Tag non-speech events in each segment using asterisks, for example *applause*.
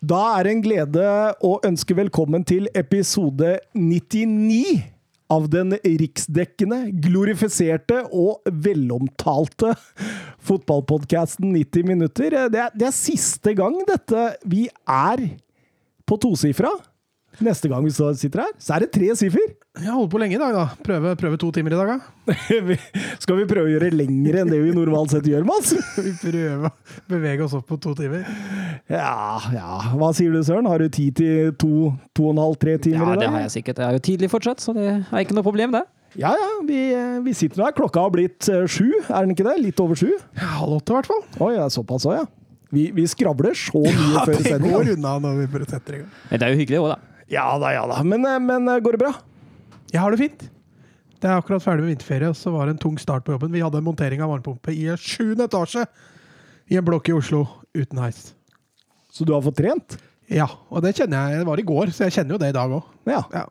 Da er det en glede å ønske velkommen til episode 99 av den riksdekkende, glorifiserte og velomtalte fotballpodkasten 90 minutter. Det er, det er siste gang dette vi er på tosifra. Neste gang vi sitter her, så er det tre siffer. Jeg holder på lenge i dag, da. Prøve, prøve to timer i dag, da. *laughs* Skal vi prøve å gjøre lengre enn det vi normalt sett gjør, Mats? *laughs* Vi prøver å bevege oss opp på to timer. Ja, ja. Hva sier du, Søren? Har du tid til to, to og en halv, tre timer Ja, i dag? Ja, det har jeg sikkert. Jeg er jo tidlig fortsatt, så det er ikke noe problem, det. Ja, ja. Vi, vi sitter nå her. Klokka har blitt eh, sju, er den ikke det? Litt over sju? Ja, Halv åtte, i hvert fall. Oi, ja, såpass òg, ja. Vi, vi skravler så mye Ja, før det går unna når vi bare setter i gang. Men det er jo hyggelig òg, da. Ja da, ja da. Men, eh, men eh, går det bra? Jeg har det fint. Det er akkurat ferdig med vinterferie, og så var det en tung start på jobben. Vi hadde en montering av varmepumpe i sjuende etasje i en blokk i Oslo uten heis. Så du har fått trent? Ja, og det kjenner jeg. Det var i går, så jeg kjenner jo det i dag òg. Ja. Ja.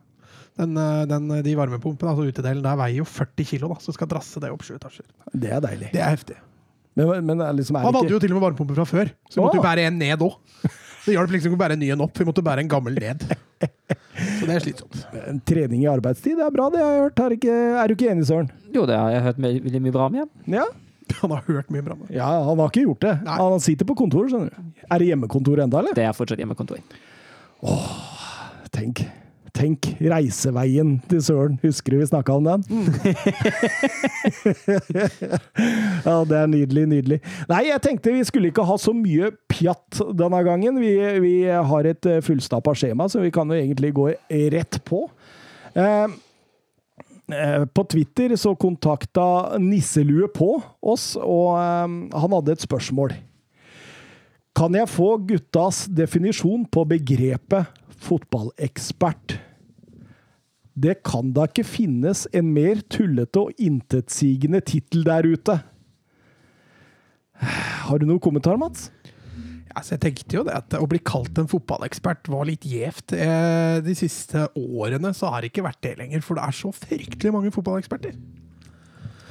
Den, eh, den, de varmepumpene, altså utedelen, der veier jo 40 kilo, da, så skal drasse det opp sju etasjer. Det er deilig. Det er heftig. Men, men liksom, er Han hadde ikke jo til og med varmepumpe fra før, så vi måtte jo bære en ned òg. *laughs* Det hjalp liksom ikke å bære en ny en opp, vi måtte bære en gammel ned. Så det er slitsomt. en trening i arbeidstid? Det er bra, det jeg har jeg hørt. Er, ikke, er du ikke enig, Søren? Jo, det har jeg hørt veldig mye bra om, ja. Ja. *laughs* Han har hørt mye bra. nå. ja, han har ikke gjort det. Nei. Han sitter på kontoret, skjønner du. Er det hjemmekontor enda, eller? Det er fortsatt hjemmekontor. Tenk. Tenk reiseveien til Søren. Husker du vi snakka om den? *laughs* ja, det er nydelig, nydelig. Nei, jeg tenkte vi skulle ikke ha så mye pjatt denne gangen. Vi, vi har et eh, fullstappa skjema, så vi kan jo egentlig gå rett på. Eh, eh, på Twitter så kontakta Nisselue på oss, og eh, han hadde et spørsmål. Kan jeg få guttas definisjon på begrepet fotballekspert? Det kan da ikke finnes en mer tullete og intetsigende tittel der ute. Har du noen kommentar, Mats? Altså, jeg tenkte jo det at Å bli kalt en fotballekspert var litt gjevt. Eh, De siste årene så har det ikke vært det lenger, for det er så fryktelig mange fotballeksperter.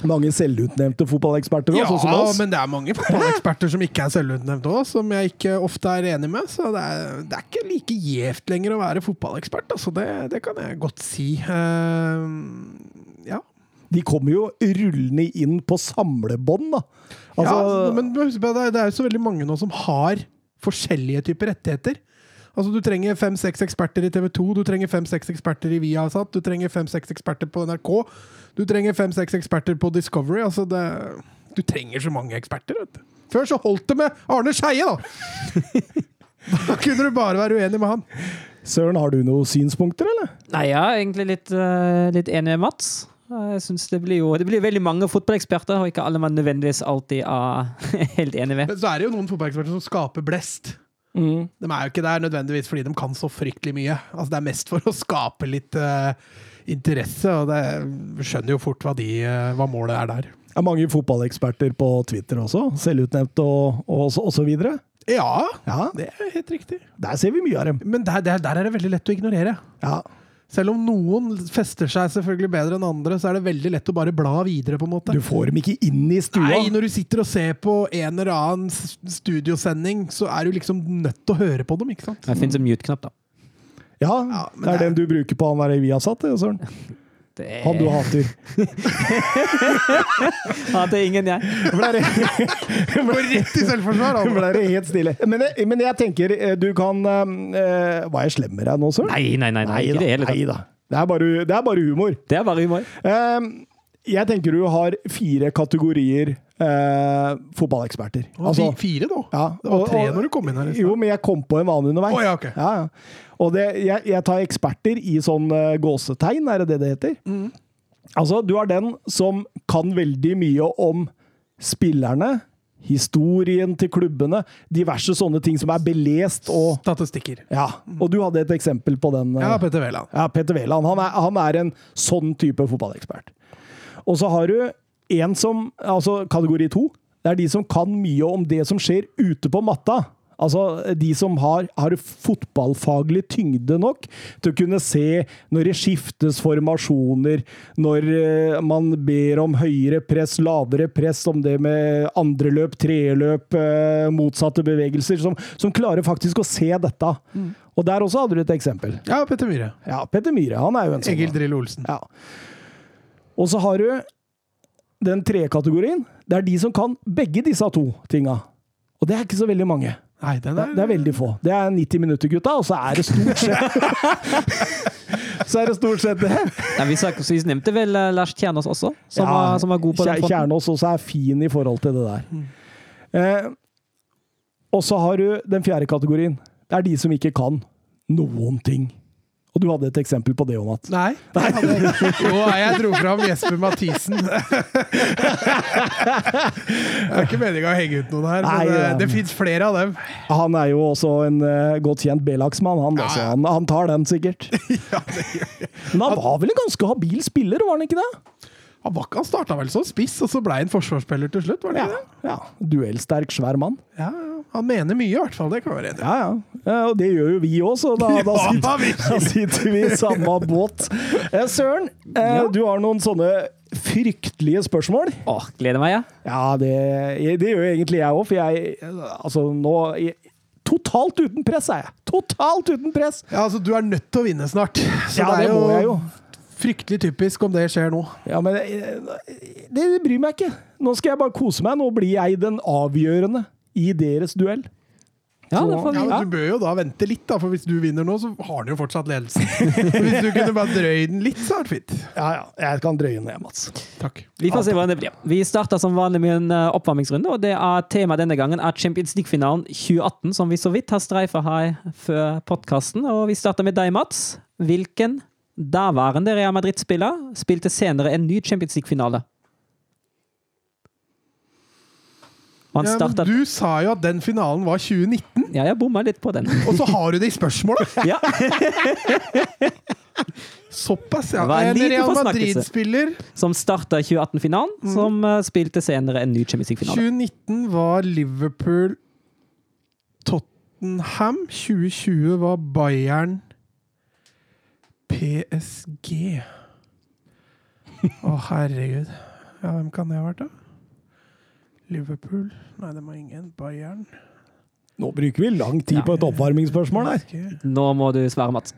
Mange selvutnevnte fotballeksperter òg, Ja, sånn som oss. men det er mange fotballeksperter som ikke er selvutnevnte òg, som jeg ikke ofte er enig med. Så det er, det er ikke like gjevt lenger å være fotballekspert, altså. Det, det kan jeg godt si. Uh, ja. De kommer jo rullende inn på samlebånd, da. Altså, ja, men det er jo så veldig mange nå som har forskjellige typer rettigheter. Altså, Du trenger fem-seks eksperter i TV 2, du trenger fem-seks eksperter i Viasat, du trenger fem-seks eksperter på NRK, du trenger fem-seks eksperter på Discovery. altså det, Du trenger så mange eksperter. vet du. Før så holdt det med Arne Skeie, da! *laughs* Da kunne du bare være uenig med han. Søren, har du noen synspunkter, eller? Nei, jeg er egentlig litt, uh, litt enig med Mats. Jeg synes det blir jo det blir veldig mange fotballeksperter, og ikke alle man nødvendigvis alltid er *laughs* helt enig med. Men så er det jo noen fotballeksperter som skaper blest. Mm. De er jo ikke der nødvendigvis fordi de kan så fryktelig mye. Altså, det er mest for å skape litt eh, interesse, og det, skjønner jo fort hva, de, eh, hva målet er der. Det er mange fotballeksperter på Twitter også. Selvutnevnt og, og, så- og så videre. Ja, Ja, det er helt riktig. der ser vi mye av dem. Men der, der, der er det veldig lett å ignorere. Ja. Selv om noen fester seg selvfølgelig bedre enn andre, så er det veldig lett å bare bla videre. på en måte. Du får dem ikke inn i stua. Nei, når du sitter og ser på en eller annen studiosending, så er du liksom nødt til å høre på dem, ikke sant? Det finnes en mute-knapp, da. Ja, Ja, det er det den du bruker på han der i Viasat, *laughs* det, Søren. Det Han du hater. *laughs* hater er ingen, jeg. *laughs* Går rett i selvforsvar! han. ble det helt stille. Men, men jeg tenker, eh, du kan uh, Var jeg slem med deg nå, Søren? Nei, nei, nei, nei, ikke da, det nei da. Det er bare, det er bare humor. Det er bare humor. Uh, jeg tenker du har fire kategorier eh, fotballeksperter. Og fi- fire da? ja, Det var tre og- når du kom inn her. Jo, men jeg kom på en vanlig underveis. Oh, ja, okay. ja, ja. Og det, jeg, jeg tar eksperter i sånn uh, gåsetegn, er det det det heter? Mm. Altså, du har den som kan veldig mye om spillerne, historien til klubbene, diverse sånne ting som er belest og Statistikker. Ja. Og du hadde et eksempel på den. eh, Ja, Petter Wæland. ja, Petter Wæland. Han, er- han er en sånn type fotballekspert. Og så har du en som Altså kategori to. Det er de som kan mye om det som skjer ute på matta. Altså, de som har, har fotballfaglig tyngde nok til å kunne se når det skiftes formasjoner, når eh, man ber om høyere press, lavere press, om det med andre løp, treløp, eh, motsatte bevegelser, som, som klarer faktisk å se dette. Og der også hadde du et eksempel. Ja, Petter Myhre. Ja, Petter Myhre, han er jo en sånn. Egil. Drillo Olsen. Ja. Og så har du den tre kategorien, Det er de som kan begge disse to tinga. Og det er ikke så veldig mange. Nei, Det, er, det er veldig få. Det er 90 minutter, gutta, og så er det stort sett *laughs* Så er det stort sett det. Nei, vi, sa, så vi nevnte vel eh, Lars Kjernås også, som, Ja, var, som var god på den fronten. Kjernås også er fin i forhold til det der. Mm. Eh, og så har du den fjerde kategorien. Det er de som ikke kan noen ting. Og du hadde et eksempel på det òg, Mats. Nei. jeg hadde- Jo, jeg dro fram Jesper Mathisen. *laughs* Det er ikke meninga å henge ut noen her, Nei, men det, det fins flere av dem. Han er jo også en uh, godt kjent B-lagsmann, han. Ja, ja. Han, han tar den sikkert. *laughs* Men han var vel en ganske habil spiller, var han ikke det? Han, var han starta vel som spiss, og så ble han forsvarsspiller til slutt? var det Ja. det? ja. Duellsterk, svær mann. Ja, ja. Han mener mye, i hvert fall. Det kan være enig. Ja, ja. ja. Og det gjør jo vi òg, så da, *laughs* da, Ja, sitter, da sitter vi i samme båt. Eh, Søren, eh, Ja. du har noen sånne fryktelige spørsmål. Åh, gleder meg, ja. Ja, det, det gjør egentlig jeg òg, for jeg Altså, nå jeg, Totalt uten press er jeg! Totalt uten press! Ja, altså, du er nødt til å vinne snart. Så Ja, det er må jeg jo. Fryktelig typisk om det skjer nå. Ja, men eh, det, det bryr meg ikke. Nå skal jeg bare kose meg. Nå blir jeg den avgjørende i deres duell. Ja, Så- det får vi. Ja, men Ja. Du bør jo da vente litt, da, for hvis du vinner nå, så har du jo fortsatt ledelsen. *laughs* hvis du kunne bare drøye den litt, så er det fint. Ja, ja. Jeg kan drøye ned, Mats. Takk. Vi får se hvordan det blir. Vi starter som vanlig med en eh, oppvarmingsrunde, og det er tema denne gangen er Champions League-finalen 2018, som vi så vidt har streifa her før podkasten. Og vi starter med deg, Mats. Hvilken daværende Real Madrid-spiller spilte senere en ny Champions League-finale? Ja, startet du sa jo at den finalen var 2019, Ja, jeg bomma litt på den. *laughs* og så har du det i spørsmålet! *laughs* Ja, *laughs* Såpass, ja. En Real. Madrid-spiller. Som starta 2018-finalen, som eh, spilte senere en ny Champions League-finale. 2019 var Liverpool Tottenham. 2020 var Bayern PSG. Å, herregud. Ja, hvem kan det ha vært, da? Liverpool Nei, det var ingen. Bayern Nå bruker vi lang tid på et oppvarmingsspørsmål her. Nå må du svare, Mats.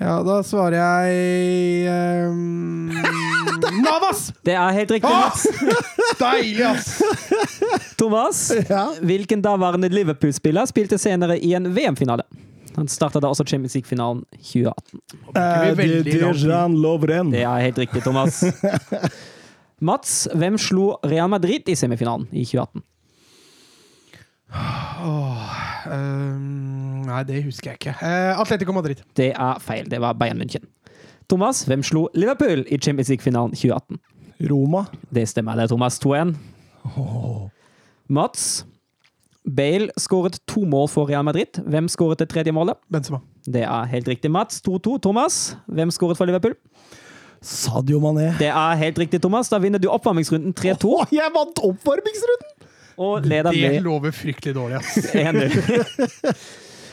Ja, da svarer jeg um, *laughs* Navas! Det er helt riktig, Ah! Mats. *laughs* Deilig, ass! Thomas, Ja. hvilken daværende Liverpool-spiller spilte senere i en VM-finale? Han starta da også Champions League-finalen 2018. Bruker vi Eh, veldig lang tid. Dejan Lovren. Det er helt riktig, Thomas. *laughs* Mats, hvem slo Real Madrid i semifinalen i 2018? Oh, um, nei, det husker jeg ikke. Uh, Atletico Madrid. Det er feil, det var Bayern München. Thomas, hvem slo Liverpool i Champions League-finalen 2018? Roma. Det stemmer, det Thomas 2-1. Mats, Bale skåret to mål for Real Madrid. Hvem skåret det tredje målet? Benzema. Det er helt riktig, Mats. 2-2. Thomas, hvem skåret for Liverpool? Sadio Mané. Det er helt riktig, Thomas. Da vinner du oppvarmingsrunden 3-2 Å, jeg vant oppvarmingsrunden! og leder Det med lover fryktelig dårlig, ass. *laughs* 1-0.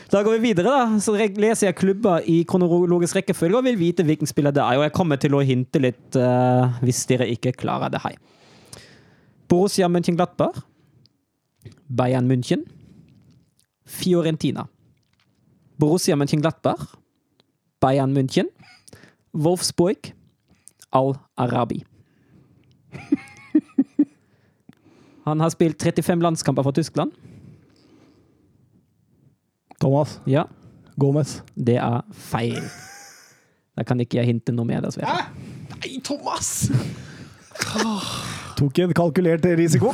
Da går vi videre, da. Så leser jeg klubber i kronologisk rekkefølge og vil vite hvilken spiller det er. Og jeg kommer til å hinte litt uh, hvis dere ikke klarer det her. Borussia Mönchenglattberg. Bayern München. Fiorentina. Borussia Mönchenglattberg. Bayern München. Wolfsburg. Al-Arabi. *laughs* Han har spilt 35 landskamper for Tyskland. Thomas Ja, Gomez. det er feil. Da kan ikke jeg hinte noe mer, dessverre. Nei, Thomas! Tok en kalkulert risiko.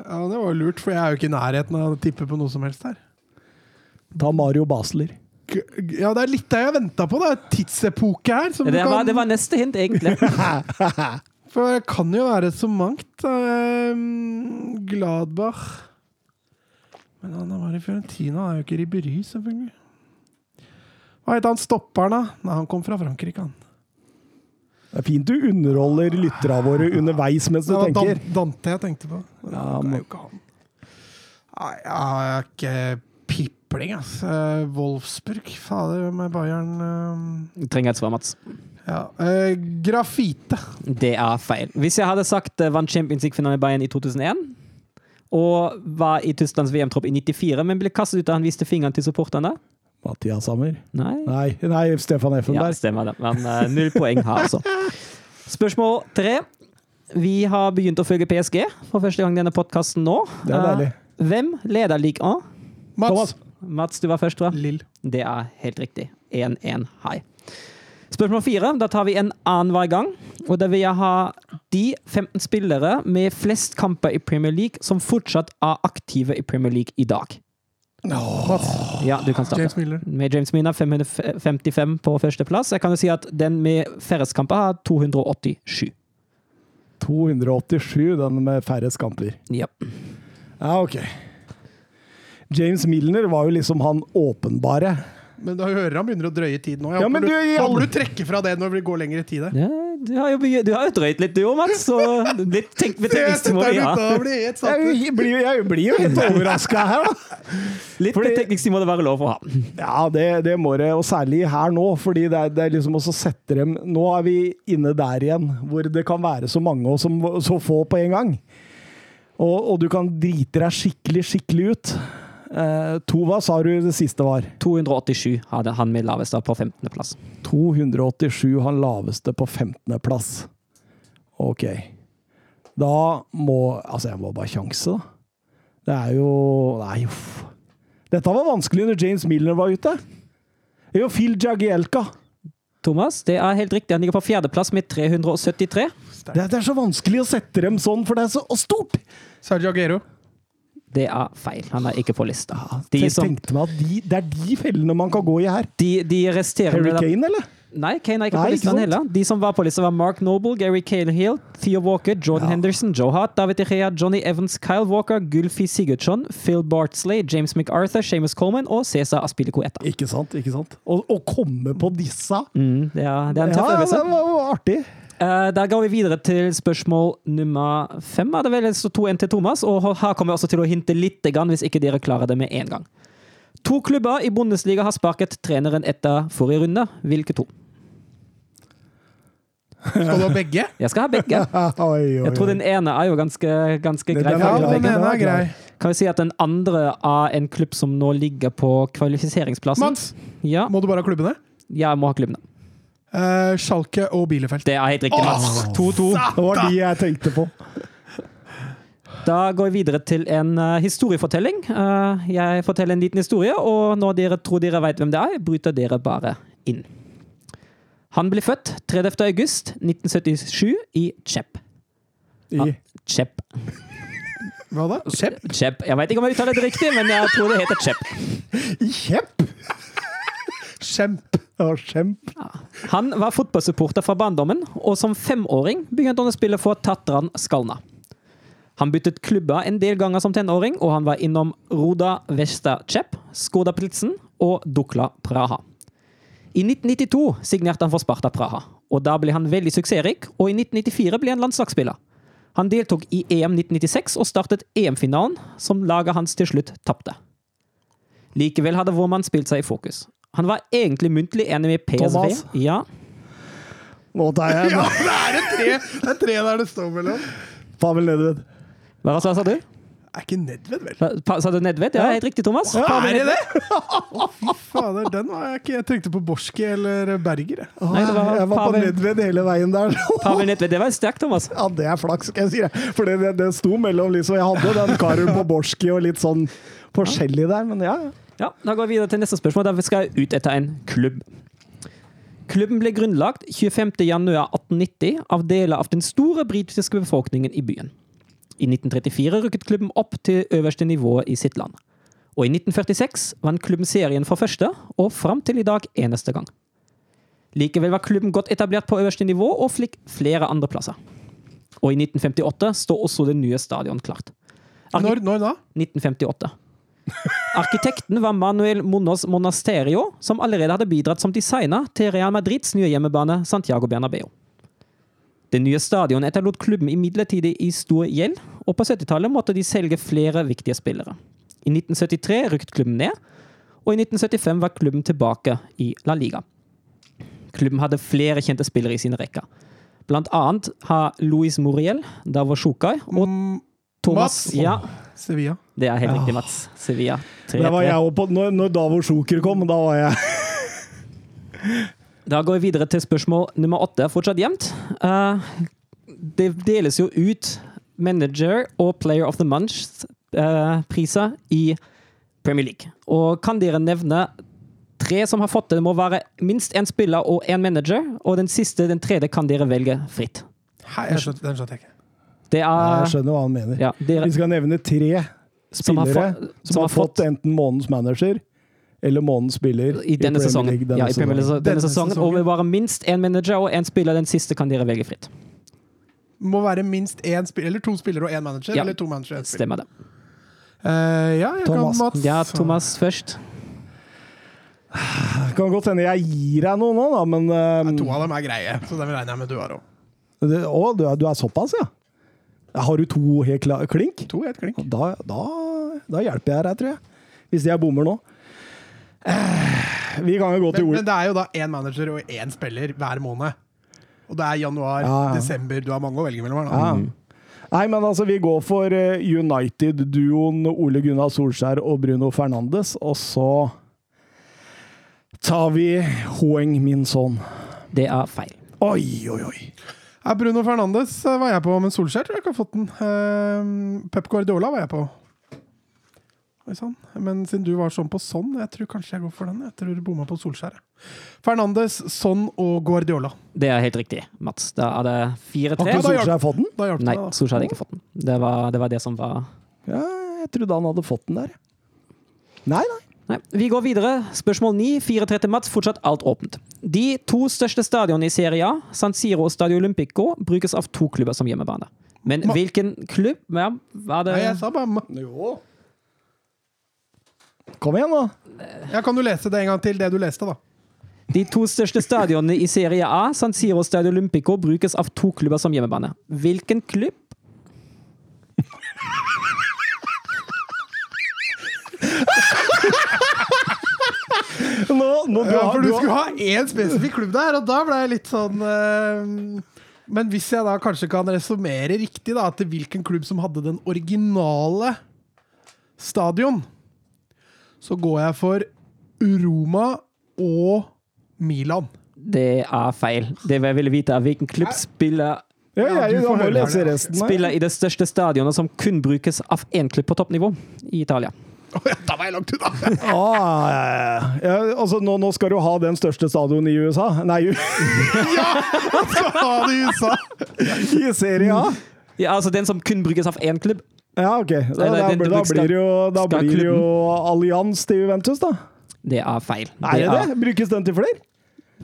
Ja, Det var lurt, for jeg er jo ikke i nærheten av å tippe på noe som helst her. Ta Mario Basler. G- g- Ja, det er litt det jeg venta på. Det er tidsepoke her. Som du Det var, kan, det var neste hint, egentlig. *laughs* For det kan jo være så mangt. Um, Gladbach Men han var i Fiorentina, han er jo ikke Ribéry, selvfølgelig. Hva het han stopperen, da? Nei, han kom fra Frankrike, han. Det er fint du underholder lytterne våre underveis mens du Det var tenker. Dante jeg tenkte på. Men Ja, det er jo ikke han. Nei, Jeg er ikke pipling, ass. Eh, Wolfsburg, fader, med Bayern Du Trenger et svar, Mats. Ja. Eh, Grafite. Det er feil. Hvis jeg hadde sagt eh, vant Champions League-finalen i Bayern i 2001, og var i Tysklands VM-tropp i 94, men ble kastet ut da han viste fingeren til supporterne Mathias Hammer? Nei. Nei, nei Stefan Ja, Effenberg. stemmer det. Men uh, null poeng her, altså. Spørsmål tre. Vi har begynt å følge PSG for første gang i denne podkasten nå. Det er deilig. Uh, hvem leder Ligue 1? Mats. Thomas. Mats, du var først, tror jeg. Lill. Det er helt riktig. 1-1 hei. Spørsmål fire. Da tar vi en annen hver gang. Og da vil jeg ha de 15 spillere med flest kamper i Premier League som fortsatt er aktive i Premier League i dag. Mats. Ja, du kan starte. James Miller. Med James Mina 555 på førsteplass. Jeg kan jo si at den med færrest kamper har 287. 287, den med færrest kamper. Ja. Ja, ok. James Milner var jo liksom han åpenbare. Men da hører han begynner å drøye tid nå. Jeg Ja, men du, jeg håper alle- du trekke fra det når det går lengre tid. Ja, du har jo du har jo drøyt litt, du òg, Mats. Så litt tenk da blir jeg blir, jeg blir jo helt *laughs* overraska her, da. Litt Fordi- betenkningstid må det være lov å ha. Ja, det, det må det, og særlig her nå, fordi det er, det er liksom også sette dem Nå er vi inne der igjen, hvor det kan være så mange og så, så få på en gang. Og, og du kan drite deg skikkelig, skikkelig ut. Eh, to, hva sa du det siste var? 287 hadde han med laveste på 15.-plass. 287, han laveste på 15.-plass. Ok. Da må Altså, jeg må bare sjanse, da. Det er jo Nei, uff. Dette var vanskelig når James Milner var ute. Det er jo Phil Jagielka. Thomas, det er helt riktig. Han ligger på fjerdeplass med 373. Det, er- det er så vanskelig å sette dem sånn, for det er så stort! Sergio Aguero. Det er feil. Han er ikke på lista. De, som, tenkte meg at de, Det er de fellene man kan gå i her. de, de resterende Harry Kane, eller? Nei, Kane er ikke Nei, på lista heller. De som var på lista, var Mark Noble, Gary Cahill, Theo Walker, Jordan Ja. Henderson, Joe Hart, David Irea, Johnny Evans, Kyle Walker, Gulfi Sigurdsson, Phil Bartsley, James MacArthur, Seamus Coleman og Cæsar Aspilicueta. Ikke sant? ikke sant? Å komme på disse Mm, er, det er en tøff Ja, øvelse. det var artig. Eh, der går vi videre til spørsmål nummer fem. Er det vel så to en til Thomas? Og her kommer jeg også til å hinte litt, hvis ikke dere klarer det med en gang. To klubber i Bundesliga har sparket treneren etter forrige runde. Hvilke to? Skal du ha begge? *laughs* Jeg skal ha begge. *laughs* Oi, oi, Jeg tror den ene er jo ganske, ganske grei. Ja, den ene er grei. Kan vi si at den andre er en klubb som nå ligger på kvalifiseringsplassen? Mats, Ja, må du bare ha klubbene? Ja, jeg må ha klubbene. Eh, Schalke og Bielefeld. Det er helt riktig, Mats. 2-2. Det var de jeg tenkte på. Da går vi videre til en uh, historiefortelling. Uh, jeg forteller en liten historie, og når dere tror dere vet hvem det er, bryter dere bare inn. Han ble født 30. august 1977 i Chep. I, Chep. Hva da? Chep? Chep. Jeg vet ikke om jeg uttaler det riktig, men jeg tror det heter Chep. I Kjepp! Kjemp. Oh, kjemp. Han var fotballsupporter fra barndommen, og som femåring begynte han å spille for Tatran Skalna. Han byttet klubber en del ganger som tenåring, og han var innom Roda Vesta Chep, Skoda Plitzen og Dukla Praha. I 1992 signerte han for Sparta Praha, og da ble han veldig suksessrik, og i 1994 ble han landslagsspiller. Han deltok i EM 1996 og startet EM-finalen, som laget hans til slutt tapte. Likevel hadde vår mann spilt seg i fokus. Han var egentlig muntlig enig med PSV. Thomas? Ja, Nå tar jeg *laughs* Ja, det er det tre, det er tre der det står mellom. Pavel Nedved. Hva sa sa du? Er ikke Nedved, vel? Pa- Sa du Nedved? Ja, helt riktig, Thomas. Pavel er det det? *laughs* Fy fader, den var jeg ikke Jeg tenkte på Borski eller Berger. jeg. Nei, det var jeg var på Nedved hele veien der. Pavel Nedved, det var sterkt, Thomas. Ja, det er flaks, skal jeg si. deg. For det, det, det sto mellom liksom Jeg hadde den karen på Borski og litt sånn forskjellig der, men ja. ja. Ja, Da går vi videre til neste spørsmål. Der skal jeg ut etter en klubb. Klubben ble grunnlagt 25.1.1890 av deler av den store britiske befolkningen i byen. I 1934 rykket klubben opp til øverste nivå i sitt land. Og i 1946 vant klubben serien for første, og fram til i dag eneste gang. Likevel var klubben godt etablert på øverste nivå og fikk flere andreplasser. Og i 1958 står også det nye stadion klart. Arke Når, når da? 1958. Arkitekten var Manuel Monos Monasterio, som allerede hadde bidratt som designer til Real Madrids nye hjemmebane Santiago Bernabeu. Det nye stadionet etterlot klubben imidlertid i stor gjeld, og på 70-tallet måtte de selge flere viktige spillere. I 1973 rykket klubben ned, og i 1975 var klubben tilbake i La Liga. Klubben hadde flere kjente spillere i sine rekker. Blant annet har Luis Muriel, Davor Sjukai og Mm, Thomas Mas, Ja, Sevilla. Det er helt riktig, Mats. Sevilla. Der var 3-3. jeg også på, når, når Davor Sjoker kom, da var jeg Da går vi videre til spørsmål nummer åtte. Fortsatt jevnt. Uh, det deles jo ut Manager og Player of the Month-priser i Premier League. Og kan dere nevne tre som har fått det? Det må være minst én spiller og én manager, og den siste, den tredje, kan dere velge fritt. Hei, jeg skjønte, den skjønte jeg ikke. Det Jeg er skjønner hva han mener. ja, dere, Vi skal nevne tre som har, spillere som har fått enten månedens manager eller månedens spiller i denne Premier sesongen. League denne ja, i Premier League sesongen. denne, Denne sesongen. Og vi bare minst én manager og én spiller. Den siste kan dere velge fritt. Må være minst én spiller, eller to spillere og én manager. Ja. Eller to manager og. Stemmer det. Uh, ja, jeg Thomas. kan Mats. Ja, Thomas først. Det kan godt hende jeg gir deg noe nå, da, men Ja, eh, to av dem er greie, så dem regner jeg med du har òg. Å, du, du er såpass, ja? Har du to helt klar, klink? To helt klink. Da, da, da hjelper jeg deg, tror jeg. Hvis jeg bommer nå. Eh, vi kan jo gå til Men, Ole. men det er jo da én manager og én spiller hver måned. Og det er januar, Ja, ja. desember Du har mange å velge mellom. her. Ja. Nei, men altså, vi går for eh, United-duoen Ole Gunnar Solskjær og Bruno Fernandes, og så tar vi Hoeng Min Son. Det er feil. Oi, oi, oi. Ja, Bruno Fernandes eh, var jeg på, men Solskjær tror jeg ikke har fått den. Eh, Pep Guardiola var jeg på. Sånn. Men siden du var sånn på sånn, jeg tror kanskje jeg går for den. Jeg tror du bomma på Solskjær. Fernandes, Son og Guardiola. Det er helt riktig, Mats. Da er det Har 4-3. ikke Solskjær fått den? Da Nei, Solskjær hadde ikke fått den. Det var, det var det som var Ja, jeg trodde han hadde fått den der. Nei, nei. Nei, Vi går videre. Spørsmål 9. 4-3 til Mats. Fortsatt alt åpent. De to største stadionene i Serie A, San Siro og Stadio Olympico, brukes av to klubber som hjemmebane. Men Ma- hvilken klubb ja, var det Nei, jeg sa bare Jo. Kom igjen, da. Ja, Kan du lese det en gang til, det du leste, da? De to største stadionene i Serie A, San Siro og Stadio Olympico, brukes av to klubber som hjemmebane. Hvilken klubb *laughs* Nå, nå, du Ja, for du du skulle ha én spesifikk klubb der, og da ble jeg litt sånn uh, Men hvis jeg da kanskje kan resonnere riktig, da, til hvilken klubb som hadde den originale stadion, så går jeg for Roma og Milan. Det er feil. Det jeg ville vite, er hvilken klubb spiller, ja, Ja, jeg, du får høre lese det. resten. da. spiller i det største stadionet som kun brukes av én klubb på toppnivå i Italia. Ja, da var jeg langt unna! *laughs* Ah, ja, ja, ja. altså, nå, nå skal du ha den største stadion i USA. Nei, *laughs* Skal ha det i USA! i Serie A. Ja, altså Den som kun brukes av én klubb. Ja, OK. Da, nei, da, da, blir det jo, da blir jo Allianz til Juventus, da. Det er feil. Er det det? Brukes den til flere?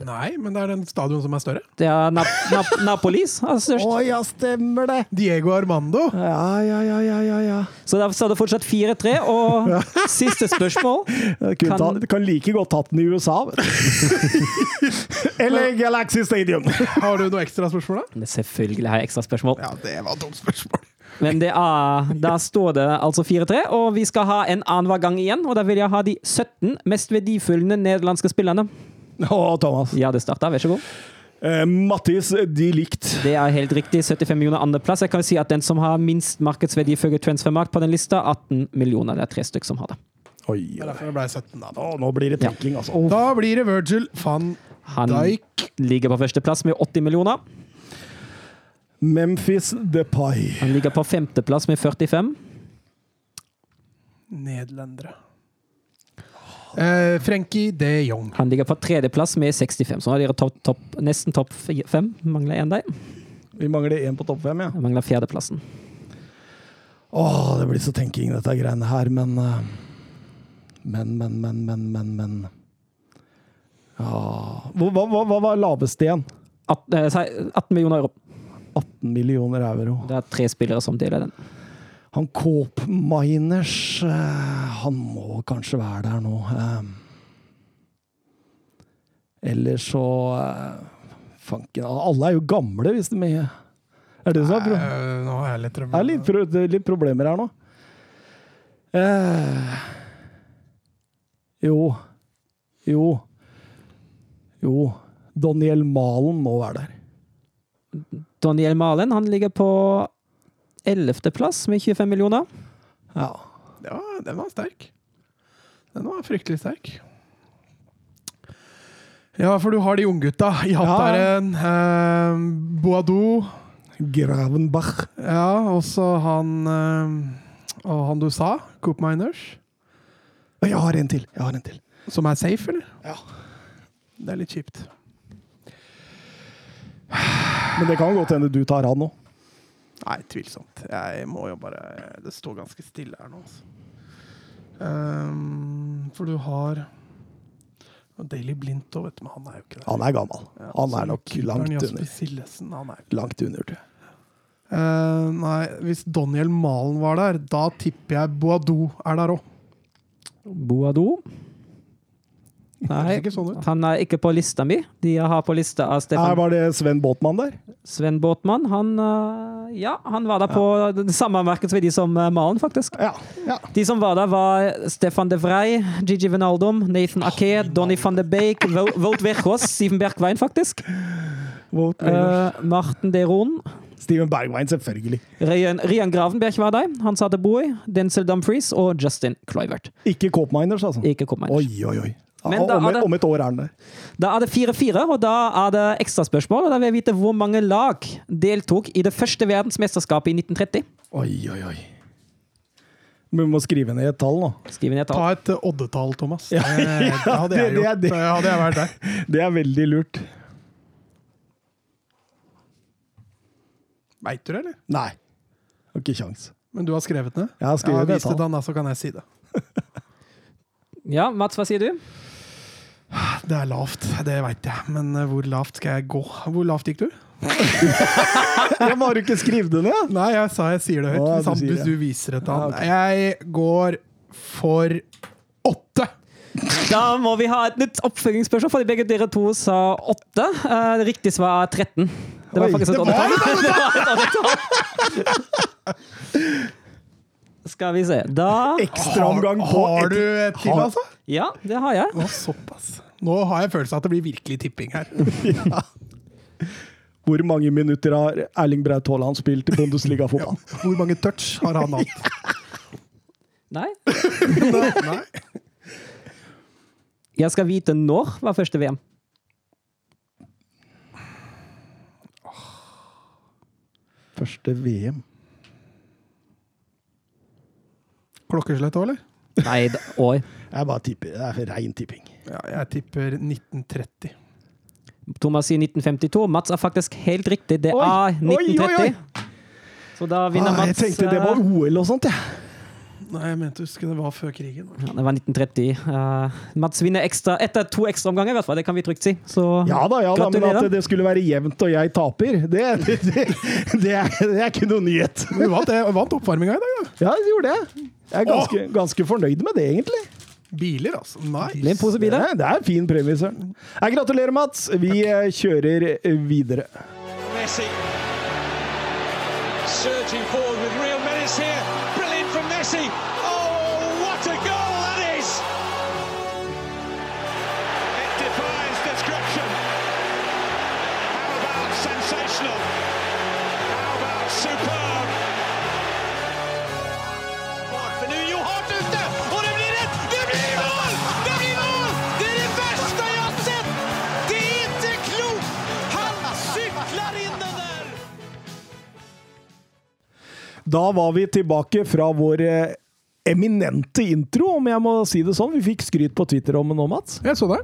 Nei, men det er den stadion som er større. Det er Nap Nap Napolis er størst. Å ja, stemmer det! Diego Armando. Ja, ja, ja, ja, ja, ja. Så da står det fortsatt 4-3. Og *laughs* siste spørsmål Kan- ta, kan like godt tatt den i USA. *laughs* Eller Galaxy Stadium. Har du noe ekstra spørsmål, da? Men Selvfølgelig har jeg ekstra spørsmål. Ja, det var et dumt spørsmål. Men det er, da står det altså 4-3, og vi skal ha en annenhver gang igjen. Og da vil jeg ha de 17 mest verdifulle nederlandske spillerne. Å, Thomas. Ja, det starta. Vær så god. Uh, Mattis de likt. Det er helt riktig. 75 millioner andreplass. Jeg kan si at den som har minst markedsverdi ifølge Transfermarkt på den lista, 18 millioner. Det er tre stykker som har det. Oi, oi. derfor det ble 17, da. Nå, nå blir det tenking, altså. Oh. Da blir det Virgil van Han Dijk. ligger på førsteplass med 80 millioner. Memphis Depay. Han ligger på femteplass med 45. Nederlendere. Eh, Frenkie de Jong. Han ligger på tredjeplass med 65. Så nå er dere topp, topp, nesten topp fem. Mangler én der. Vi mangler én på topp fem, ja. Jeg mangler fjerdeplassen. Åh, det blir så tenking, dette greiene her, men eh, Men, men, men, men, men, men Ja Hva, hva, hva, hva var laveste igjen? At, eh, si 18 millioner euro. 18 millioner euro. Det er tre spillere som deler den. Han Coop Miners eh, Han må kanskje være der nå. Eller Ellers så eh, Fanken Alle er jo gamle, hvis de er Er det du pro- Eh, nå har jeg litt Det er litt, pro litt problemer her nå. Eh, jo. Jo. Jo. Daniel Malen må være der. Daniel Malen han ligger på 11.-plass med 25 millioner. Ja. Var, den var sterk. Den var fryktelig sterk. Ja, for du har de unggutta i Ja, Eh, Boadou. Gravenbach. Ja, også han eh, Og han du sa, Coop Miners. Jeg har en til. Jeg har en til. Som er safe, eller? Ja. Det er litt kjipt. Men det kan godt hende du tar han nå. Nei, tvilsomt. Jeg må jo bare Det står ganske stille her nå, altså. Um, for du har Daily Blindt òg, vet du, men han er jo ikke der. Han er gammel. Ja, Han er nok langt under. Sillesen, han er Langt under. Eh, nei, hvis Daniel Malen var der, da tipper jeg Boadou er der òg. Boadou? *laughs* Nei, sånn han er ikke på lista mi. De jeg har på lista av Her Stefan var det Sven Båtmann der. Sven Båtmann. Han, øh, ja, han var der på det samme markedsverdi som øh, Malen, faktisk. Ja. ja. De som var der, var Stefan de Vrij, Gigi Wijnaldum, Nathan Ake, Donny van de Beek, Wout Weghorst, Steven Bergwijn, faktisk. Vote Uh, Marten de Roon. Steven Bergwijn, selvfølgelig. Rian, Rian Gravenberg var der. Hans Adeboy, Denzel Dumfries og Justin Kluivert. Ikke Coop Miners, altså. Ikke meg. Oi, oi, oi. Ja, Men da om, er det- om et år er den der. Da er det 4-4, og da er det ekstraspørsmål. Og da vil jeg vite hvor mange lag deltok i det første verdensmesterskapet i 1930. Oi, oi, oi. Men vi må skrive ned et tall nå. Skrive ned et tall. Ta et eh, oddetall, Thomas. Ja, det, det hadde jeg *laughs* det- det er gjort. det. Det hadde jeg vært der. *laughs* Det er veldig lurt. Veit du det, eller? Nei. Har ikke kjangs. Men du har skrevet ned? Jeg har skrevet ja, det Vis det, da, så kan jeg si det. *laughs* Ja, Mats, hva sier du? Det er lavt, det veit jeg. Men eh, hvor lavt skal jeg gå? Hvor lavt gikk du? *laughs* Ja, men har du ikke skrevet det ned? Nei, jeg sa jeg sier det høyt. Å, hvis, du han, sier hvis det. du viser det til Ja, okay. Jeg går for åtte! Da må vi ha et nytt oppfølgingsspørsmål, fordi begge dere to sa 8. Eh, det riktige svar er 13. Det var Oi, faktisk et oddetall. *laughs* *laughs* Det var et oddetall. Skal vi se. Da Ekstraomgang på Har du et til, altså? Ja, det har jeg. Å, såpass. Nå har jeg følelsen av at det blir virkelig tipping her. *laughs* Hvor mange minutter har Erling Braut Haaland spilt i Bundesliga-fotball? Hvor mange touch har han hatt? *laughs* Nei. *laughs* Nei. Jeg skal vite når var første VM. Første VM. Klokkeslett òg, eller? Nei, år. Jeg bare tipper. Det er rein tipping. Ja, jeg tipper 1930. Thomas sier 1952. Mats er faktisk helt riktig. Det er er oi, oi, 1930. oi. Så da vinner Ah, jeg tenkte det var eh, OL og sånt, jeg. Nei, jeg mente huske det var før krigen. ja, det var 1930. Uh, Mats vinner ekstra, etter to ekstraomganger, i hvert fall. Det kan vi trygt si. Så Ja da, ja da, men at det skulle være jevnt og jeg taper, det, det, det, det, er, det er ikke noe nyhet. Du vant, jeg vant oppvarminga i dag, da. Ja, du gjorde det. Jeg er ganske, ganske fornøyd med det, egentlig. Biler, altså. Nice. det er Det biler. er, det er en fin premie, Søren. Jeg gratulerer, Mats. Vi Takk. kjører videre. Messi surging forward with real menace here. Brilliant from Messi. Da var vi tilbake fra vår eh, eminente intro, om jeg må si det sånn. Vi fikk skryt på Twitter om det nå, Mats. Jeg så det.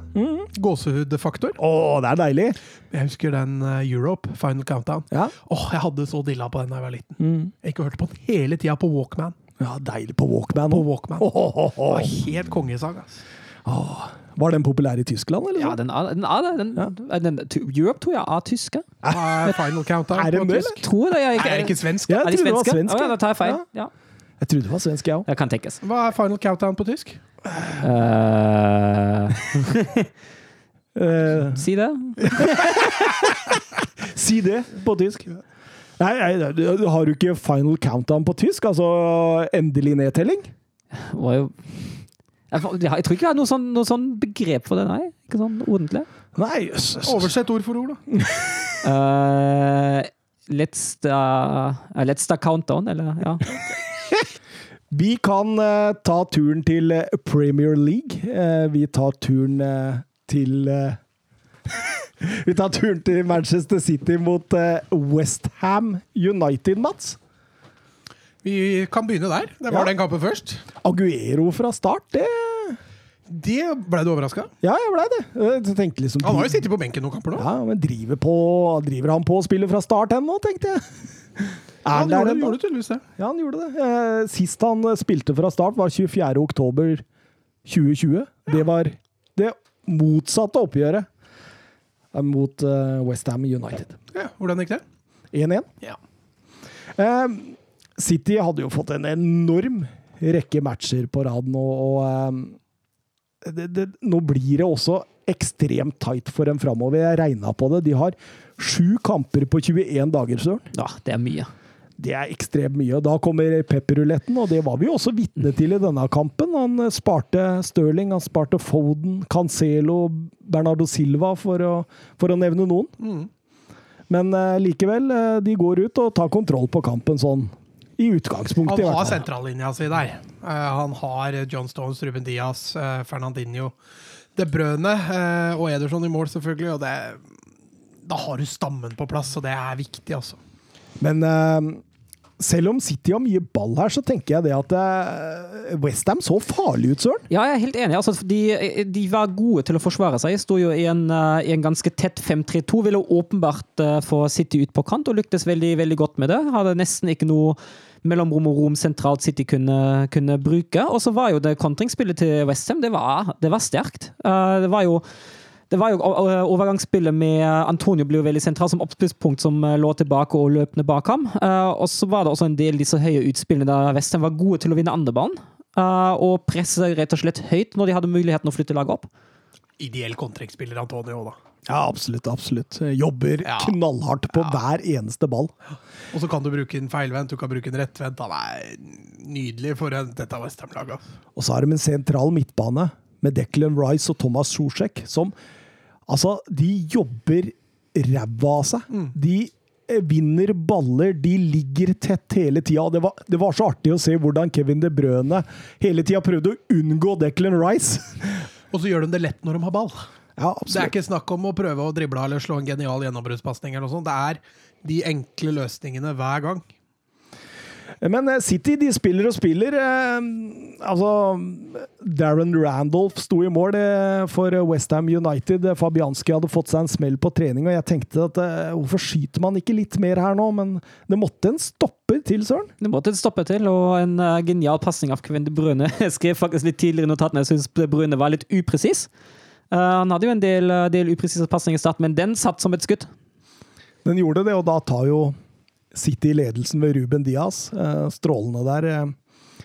Gåsehudfaktor. Å, det er deilig! Jeg husker den eh, Europe, Final Countdown. Ja, Åh, Jeg hadde så dilla på den da jeg var liten. Jeg ikke hørte på den hele tida på Walkman. ja deilig på Walkman. På Walkman. Oh, oh, oh. Det var helt kongesang. Ass. Var den populær i Tyskland, eller? Ja, den er, den er det. Den, den, Europe tror jeg er tyske. Er Final Countdown Er det på tysk? Tror det, jeg, Er det ikke svensk? Ja, Er jeg de trodde det var svenske? svensk. Oh, ja, da tar jeg feil. Ja. Ja. Jeg trodde det var svensk, jeg òg. Det kan tenkes. Hva er Final Countdown på tysk? Uh, si det. *laughs* Si det på tysk. Nei, nei, har du ikke final countdown på tysk? Altså endelig nedtelling? var jo jeg, tror ikke jeg har noe sånn, noe sånn begrep for det, nei. Ikke sånn ordentlig. Nei, jøss. Oversett ord for ord, da. *laughs* Uh, let's, da, uh, let's da countdown, eller? Ja. *laughs* Vi kan uh, ta turen til eh, Premier League. Eh, vi tar turen eh, til eh, *laughs* Vi tar turen til Manchester City mot uh, Westham United, Mats. Vi kan begynne der. Det var Ja. den kampen først. Aguero fra start, det Det ble du overraska? Ja, jeg blei det. Jeg liksom Han har jo sittet på benken noen kamper nå. Ja, men driver, på, driver han på å spille fra start ennå, tenkte jeg. Er han gjorde, gjorde tydeligvis det. Ja, han gjorde det. Eh, Sist han eh, spilte fra start, var 24. oktober 2020. Det var det motsatte oppgjøret eh, mot Westham United. Ja, Hvordan gikk det? 1-1. Ja. Eh, City hadde jo fått en enorm rekke matcher på rad nå, og eh, det, det, nå blir det også ekstremt tight for dem framover. Jeg regna på det. De har sju kamper på 21 dager, Søren. ja, det er mye. Det er ekstremt mye. og Da kommer pepperruletten, og det var vi jo også vitne til i denne kampen. Han eh, sparte Stirling, han sparte Foden, Cancelo, Bernardo Silva, for å, for å nevne noen. Mm. Men eh, likevel, de går ut og tar kontroll på kampen sånn. I utgangspunktet, Han har sentrallinja si der. Eh, han har John Stones, Ruben Diaz, eh, Fernandinho, De Brøne eh, og Ederson i mål, selvfølgelig. Og det, da har du stammen på plass, og det er viktig, altså. Men eh, selv om City har mye ball her, så tenker jeg det at Westham så farlig ut, Søren. Ja, jeg er helt enig. Altså, de, de var gode til å forsvare seg. Sto jo i en, i en ganske tett 5-3-2. Ville åpenbart få City ut på kant, og lyktes veldig, veldig godt med det. Hadde nesten ikke noe mellomrom og rom sentralt City kunne, kunne bruke. Og så var jo det kontringsspillet til Westham, det det var sterkt. Uh, det var jo det var jo Overgangsspillet med Antonio ble jo veldig sentralt som oppspillspunkt som eh, lå tilbake og løpende bak ham. Uh, og så var det også en del disse høye utspillene der Westham var gode til å vinne andrebanen. Uh, og presse rett og slett høyt når de hadde muligheten å flytte laget opp. Ideell kontringsspiller Antonio, da. Ja, absolutt. absolutt. Jobber Ja. knallhardt på hver eneste ball. Og så kan du bruke en feilvendt, du kan bruke en rettvendt. Han er nydelig for dette Westham-laget. Og så har de en sentral midtbane med Declan Rice og Thomas Zuzek, som Altså, de jobber ræva av seg. De eh, vinner baller, de ligger tett hele tida. Det, var- det var så artig å se hvordan Kevin De Brøne hele tida prøvde å unngå Declan Rice. Og så gjør de det lett når de har ball. Ja, Det er ikke snakk om å prøve å drible eller slå en genial gjennombruddspasning. eller noe sånt. Det er de enkle løsningene hver gang. Men eh, City de spiller og spiller. Eh, altså Darren Randolph sto i mål eh, for Westham United. Fabianski hadde fått seg en smell på trening, og jeg tenkte at hvorfor skyter man ikke litt mer her nå? Men det måtte en stopper til, Søren. Det måtte en stopper til, og en genial pasning av Kevin De Bruyne. *laughs* Jeg skrev faktisk litt tidligere i notatene jeg syns De Bruyne var litt upresis. Eh, han hadde jo en del, eh, del upresise pasninger i start, men den satt som et skudd. Den gjorde det, og da tar jo City ledelsen ved Ruben Diaz. Eh, strålende der.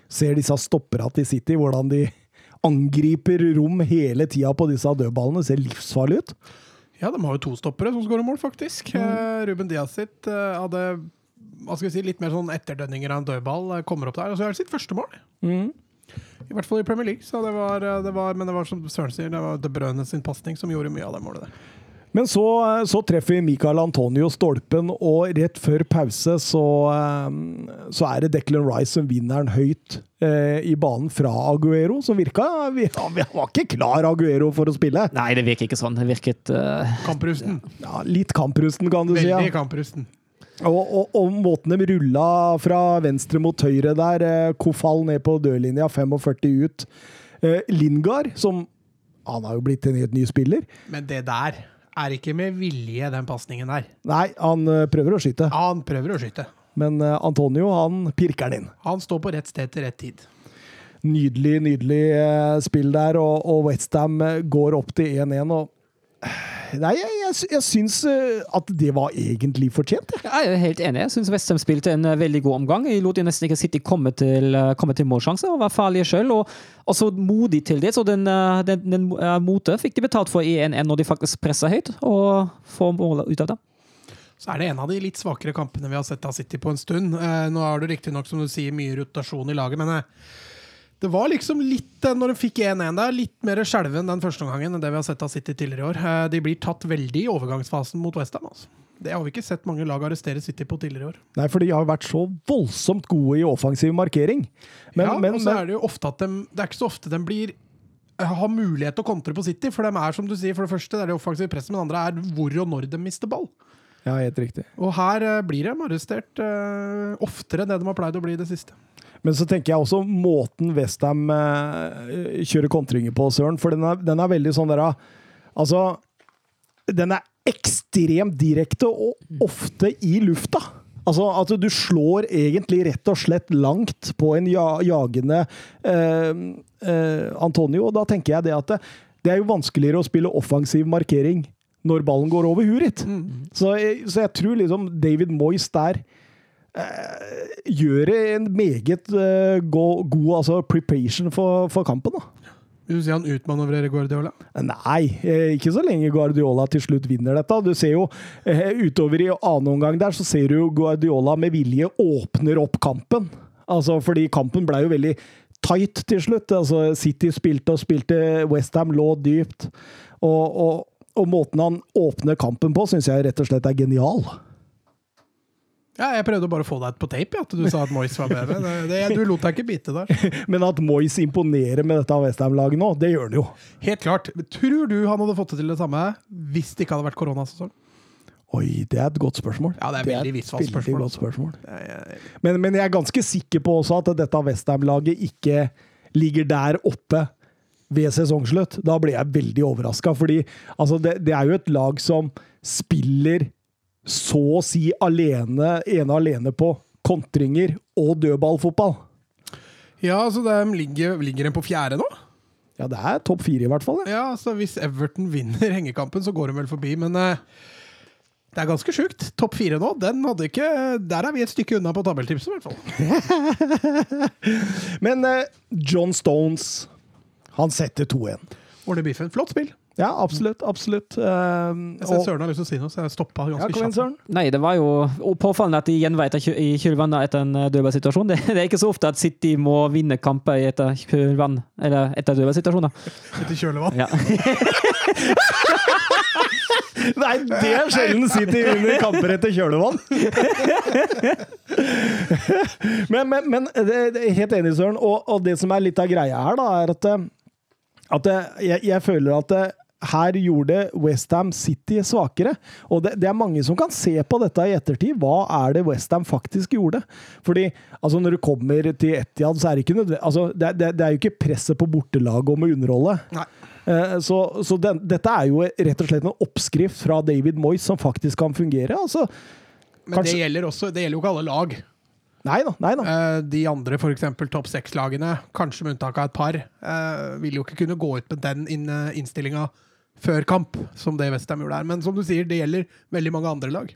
Ser disse stoppera til City, hvordan de angriper rom hele tida på disse dødballene. Ser livsfarlig ut. Ja, de har jo to stoppere som skårer mål, faktisk. Mm. Ruben Diaz sitt hadde hva skal vi si, litt mer sånn etterdønninger av en dødball. kommer opp der, og så er det sitt første mål. I hvert fall i Premier League. Så det var, eh, det var, men det var som Søren sier, det var De Brønne sin pasning som gjorde mye av det målet der. Men så, så treffer Michael Antonio stolpen, og rett før pause så, eh, så er det Declan Rice som vinner den høyt eh, i banen fra Aguero, som virka vi, ja, vi var ikke klar, Aguero, for å spille. Nei, det virker ikke sånn. Det virket uh... Kamprusten. Ja, litt kamprusten, kan du si. Veldig Ja. kamprusten. Og, og, og måten de rulla fra venstre mot høyre der, eh, Kofall ned på dørlinja, 45 ut. Eh, Lingard, som Han har jo blitt en helt ny spiller. Men det der er ikke med vilje, den pasningen der. Nei, han eh, prøver å skyte, Han prøver å skyte. men eh, Antonio han pirker den inn. Han står på rett sted til rett tid. Nydelig, nydelig eh, spill der, og, og Westham går opp til 1-1. og Nei, jeg, jeg, jeg syns eh, at det var egentlig fortjent, jeg. Jeg er helt enig. Jeg syns Westham spilte en eh, veldig god omgang. De lot nesten ikke City komme til, eh, komme til målsjanse og var farlige sjøl. Og, og så modig til det. Så den, den, den motet fikk de betalt for i 1-1 når de faktisk pressa høyt og får målet ut av det. Så er det en av de litt svakere kampene vi har sett av City på en stund. Nå har du riktignok, som du sier, mye rotasjon i laget, men Det var liksom litt, eh, når de fikk 1-1 der, litt mer skjelven den første omgangen enn det vi har sett av City tidligere i år. Eh, De blir tatt veldig i overgangsfasen mot Westham. Altså. Det har vi ikke sett mange lag arrestere City på tidligere i år. Nei, for de har vært så voldsomt gode i offensiv markering. Men, ja, men, og så er det jo ofte at de, Det er ikke så ofte de blir eh, har mulighet til å kontre på City, for de er som du sier, for det første det er det offensive presset, men det andre er hvor og når de mister ball. Ja, helt riktig. Og her blir de arrestert uh, oftere enn det de har pleid å bli i det siste. Men så tenker jeg også måten Westham uh, kjører kontringer på, Søren. For den er, den er veldig sånn der Altså, den er ekstremt direkte og ofte i lufta. Altså at du slår egentlig rett og slett langt på en ja, jagende eh, eh, Antonio. Og da tenker jeg det at det, det er jo vanskeligere å spille offensiv markering når ballen går over huet ditt. Så, jeg- så jeg tror liksom David Moyes der eh, gjør en meget eh, go- god altså, preparation for, for kampen. da. Vil du si han utmanøvrerer Guardiola? Nei, eh, ikke så lenge Guardiola til slutt vinner dette. Du ser jo eh, utover i annen omgang der, så ser du Guardiola med vilje åpner opp kampen. Altså, fordi kampen ble jo veldig tight til slutt. Altså, City spilte og spilte, Westham lå dypt. Og, og, og måten han åpner kampen på, syns jeg rett og slett er genial. Ja, jeg prøvde bare å få deg på tape, ja, at du sa at Moyes var bedre. Det, det, du lot deg ikke bite der. *laughs* Men at Moyes imponerer med dette Westham-laget nå, det gjør han jo. Helt klart. Tror du han hadde fått det til det samme hvis det ikke hadde vært koronasesong? Oi, det er et godt spørsmål. Ja, det er det er et veldig spørsmål, godt spørsmål. Men, men jeg er ganske sikker på også at dette Westham-laget ikke ligger der oppe ved sesongslutt. Da blir jeg veldig overraska, fordi altså, det, det er jo et lag som spiller så å si alene, ene alene på kontringer og dødballfotball. Ja, så de ligger, ligger de på fjerde nå? Ja, det er topp fire, i hvert fall. Ja. Ja, så Hvis Everton vinner hengekampen, så går de vel forbi, men eh, det er ganske sjukt. Topp fire nå, den hadde ikke Der er vi et stykke unna på tabelltipset, i hvert fall. *laughs* Men eh, John Stones, han setter 2-1. Ole Biffen, flott spill. Ja, absolutt. Absolutt. Eh, Jeg ser Søren har lyst til å si noe, så jeg stoppa ja, ganske ja, kjapt. Nei, det var jo påfallende at de gjenvei i kjølvannet etter en eh, dødballsituasjon. *laughs* Det, det er ikke så ofte at City må vinne kamper etter kjølvann, eller etter dødballsituasjoner. Etter kjølevann. Ja. *laughs* Nei, det er sjelden City vinner kamper etter kjølevann. *laughs* men, men, men det, det er helt enig, Søren. Og, og det som er litt av greia her, da, er at, eh, at eh, jeg, jeg føler at eh, her gjorde Westham City svakere. Og det, det er mange som kan se på dette i ettertid. Hva er det Westham faktisk gjorde? Fordi altså, når du kommer til Etiad, så er det ikke nødvendig altså, det, det, det er jo ikke presset på bortelaget om å underholde. Nei. Eh, Så, så den, dette er jo rett og slett en oppskrift fra David Moyes som faktisk kan fungere. Altså, Men Kanskje- det gjelder også Det gjelder jo ikke alle lag. nei da, nei da. Eh, De andre, f.eks. topp seks-lagene, kanskje med unntak av et par, eh, vil jo ikke kunne gå ut med den inn, innstillinga før kamp, som det Westham gjorde her. Men som du sier, det gjelder veldig mange andre lag.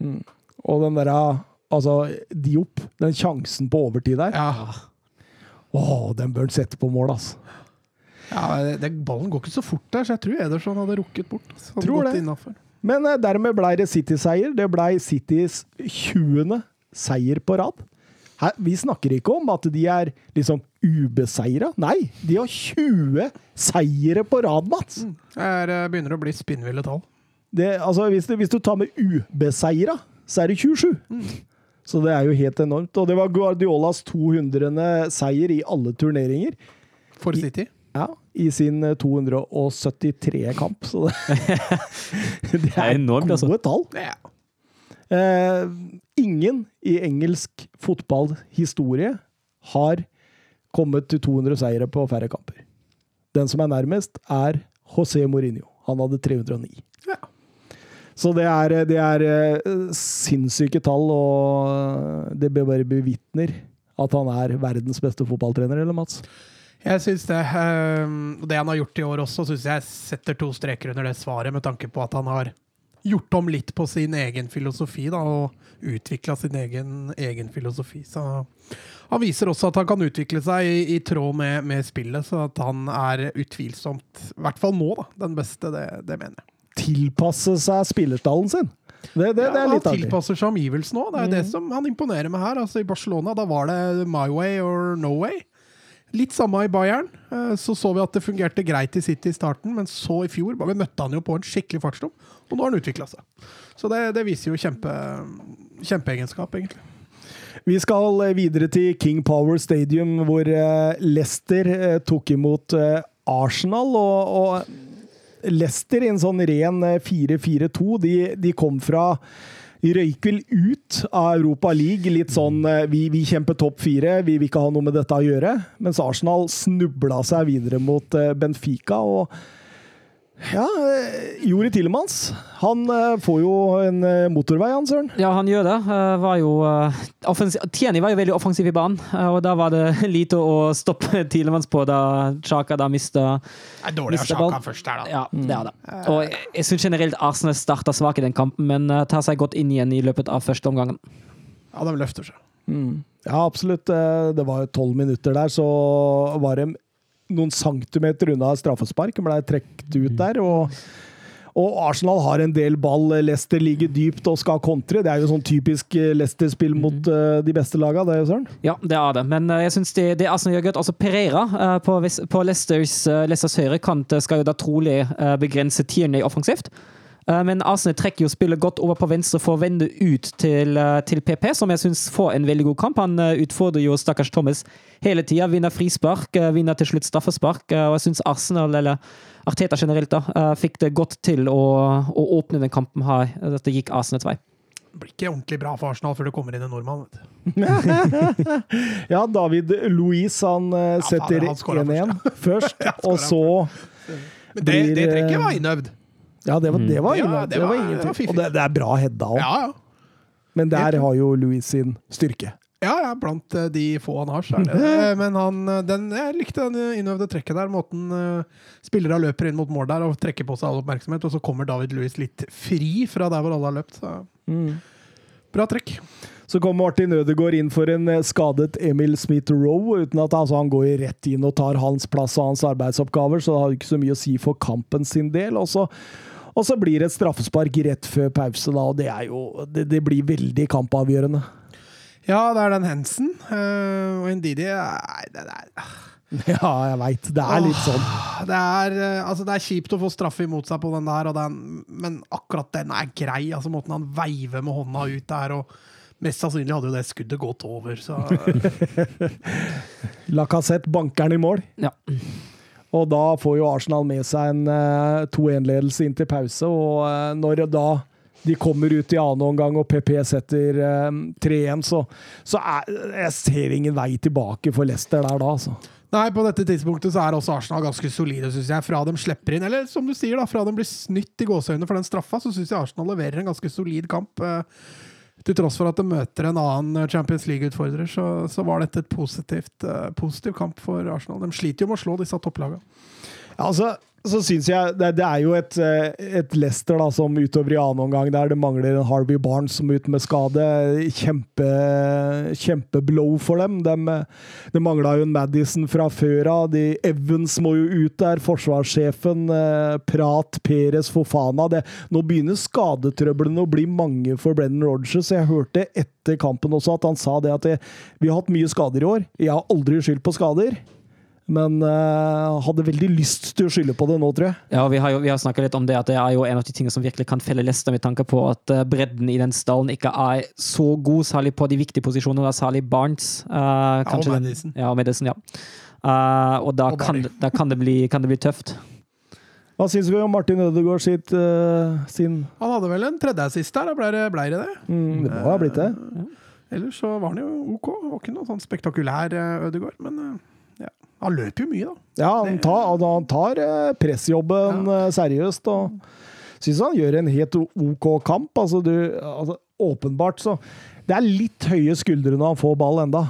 Og den derre Altså, Diop, den sjansen på overtid der, Ja, Å, den bør han sette på mål, altså. ja det, Ballen går ikke så fort der, så jeg tror Ederson hadde rukket bort. Hadde Tror gått det. innenfor. Men eh, dermed ble det City-seier. Det ble Citys 20. seier på rad. Her, vi snakker ikke om at de er liksom ubeseira. Nei, de har 20 seire på rad, Mats! Det er, begynner å bli spinnville tall. Det, altså, hvis, du, hvis du tar med ubeseira, så er det 27. Så det er jo helt enormt. Og det var Guardiolas 200. seier i alle turneringer. For I- Ja, I sin eh, 273 kamp. Så det, *laughs* *laughs* det er enormt, altså. gode tall. Ja. Eh, ingen i engelsk fotballhistorie har kommet til 200 seire på færre kamper. Den som er nærmest, er José Mourinho. Han hadde 309. Ja. Så det er, det er eh, sinnssyke tall, og det bare bevitner at han er verdens beste fotballtrener, eller Mats? Jeg syns det. og det han har gjort i år også, syns jeg setter to streker under det svaret, med tanke på at han har gjort om litt på sin egen filosofi, da, og utvikla sin egen, egen filosofi. Så han viser også at han kan utvikle seg i, i tråd med, med spillet, så at han er utvilsomt, i hvert fall nå, da, den beste, det, det mener jeg. Tilpasse seg spillerstallen sin. Det, det, det Ja, er han. Mm. tilpasser seg omgivelsene òg. Det er det som han imponerer med her. Altså, I Barcelona da var det my way or no way. Litt samme i Bayern. Eh, Så så vi at det fungerte greit i City i starten, men så i fjor bare møtte han jo på en skikkelig fartsdom, og nå har han utvikla seg. Så det, det viser jo kjempe, kjempeegenskap, egentlig. Vi skal videre til King Power Stadium, hvor eh, Leicester eh, tok imot Arsenal. Og, og Leicester i en sånn ren eh, 4-4-2, de, de kom fra røyk vel ut av Europa League. Litt sånn eh, vi, vi kjemper topp fire, vi vil ikke ha noe med dette å gjøre. Mens Arsenal snubla seg videre mot eh, Benfica. og ja, eh, Jori Tillemans, han eh, får jo en eh, motorvei, han søren. Ja, han gjør det. Var jo, Tieni var jo veldig offensiv i banen, og da var det *laughs* lite å stoppe *laughs* Tillemanns på da Chaka da mista Det er dårlig av Chaka først her, da. Ja, det er det. Og jeg, jeg syns generelt Arsenal starta svakt i den kampen, men tar seg godt inn igjen i løpet av første omgangen. Ja, de løfter seg. Ja, absolutt. Det var jo tolv minutter der, så var de noen centimeter unna straffespark. Ble trukket ut der. og og Arsenal har en del ball. Leicester ligger dypt og skal kontre. Det er jo sånn typisk eh, Leicester-spill mot uh, de beste lagene, det, Søren. Ja, det er det. Men uh, jeg syns det, det Arsenal gjør godt. Altså Pereira uh, på, på Leicesters, Leicesters høyrekant kant skal jo da trolig begrense Tierney offensivt. Eh, Men Arsenal trekker jo spillet godt over på venstre for å vende ut til, eh, til PP, som jeg syns får en veldig god kamp. Han eh, utfordrer jo stakkars Thomas hele tida. Vinner frispark, vinner til slutt straffespark. Og jeg syns Arsenal, eller Arteta generelt, da, fikk det godt til å, å åpne den kampen her. Dette gikk Arsenals vei. Det blir ikke ordentlig bra for Arsenal før det kommer inn en nordmann. vet du. *laughs* Ja, David Louise han setter 1-1 først, *laughs* og så Men det, Blir, det trekket var innøvd. Ja, det var, det var, Ja, det det var var- det var ingenting. Og det, det er bra hedda òg. Ja, ja. Men der har jo Louis sin styrke. Ja, ja, blant eh, de få han har, så er det det. *laughs* Men han, eh, den, jeg likte den eh, innøvde trekket der. Måten uh, spillere løper inn mot mål der og trekker på seg all oppmerksomhet, og så kommer David Louis litt fri fra der hvor alle har løpt. Så. Bra trekk. Så kommer Martin Ødegaard inn for en eh, skadet Emil Smith-Roe, uten at altså, han går rett inn og tar hans plass og hans arbeidsoppgaver, så det har ikke så mye å si for kampen sin del. Og så, og så blir det et straffespark rett før pause, da, og det er jo Det, det blir veldig kampavgjørende. Ja, det er den Hensen. Uh, og Ndidi Nei, det, det, er, *laughs* Ja, jeg veit. Det er litt sånn. det, er, eh, altså, det er kjipt å få straffe imot seg på den der, og den, men akkurat den er grei. Altså Måten han veiver med hånda ut der, og mest sannsynlig hadde jo det skuddet gått over. Så *laughs* Lacassette banker den i mål. Ja. Og da får jo Arsenal med seg en eh, 2-1-ledelse inn til pause, og eh, når da de kommer ut i annen omgang og PP setter eh, 3-1, så, så er, jeg ser ingen vei tilbake for Leicester der da, altså. Nei, på dette tidspunktet så er også Arsenal ganske solide, syns jeg. Fra de slipper inn, eller som du sier, da, fra de blir snytt i gåseøynene for den straffa, så syns jeg Arsenal leverer en ganske solid kamp. Eh, til tross for at de møter en annen Champions League-utfordrer, så, så var dette et positivt, uh, positiv kamp for Arsenal. De sliter jo med å slå disse topplagene. Ja, altså, så syns jeg det, det er jo et, eh, et Leicester da, som utover i annen omgang der det mangler en Harvey Barnes som er ute med skade. Kjempe, kjempeblow for dem. De, det mangla jo en Madison fra før av. De- Evans må jo ut der. Forsvarssjefen. eh, Prat, Perez, Fofana. Det, nå begynner skadetrøblene å bli mange for Brennan Rodgers. Jeg hørte etter kampen også at han sa det at det, vi har hatt mye skader i år. Jeg har aldri skyldt på skader. Men uh, hadde veldig lyst til å skylde på det nå, tror jeg. Ja, vi har jo vi har snakket litt om det, at det er jo en av de tingene som virkelig kan felle Leicester, med tanke på at uh, bredden i den stallen ikke er så god, særlig på de viktige posisjonene. Da særlig Barnes. Uh, kanskje og Madison. Ja, og Madison, ja. Eh, og da, Og kan, da kan, det bli, kan det bli tøft. Hva syns vi om Martin Ødegaard sitt, uh, sin Han hadde vel en tredje assist der, da ble det, ble det det? mm, Det må ha blitt det. Ellers så var han jo OK. Var ikke noe sånn spektakulær uh, Ødegaard, men ja. Han løper jo mye, da. Ja, han tar, han tar eh, pressjobben ja. seriøst, og syns han gjør en helt OK kamp. Altså, du, altså, åpenbart så Det er litt høye skuldre når han får ball enda.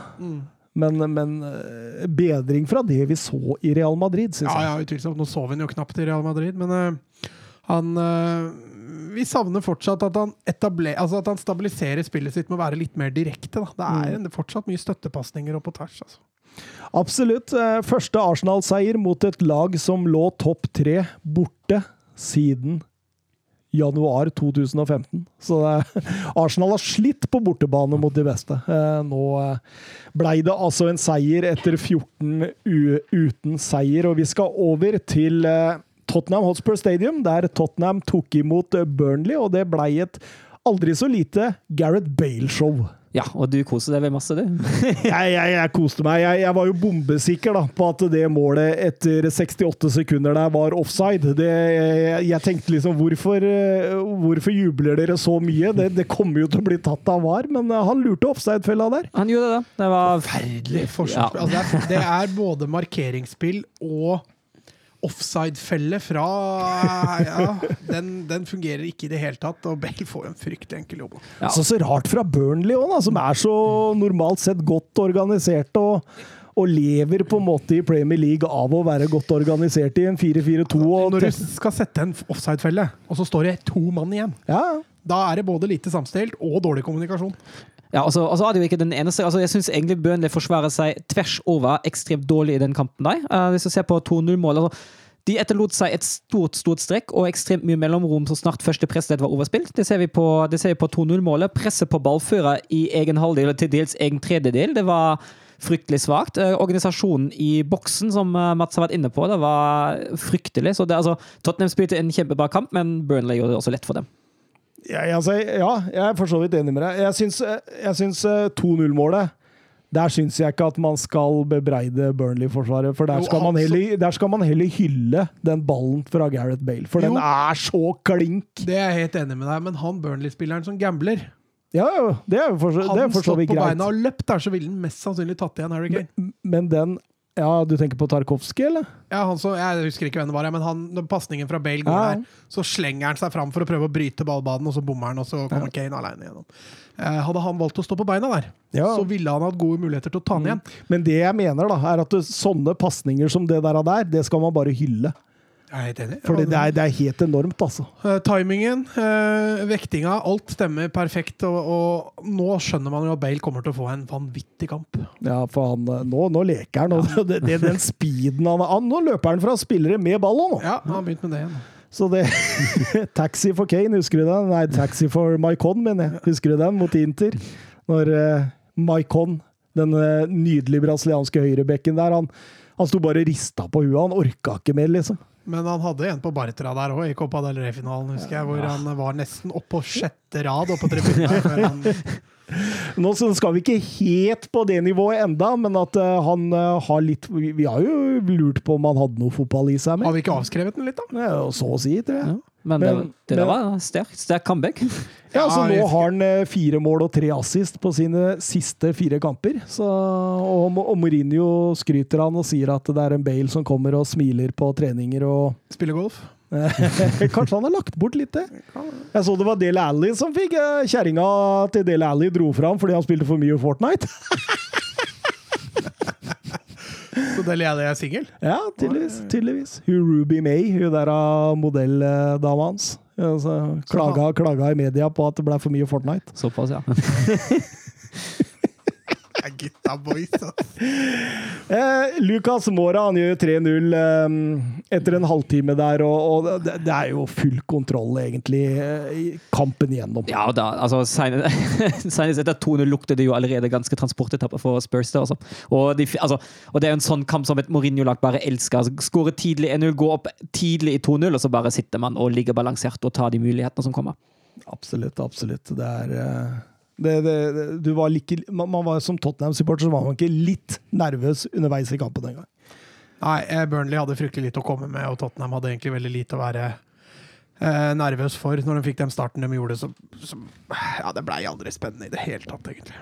Men, men eh, bedring fra det vi så i Real Madrid, syns Ja, jeg. ja, utvilsomt. Nå så vi han jo knapt i Real Madrid, men uh, han uh Vi savner fortsatt at han, altså at han stabiliserer spillet sitt med å være litt mer direkte. Da. Det er en- fortsatt mye støttepasninger og på tvers. Altså. Absolutt. Eh, Første Arsenal-seier mot et lag som lå topp tre borte siden januar 2015. Så *laughs* Arsenal har slitt på bortebane mot de beste. Eh, nå eh, blei det altså en seier etter 14 u uten seier, og vi skal over til eh, Tottenham Hotspur Stadium, der Tottenham tok imot eh, Burnley, og det blei et aldri så lite Gareth Bale-show. Ja, og du koser deg vel masse, du? *laughs* jeg, jeg, jeg koste meg. Jeg, jeg, var jo bombesikker da, på at det målet etter 68 sekunder der var offside. Det, jeg, jeg, tenkte liksom hvorfor, eh, hvorfor jubler dere så mye? Det, det, kommer jo til å bli tatt av VAR, men eh, han lurte offside-fella der. Han gjorde det. Det var Forferdelig forskjell. Ja. Altså, det, er, det er både markeringsspill og offside-felle fra ja, den, den, fungerer ikke i det hele tatt, og Bale får en fryktelig enkel jobb. Ja. Så, så rart fra Burnley òg, som er så normalt sett godt organisert. og og lever på en måte i Premier League av å være godt organisert i en 4-4-2. Når du skal sette en offside-felle, og så står det to mann igjen, ja. da er det både lite samstilt og dårlig kommunikasjon. Ja, altså, altså er det jo ikke den eneste. Altså, jeg syns egentlig Burnley forsvarer seg tvers over ekstremt dårlig i den kampen. Der. Uh, hvis du ser på 2-0-målet altså, De etterlot seg et stort stort strekk og ekstremt mye mellomrom så snart første pressledd var overspilt. Det ser vi på, på 2-0-målet. Presset på ballfører i egen halvdel, og til dels egen tredjedel, det var fryktelig svakt. Uh, organisasjonen i boksen, som uh, Mats har vært inne på, det var fryktelig. Så det, altså, Tottenham spilte en kjempebra kamp, men Burnley gjorde det også lett for dem. Ja, altså, ja, jeg er for så vidt enig med deg. Jeg syns, 2-0-målet der syns jeg ikke at man skal bebreide Burnley-forsvaret. For der skal, man heller, der skal man heller hylle den ballen fra Gareth Bale. For jo. den er så klink! Det er jeg helt enig med deg, men han Burnley-spilleren som gambler ja, det er jo for, så, for så vidt greit. Han stått på beina og løpt der, så ville han mest sannsynlig tatt igjen Harry Kane. Men, men den ja, Du tenker på Tarkovskij, eller? Ja, han så, Jeg husker ikke hvem det var, men han, pasningen fra Bale går ja. der, så slenger han seg fram for å prøve å bryte ballbanen, og så bommer han, og så kommer ja. Kane alene igjennom. Eh, hadde han valgt å stå på beina der, ja. så ville han hatt gode muligheter til å ta den mm. igjen. Men det jeg mener, da, er at sånne pasninger som det der, det skal man bare hylle. Jeg er helt enig. Fordi det er, det er, helt enormt, altså. Uh, timingen, uh, vektinga, alt stemmer perfekt. Og, og, nå skjønner man jo at Bale kommer til å få en vanvittig kamp. Ja, for han, eh, nå, nå leker han. Ja. det, det, den speeden han har Nå løper han fra spillere med ball nå! Ja, han har begynt med det igjen. Så det *laughs* Taxi for Kane, husker du den? Nei, Taxi for Maikon, mener jeg. Husker du den mot Inter? Når uh, Maikon, den nydelige brasilianske høyrebekken der, han, han sto bare og rista på huet. Han orka ikke mer, liksom. Men han hadde en på Bartra der òg, i Copa del Rey-finalen, husker jeg. Hvor han var nesten oppå sjette rad oppe på *laughs* tribunen. Nå skal vi ikke helt på det nivået enda, men at uh, han uh, har litt vi, har jo lurt på om han hadde noe fotball i seg. Med. Har vi ikke avskrevet den litt, da? Ja, så å si, tror jeg. Ja. Men, men, det, det men, var sterkt. sterk comeback. *laughs* Ja, så Nå har han uh, fire mål og tre assist på sine siste fire kamper. Så, og, og Mourinho skryter han og sier at det er en Bale som kommer og smiler på treninger og Spiller golf? *laughs* Kanskje han har lagt bort litt, det. Jeg så det var Dale Alli som fikk uh, kjerringa til Dale Alli dro fram fordi han spilte for mye Fortnite. *laughs* Så Dele Alli er singel? Ja, tydeligvis. tydeligvis. Hun Ruby May, hun der av modelldama hans. Altså, klaga, klaga, i media på at det ble for mye Fortnite. Såpass, ja. *laughs* Gutta boys. Eh, Lucas Mora han gjør 3-0 eh, etter en halvtime der, og, og det, det, er jo full kontroll, egentlig, eh, i kampen igjennom. Ja, da, altså Senest etter 2-0 lukter det jo allerede ganske transportetapper for Spurs. Altså. og, de, altså, og, det er jo en sånn kamp som et Mourinho-lag bare elsker. Altså, Skåre tidlig 1-0, gå opp tidlig i 2-0, og så bare sitter man og ligger balansert og tar de mulighetene som kommer. Absolutt, absolutt. Det er uh det, det, du var like, man var Som Tottenham-supporter så var man ikke litt nervøs underveis i kampen engang. Nei, eh, Burnley hadde fryktelig lite å komme med, og Tottenham hadde egentlig veldig lite å være eh, nervøs for. Når de fikk den starten de gjorde, så, så Ja, det blei aldri spennende i det hele tatt, egentlig.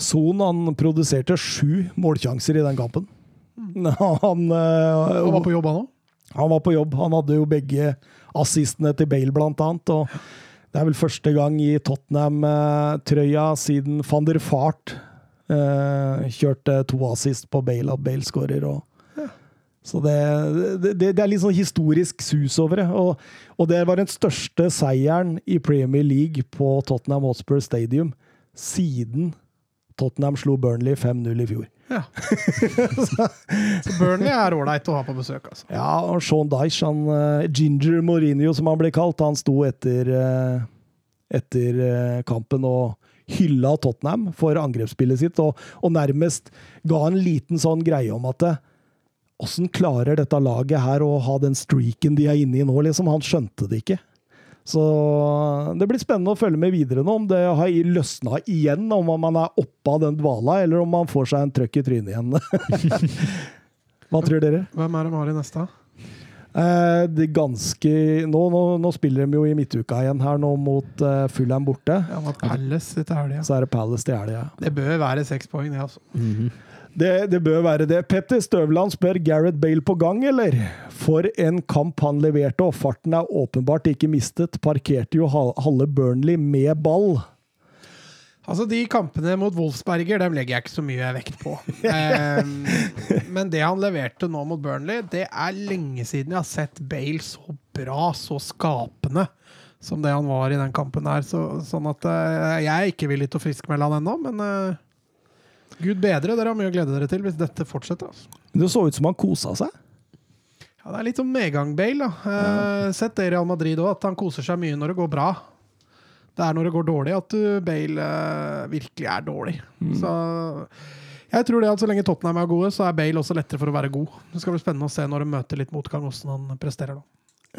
Son han produserte sju målsjanser i den kampen. Mm. *laughs* Han, eh, han var på jobb, han òg? Han var på jobb. Han hadde jo begge assistene til Bale, blant annet. og det er vel første gang i Tottenham-trøya siden van der Fart eh, kjørte to assist på Bale, at Bale skårer. Så det, det, det, er litt sånn historisk sus over det. Og, og, det var den største seieren i Premier League på Tottenham Hotspur Stadium siden Tottenham slo Burnley 5-0 i fjor. Ja. *laughs* Så Burnley er ålreit å ha på besøk, altså. Ja, og Sean Dyche, han, eh, Ginger Mourinho som han ble kalt, han sto etter, eh, etter eh, kampen og hylla Tottenham for angrepsspillet sitt, og, og nærmest ga en liten sånn greie om at Åssen klarer dette laget her å ha den streaken de er inne i nå, liksom? Han skjønte det ikke. Så det blir spennende å følge med videre nå, om det har løsna igjen, om man er oppe av den dvala, eller om man får seg en trøkk i trynet igjen. *laughs* Hva tror dere? Hvem er det de har i neste? Eh, det ganske nå, nå, nå spiller de jo i midtuka igjen her nå mot uh, Fulham borte. Ja, var Palace til helga. Så er det Palace til helga. Det bør være seks poeng, det, altså. Det, det bør være det. Petter Støvland spør Gareth Bale på gang, eller? For en kamp han leverte, og farten er åpenbart ikke mistet. Parkerte jo hal- halve Burnley med ball. Altså, De kampene mot Wolfsberger dem legger jeg ikke så mye vekt på. um, *laughs* men det han leverte nå mot Burnley, det er lenge siden jeg har sett Bale så bra, så skapende som det han var i den kampen her. Så, sånn at uh, jeg er ikke villig til å friskmelde han ennå, men eh, gud bedre, dere har mye å glede dere til hvis dette fortsetter. altså. Det så ut som han kosa seg. Ja, Det er litt sånn medgang-Bale. da. Eh, Sett det i Real Madrid òg, at han koser seg mye når det går bra. Det er når det går dårlig at du, Bale eh, virkelig er dårlig. Så jeg tror det at så lenge Tottenham er gode, så er Bale også lettere for å være god. Det skal bli spennende å se når de møter litt motgang, hvordan han presterer da.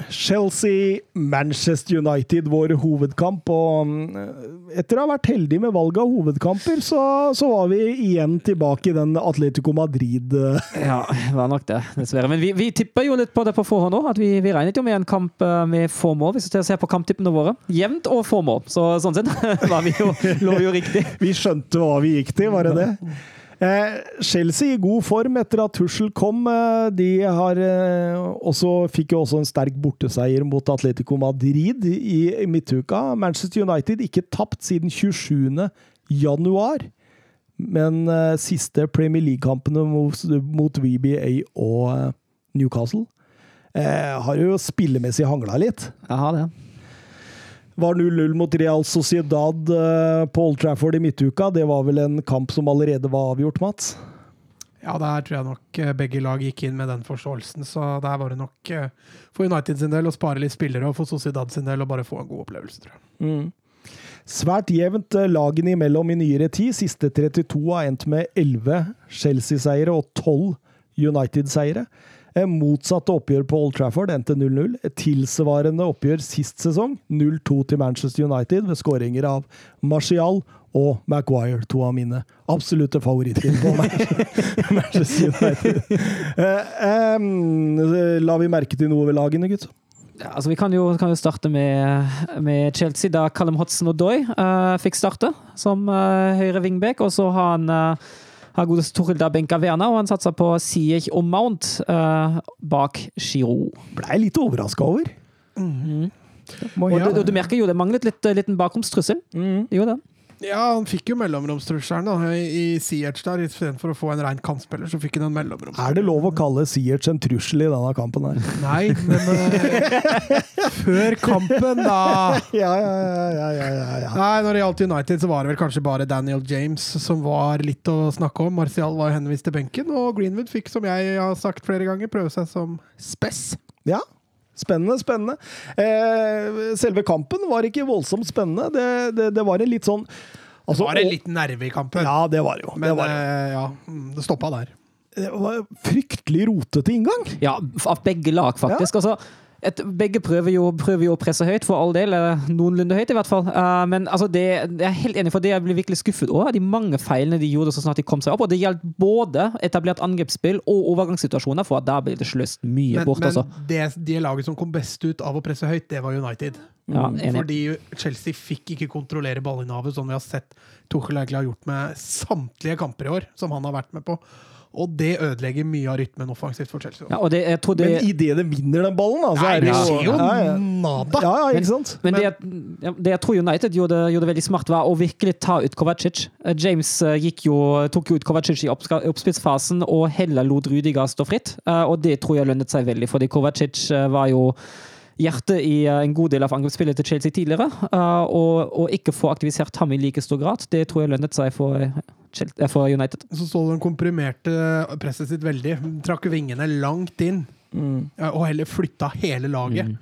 Chelsea, Manchester United, vår hovedkamp. Og mm, etter å ha vært heldig med valget av hovedkamper, så, så var vi igjen tilbake i den Atletico Madrid eh, Ja, det var nok det, dessverre. Men vi, vi tipper jo litt på det på forhånd òg. Vi, vi regnet jo med en kamp eh, med få mål, hvis du ser på kamptippene våre. Jevnt og få mål. Så sånn sett *laughs* var vi jo, lå vi jo riktig. Vi skjønte hva vi gikk til, var det det? Eh, Chelsea i god form etter at Tussel kom. Eh, de har eh, også, fikk jo også en sterk borteseier mot Atletico Madrid i, midtuka. Manchester United ikke tapt siden 27. januar. Men siste Premier League-kampene mot, mot VBA og Newcastle har jo spillemessig hangla litt. Jeg har det. Var 0-0 mot Real Sociedad eh, på Old Trafford i midtuka. Det var vel en kamp som allerede var avgjort, Mats? Ja, der tror jeg nok eh, begge lag gikk inn med den forståelsen, så der var det nok eh, for United sin del å spare litt spillere, og for Sociedad sin del å bare få en god opplevelse, tror jeg. Svært jevnt lagene imellom i nyere tid. Siste 32 har endt med 11 Chelsea-seiere og 12 United-seiere. Eh, Motsatte oppgjør på Old Trafford endte 0-0. Tilsvarende oppgjør sist sesong, 0-2 til Manchester United ved skåringer av Martial og Maguire, to av mine absolutte favoritter på *laughs* Manchester United. Uh, um, la vi merke til noe ved lagene, gutt? Altså vi kan jo, kan jo starte med, med Chelsea, da Callum Hudson og Doy uh, fikk starte som uh, høyre wingback. Og så har han uh, har godeste Torhild da benka Werner, og han satsa på Siech og Mount eh, bak Giroud. Blei litt overraska over. Må Og du, du merker jo det manglet litt eh, liten bakromstrussel. Mm. Det det. Ja, han fikk jo mellomromstrusselen i Siech der. Istedenfor å få en rein kantspiller, så fikk han en mellomromstrussel. Er det lov å kalle Siertz en trussel i denne kampen her? *laughs* Nei, men eh, før kampen, da! *laughs* Ja, ja, ja, ja, ja, ja, ja. Nei, Når det gjaldt United, så var det vel kanskje bare Daniel James som var litt å snakke om. Martial var henvist til benken, og Greenwood fikk, som jeg har sagt flere ganger, prøve seg som spess. ja. Spennende, spennende. Eh, selve kampen var ikke voldsomt spennende. Det, det, det var en litt sånn Det altså, var en og- litt nerve i kampen, Ja, det var det jo. men det, var, eh, ja, mm, det stoppa der. det var fryktelig rotete inngang. Ja, av begge lag, faktisk. Altså, et, begge prøver jo, prøver jo å presse høyt, for all del. Noenlunde høyt, i hvert fall. Uh, men altså, det, jeg er helt enig for det jeg ble virkelig skuffet over. De mange feilene de gjorde så snart de kom seg opp. Og det gjaldt både etablert angrepsspill og overgangssituasjoner, for der ble det sløst mye Men, bort. men Altså. det, det laget som kom best ut av å presse høyt, det var United. Ja, enig. Fordi Chelsea fikk ikke kontrollere ballinnehavet, som vi har sett Tuchel egentlig har gjort med samtlige kamper i år, som han har vært med på. Og det ødelegger mye av rytmen offensivt for Chelsea. Ja, og det, jeg tror det, Men idet de vinner den ballen, altså, så Nei, er det det jo skjer jo ja, ja. nada! ja, ja, ikke sant? Men det, ja, det jeg tror United gjorde, gjorde veldig smart, var å virkelig ta ut Kovacic. Eh, James eh, gikk jo, tok jo ut Kovacic i oppspillsfasen og heller lot Rudiger stå fritt. Eh, Og det tror jeg lønnet seg veldig, fordi Kovacic var jo hjertet i eh, en god del av angrepsspillet til Chelsea tidligere. eh, Og, og ikke få aktivisert ham i like stor grad, det tror jeg lønnet seg for, eh, for United. Så så du den komprimerte presset sitt veldig. Trakk vingene langt inn. Mm. Og heller flytta hele laget.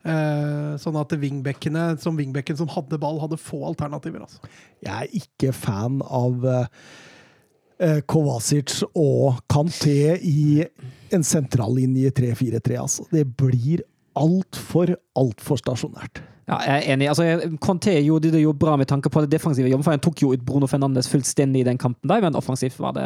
Eh, sånn at wingbackene, som wingbacken som hadde ball, hadde få alternativer. Altså. Jeg er ikke fan av eh, Kovacic og Kanté i en sentrallinje 3-4-3, altså. Det blir altfor, altfor stasjonært. Ja, jeg er enig. Altså, Conté gjorde det jo bra med tanke på det defensive jobben, for han tok jo ut Bruno Fernandes fullstendig i den kampen der, men offensivt var det,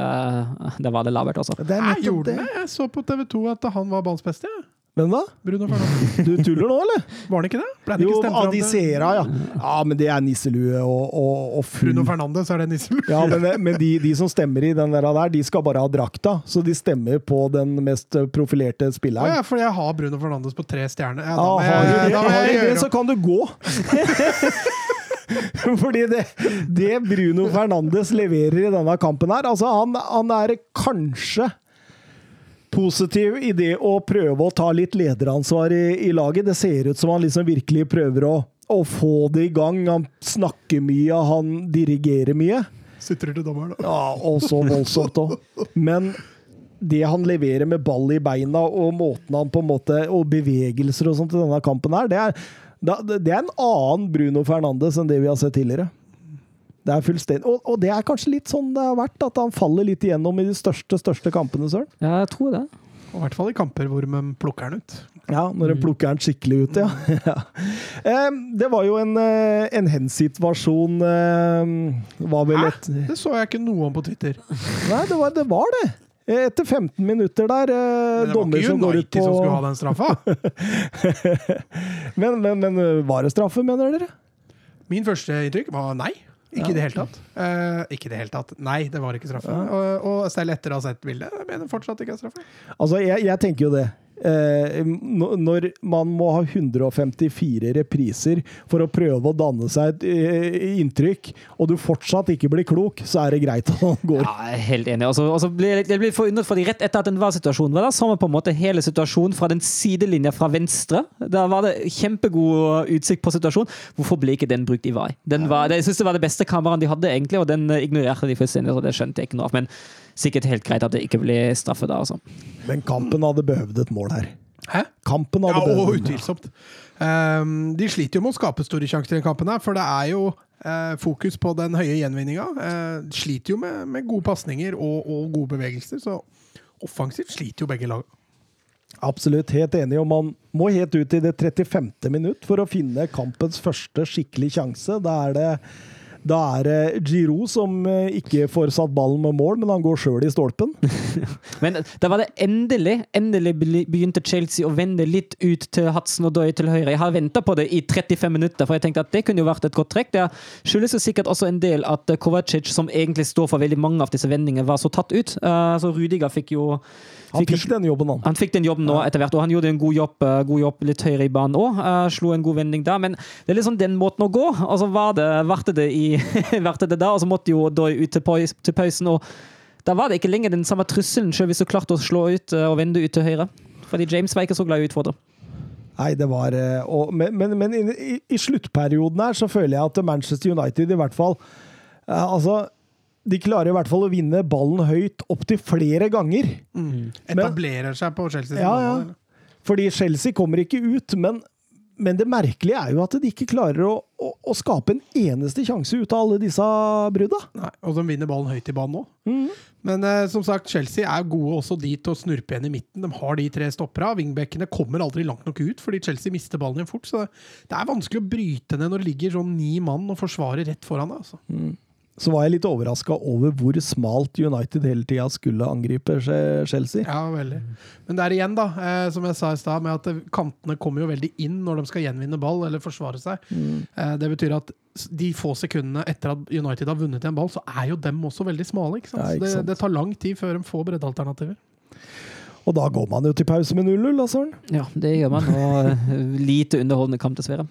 det, var det lavert, Også. Det er Jeg nettopp gjorde det. det. Jeg så på TV2 at han var banens beste. Ja. Men da? Bruno Fernandes. Du tuller nå, eller? Var det ikke det? Ble det Jo, ikke stemt Adisera, ja. Ja, men det er nisselue og, og, og full Bruno Fernandes, er det nisselue. Ja, men, men de, de som stemmer i den der, de skal bare ha drakta. Så de stemmer på den mest profilerte spilleren. ja, for jeg har Bruno Fernandes på tre stjerner. Ja, da må har du det, da har du det, så kan du gå! *laughs* Fordi det, det Bruno Fernandes leverer i denne kampen her altså han, han er kanskje positiv i det å prøve å ta litt lederansvar i, i laget. Det ser ut som han liksom virkelig prøver å, å få det i gang. Han snakker mye, han dirigerer mye. Sutrer til dommeren. Ja, og så voldsomt òg. Men det han leverer med ball i beina, og måten han på en måte Og bevegelser og sånt i denne kampen her, det er, det er en annen Bruno Fernandes enn det vi har sett tidligere. Det er fullstendig og, og det er kanskje litt sånn det har vært, at han faller litt igjennom i de største, største kampene, Søren. Ja, jeg tror det. Og I hvert fall i kamper hvor de plukker den ut. Ja, når en plukker den skikkelig ut, ja. *laughs* ja. Eh, Det var jo en, eh, en hens-situasjon eh, Var vel Hæ? et Det så jeg ikke noe om på Twitter. *laughs* Nei, det var det. Var det. Etter 15 minutter der, eh, Men det var dommer ikke som går ut United på som skulle ha den straffa. *laughs* men, men, men eh, var det straffe, mener dere? Min første inntrykk var nei. Ikke i det hele tatt. Uh, ikke i det hele tatt. Nei, det var ikke straffe. Og, og selv etter å ha sett bildet, jeg mener fortsatt ikke er straffe. Altså, jeg, jeg tenker jo det. Eh, når man må ha 154 repriser for å prøve å danne seg et eh, inntrykk, og du fortsatt ikke blir klok, så er det greit at han går. Ja, jeg er helt enig. Og så- og så ble jeg blir forundret, fordi rett etter at den var-situasjonen var der, så man på en måte hele situasjonen fra den sidelinja fra venstre. Der var det kjempegod utsikt på situasjonen. Hvorfor ble ikke den brukt i VAR? Den var, jeg synes det var det beste kameraet de hadde, egentlig, og den eh, ignorerte de fullstendig. og det skjønte jeg ikke noe av. Men sikkert helt greit at det ikke blir straffe da, altså. Men kampen hadde behøvd et mål her. Hæ? Kampen Ja, hadde og behøvd et utvilsomt. Um, de sliter jo med å skape store sjanser i den kampen, her, for det er jo uh, fokus på den høye gjenvinninga. Uh, sliter jo med, med gode pasninger og, og gode bevegelser, så offensivt sliter jo begge lag. Absolutt, helt enig. Og man må helt ut i det 35. minutt for å finne kampens første skikkelig sjanse. Da er det, da er det Giro som eh, ikke får satt ballen med mål, men han går sjøl i stolpen. *laughs* Men da var det endelig endelig begynte Chelsea å vende litt ut til Hudson og Doy til høyre. Jeg har venta på det i 35 minutter, for jeg tenkte at det kunne jo vært et godt trekk. Det skyldes jo sikkert også en del at Kovacic, som egentlig står for veldig mange av disse vendingene, var så tatt ut. Eh, Så Rudiger fikk jo Han fikk- den jobben, han. han fikk den jobben nå etter hvert, og han gjorde en god jobb, eh, god jobb litt høyere i banen òg. slo en god vending der, men det er liksom den måten å gå. Og så var det, varte det, i, *laughs* varte det da, og så måtte jo Doy ut til, pau- til pausen. og da var det ikke lenger den samme trusselen, selv hvis du klarte å slå ut eh, og vende ut til høyre. Fordi James var ikke så glad i å utfordre. Nei, det var eh, og, Men, men, men i, i, sluttperioden her så føler jeg at Manchester United i hvert fall eh, Altså, de klarer i hvert fall å vinne ballen høyt opptil flere ganger. Etablerer seg på Chelsea. Ja, ja. Fordi Chelsea kommer ikke ut, men, men det merkelige er jo at de ikke klarer å, å, å skape en eneste sjanse ut av alle disse brudda. Nei, og de vinner ballen høyt i banen nå. Men eh, som sagt, Chelsea er gode også dit å snurpe igjen i midten. De har de tre stoppera. Wingbackene kommer aldri langt nok ut, fordi Chelsea mister ballen igjen fort. Så det, det er vanskelig å bryte ned når det ligger sånn ni mann og forsvarer rett foran deg. Altså. Så var jeg litt overraska over hvor smalt United hele tida skulle angripe Chelsea. Ja, veldig. Men der igjen, da, eh, som jeg sa i stad, med at kantene kommer jo veldig inn når de skal gjenvinne ball eller forsvare seg. Eh, det betyr at de få sekundene etter at United har vunnet en ball, så er jo dem også veldig smale. ikke sant? Ja, ikke Så sant. det, det tar lang tid før de får breddealternativer. Og da går man jo til pause med 0-0, da, Søren. Ja, det gjør man. Og eh, lite underholdende kamp, dessverre.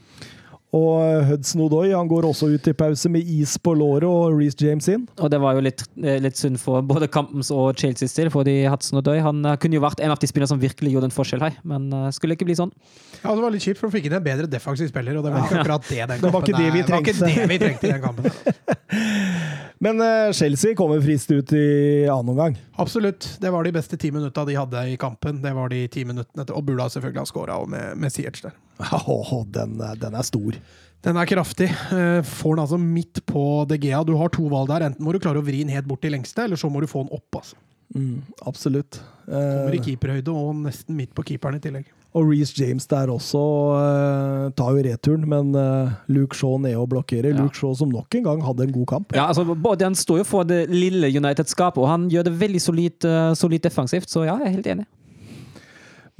Og Hudson Odoi han går også ut i pause med is på låret og Reece James inn. Og det var jo litt, eh, litt synd for både kampens og Chelseas del, fordi Hudson og Doy han eh, kunne jo vært en av de spillerne som virkelig gjorde en forskjell her, men det skulle ikke bli sånn. Ja, Det var litt kjipt, for de fikk inn en bedre defensiv spiller. og Det var ikke akkurat det den kampen. Det var ikke det vi trengte, Det var ikke det vi trengte i den kampen. *laughs* Men eh, Chelsea kommer frist ut i annen omgang. Absolutt. Det var de beste ti minutta de hadde i kampen. Det var de ti minuttene etter. Og burde selvfølgelig ha skåra med, med Siertz der. *laughs* Oh, den, er- den er stor. Den er kraftig. Eh, Får den altså midt på DGA. Du har to valg der. Enten må du klare å vri den helt bort til lengste, eller så må du få den opp. altså. Mm, absolutt. Kommer i Eh, keeperhøyde og nesten midt på keeperen i tillegg. Og Reece James der også uh, tar jo returen, men uh, Luke Shaw nede og blokkerer. Ja. Luke Shaw som nok en gang hadde en god kamp. Ja, altså, både Han står jo for det lille United-skapet, og han gjør det veldig solid, uh, solid defensivt, så ja, jeg er helt enig.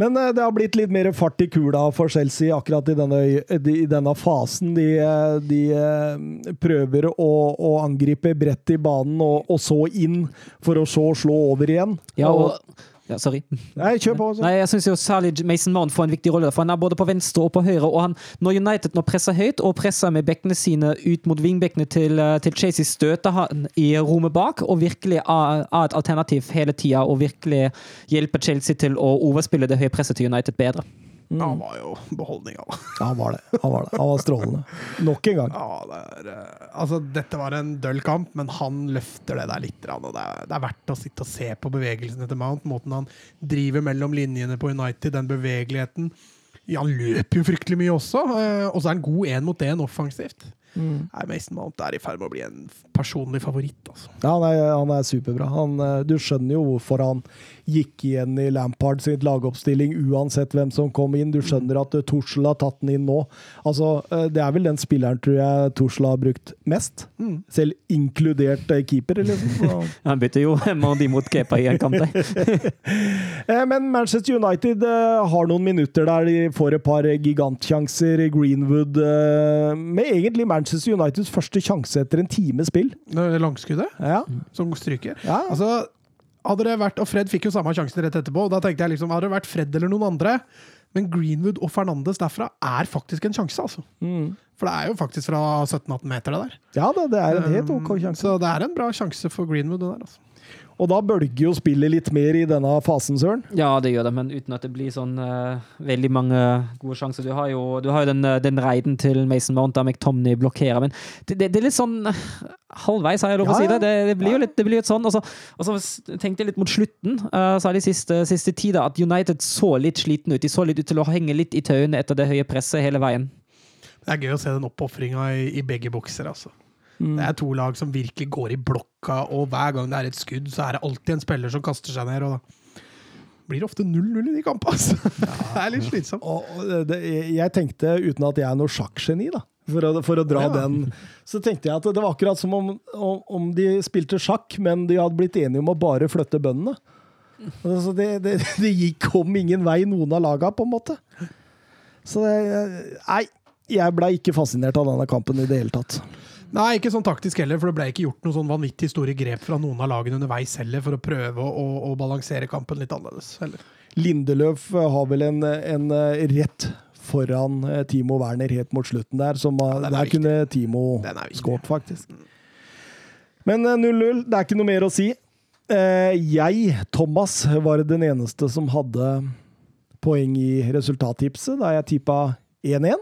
Men det har blitt litt mer fart i kula for Chelsea akkurat i denne, i denne fasen. De, de prøver å, å angripe bredt i banen og, og så inn, for å så slå over igjen. Ja, og, ja, sorry. Nei, kjør på. Også. Nei, jeg synes jo særlig Mason Mount får en viktig rolle, for han er både på venstre og på høyre. og han, Når United nå presser høyt og presser med bekkene sine ut mot vingbekkene til, eh, til Chasey, støter han i rommet bak og virkelig er, er et alternativ hele tida og virkelig hjelper Chelsea til å overspille det høye presset til United bedre. Ja, Han var jo beholdninga. Ja, *laughs* han var det. Han var det. Han var strålende. Nok en gang. Ja, det er, eh, altså, dette var en døll kamp, men han løfter det der litt. Og det, er, det er verdt å sitte og se på bevegelsene til Mount. Måten han driver mellom linjene på United, den bevegeligheten. Ja, han løper jo fryktelig mye også, eh, og så er han god én mot én offensivt. Nei, Mason Mount er i ferd med å bli en personlig favoritt. altså. Ja, han er, han er superbra. Han, eh, du skjønner jo hvorfor han gikk igjen i Lampard sitt lagoppstilling, uansett hvem som kom inn. Du skjønner at Tussel har tatt den inn nå. Altså, eh, Det er vel den spilleren, tror jeg, Tussel har brukt mest. Mm. Selv inkludert eh, keeper, liksom. *laughs* Han bytter jo *laughs* Mandi mot Kepa i en kamp. *laughs* Eh, Men Manchester United eh, har noen minutter der de får et par gigantsjanser. Greenwood eh, Med egentlig Manchester Uniteds første sjanse etter en time spill. Er Langskuddet Ja, som stryker. ja. Altså, hadde det vært, og Fred fikk jo samme sjansen rett etterpå. og Da tenkte jeg liksom, Hadde det vært Fred eller noen andre Men Greenwood og Fernandes derfra er faktisk en sjanse. altså. Mm. For det er jo faktisk fra 17-18 meter, det der. ja da, det er en helt Um, OK sjanse. Så det er en bra sjanse for Greenwood. det der, altså. Og da bølger jo spillet litt mer i denne fasen, Søren. Ja, det gjør det, men uten at det blir sånn uh, veldig mange gode sjanser. Du har jo, du har jo den, eh, den reiden til Mason Mount der McTomney blokkerer, men det, det, det er litt sånn eh, halvveis, har jeg lov å Ja, si det. Det, det blir jo litt, det blir litt sånn. Og så, og så tenkte jeg litt mot slutten, uh, særlig siste, siste tid, at United så litt sliten ut. De så litt ut til å henge litt i tauene etter det høye presset hele veien. Det er gøy å se den oppofringa i, i begge bokser. altså. Mm. Det er to lag som virkelig går i blokka, og hver gang det er et skudd, så er det alltid en spiller som kaster seg ned. og da blir ofte 0-0 i de kampene. Altså. *laughs* det er litt slitsomt. Og det, jeg tenkte, uten at jeg er noe sjakkgeni, da, for å, for å dra Ja. den, så tenkte jeg at det var akkurat som om, om, de spilte sjakk, men de hadde blitt enige om å bare flytte bøndene. Altså det, det, det gikk om ingen vei, noen av laga, på en måte. Så det, Nei, jeg ble ikke fascinert av denne kampen i det hele tatt. Nei, ikke sånn taktisk heller, for det ble ikke gjort noen sånn vanvittig store grep fra noen av lagene underveis heller, for å prøve å, å, å balansere kampen litt annerledes. Heller. Lindeløf har vel en, en eh, rett foran eh, Timo Werner helt mot slutten der, som ja, er der viktig. kunne Timo skåret, faktisk. Men eh, 0-0, det er ikke noe mer å si. Eh, Jeg, Thomas, var den eneste som hadde poeng i resultattipset da jeg tippa 1-1.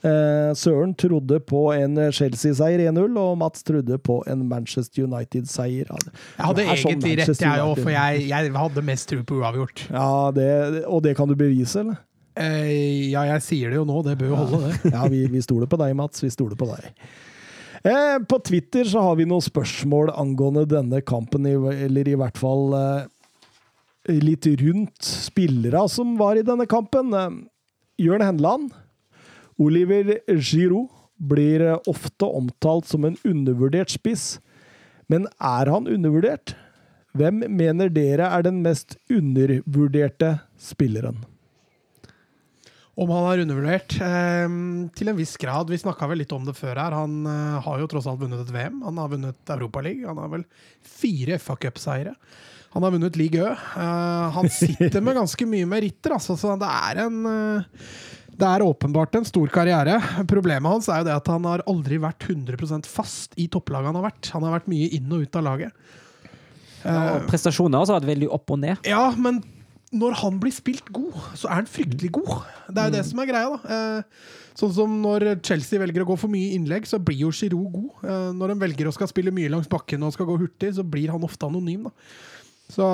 Eh, Søren trodde på en Chelsea-seier 1-0, og Mats trodde på en Manchester United-seier. Jeg hadde sånn egentlig rett, jeg òg, for jeg, jeg hadde mest tro på uavgjort. Ja, det, og det kan du bevise, eller? Eh, ja, jeg sier det jo nå, det bør jo holde, det. *laughs* Ja, vi, vi stoler på deg, Mats. Vi stoler på deg. Eh, på Twitter så har vi noen spørsmål angående denne kampen, eller i hvert fall eh, litt rundt spillere som var i denne kampen. Eh, Jørn Henland, Oliver Giroud, blir ofte omtalt som en undervurdert spiss. Men er han undervurdert? Hvem mener dere er den mest undervurderte spilleren? Om han er undervurdert? Eh, til en viss grad. Vi snakka vel litt om det før her. Han eh, har jo tross alt vunnet et VM. Han har vunnet Europaligaen. Han har vel fire FA Cup-seire. Han har vunnet Ligue Ø. Eh, han sitter med *laughs* ganske mye meritter, altså, så det er en eh, det er åpenbart en stor karriere. Problemet hans er jo det at han har aldri vært 100% fast i topplaget han har vært. Han har vært mye inn og ut av laget. Og prestasjoner har også vært veldig opp og ned. Ja, men når han blir spilt god, så er han fryktelig god. Det er jo det som er greia, da. Eh, sånn som når Chelsea velger å gå for mye innlegg, så blir jo Giroud god. Eh, når de velger å skal spille mye langs bakken og skal gå hurtig, så blir han ofte anonym, da. Så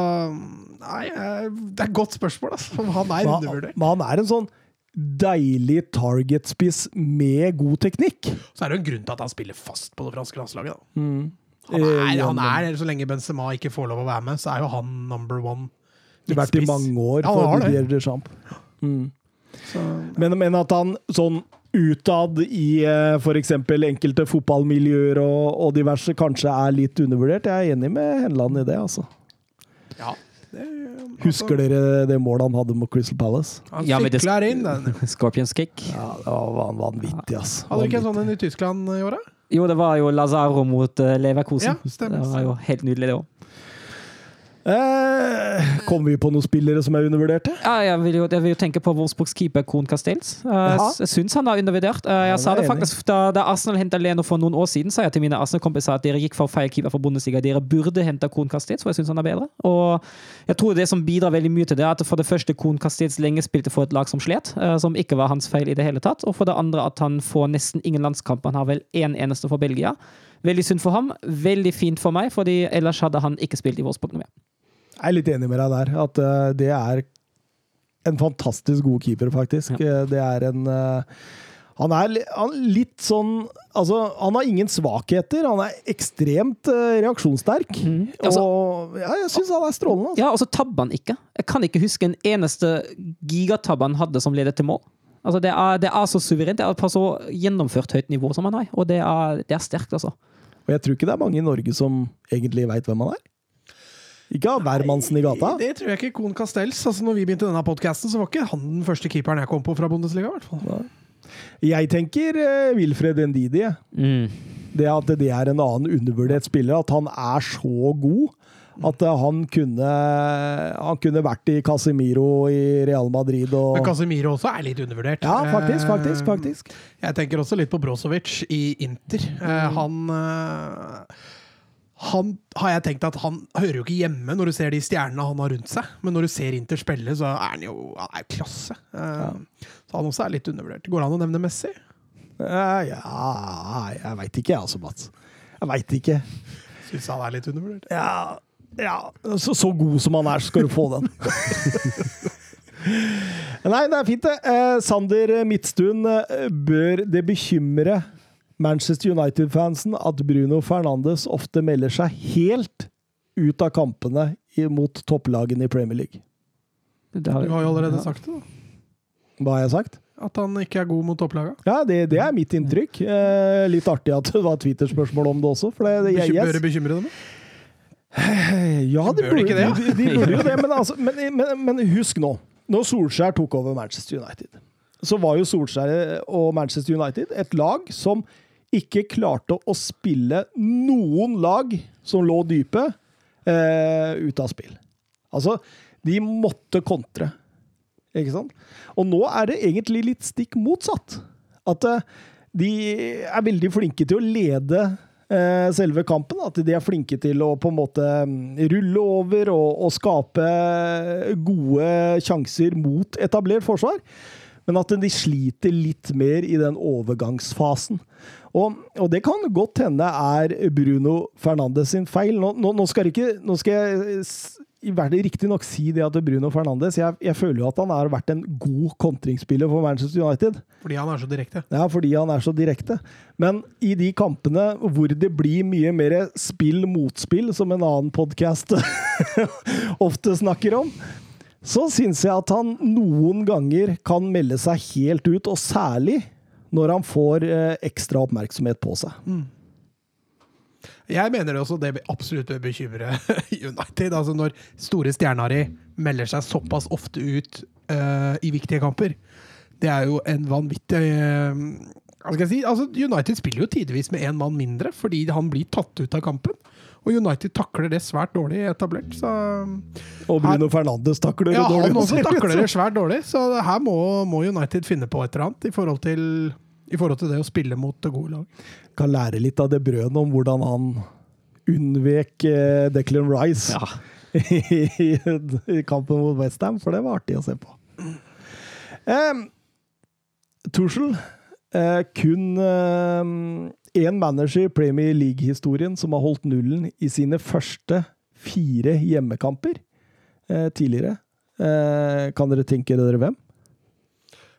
Nei, eh, det er et godt spørsmål, altså. Han er undervurdert. men han er en sånn deilig targetspiss med god teknikk. Så er det jo en grunn til at han spiller fast på det franske landslaget, da. Mm. Han er, Eh, han er, Så lenge Benzema ikke får lov å være med, så er jo han number one. Det har vært i mange år Ja, for det. Didier Deschamps. Mm. Så, Men, men at han sånn utad i eh, f.eks. enkelte fotballmiljøer og, og diverse kanskje er litt undervurdert. Jeg er enig med Henland i det, altså. ja. Det, Husker dere det målet han hadde mot Crystal Palace? Han Ja, sikla det- inn, den. *laughs* Scorpions kick. Ja, det var van- vanvittig, altså. Hadde du ikke en sånn en i Tyskland i året? Jo, det var jo Lazaro mot uh, Leverkosen. Ja, stemmer. Det var jo helt nydelig, det òg. Eh, Kommer vi på noen spillere som er undervurderte? Ja, jeg vil jo, jeg vil jo tenke på Wolfsburgs keeper Kohn Castells. Ja. Jeg syns han er undervurdert. Uh, jeg Ja, sa det faktisk da, da Arsenal henta Leno for noen år siden, sa jeg til mine Arsenal-kompiser at dere gikk for feil keeper for Bundesliga. Dere burde hente Kohn Castells, for jeg syns han er bedre. Og jeg tror det som bidrar veldig mye til det, er at for det første Kohn Castells lenge spilte for et lag som slet, uh, som ikke var hans feil i det hele tatt. Og for det andre at han får nesten ingen landskamp. Han har vel én en eneste for Belgia. Veldig synd for ham. Veldig fint for meg, fordi ellers hadde han ikke spilt i Wolfsburg noe mer. Jeg er litt enig med deg der. At uh, det er en fantastisk god keeper, faktisk. Ja. Det er en uh, han er han litt sånn Altså, han har ingen svakheter. Han er ekstremt uh, reaksjonssterk. Altså- og ja, jeg syns han er strålende. Altså. Ja, og så tabber han ikke. Jeg kan ikke huske en eneste gigatabbe han hadde som ledet til mål. Altså, det, er, det er så suverent. Det er på så gjennomført høyt nivå som han har. Og det er, det er sterkt, altså. Og jeg tror ikke det er mange i Norge som egentlig veit hvem han er. Ikke av hvermannsen i gata. Det tror jeg ikke Kohn Castells. Altså, når vi begynte denne podkasten, så var ikke han den første keeperen jeg kom på fra Bundesliga. i hvert fall. Jeg tenker uh, Wilfred Ndidi. Mm. Det at det er en annen undervurdert spiller. At han er så god. At eh, han kunne, han kunne vært i Casemiro i Real Madrid og Men Casemiro også er litt undervurdert. Ja, faktisk, Eh, faktisk, faktisk. Jeg tenker også litt på Brozovic i Inter. Eh, han han har jeg tenkt at han hører jo ikke hjemme når du ser de stjernene han har rundt seg. Men når du ser Inter spille, så er han jo han er klasse. Ja. Så han også er litt undervurdert. Går det an å nevne Messi? Eh, Ja, jeg veit ikke, jeg altså, Mats. Jeg veit ikke. Syns han er litt undervurdert. Ja, ja så, så god som han er, så skal du få den. *laughs* Nei, det er fint, det. Eh, Sander Midtstuen, eh, bør det bekymre Manchester United-fansen at Bruno Fernandes ofte melder seg helt ut av kampene mot topplagene i Premier League? Det har, Du har jo allerede sagt det, da. Hva har jeg sagt? At han ikke er god mot topplaga. Ja, det, det er mitt inntrykk. Eh, litt artig at det var Twitter-spørsmål om det også. For det, jeg, Bekym- Bør du det bekymre dem? Ja, De bør burde, ikke det, ja. de, de burde jo det, men, altså, men, men, men husk nå. Når Solskjær tok over Manchester United, så var jo Solskjær og Manchester United et lag som ikke klarte å spille noen lag som lå dype, eh, ut av spill. Altså, de måtte kontre. Ikke sant? Og nå er det egentlig litt stikk motsatt. At eh, de er veldig flinke til å lede eh, selve kampen. At de er flinke til å på en måte mm, rulle over og, og skape gode sjanser mot etablert forsvar. Men at de sliter litt mer i den overgangsfasen. Og, og det kan godt hende er Bruno Fernandes sin feil. Nå, nå, nå skal, ikke, nå skal jeg være i hvert riktig nok si det at Bruno Fernandes jeg, jeg føler jo at han har vært en god kontringsspiller for Manchester United. Fordi han er så direkte. Ja, fordi han er så direkte. Men i de kampene hvor det blir mye mer spill-motspill, som en annen podkast *laughs* ofte snakker om, så syns jeg at han noen ganger kan melde seg helt ut, og særlig når han får eh, ekstra oppmerksomhet på seg. Jeg mener også det absolutt bør bekymre *laughs* United. Altså Når store stjerner melder seg såpass ofte ut uh, i viktige kamper. Det er jo en vanvittig uh, Hva skal jeg si? Altså United spiller jo tidvis med én mann mindre fordi han blir tatt ut av kampen. Og United takler det svært dårlig etablert. Så Og Bruno Fernandes takler det ja, dårlig. han også takler det svært dårlig. Så her må, må United finne på et eller annet i forhold til, i forhold til det å spille mot gode lag. Kan lære litt av det brødet om hvordan han unnvek eh, Declan Rice. ja. i, *laughs* i kampen mot Westham, for det var artig å se på. Um, Tuchel, uh, kun én manager i Premier League-historien som har holdt nullen i sine første fire hjemmekamper eh, tidligere. Eh, kan dere tenke dere hvem?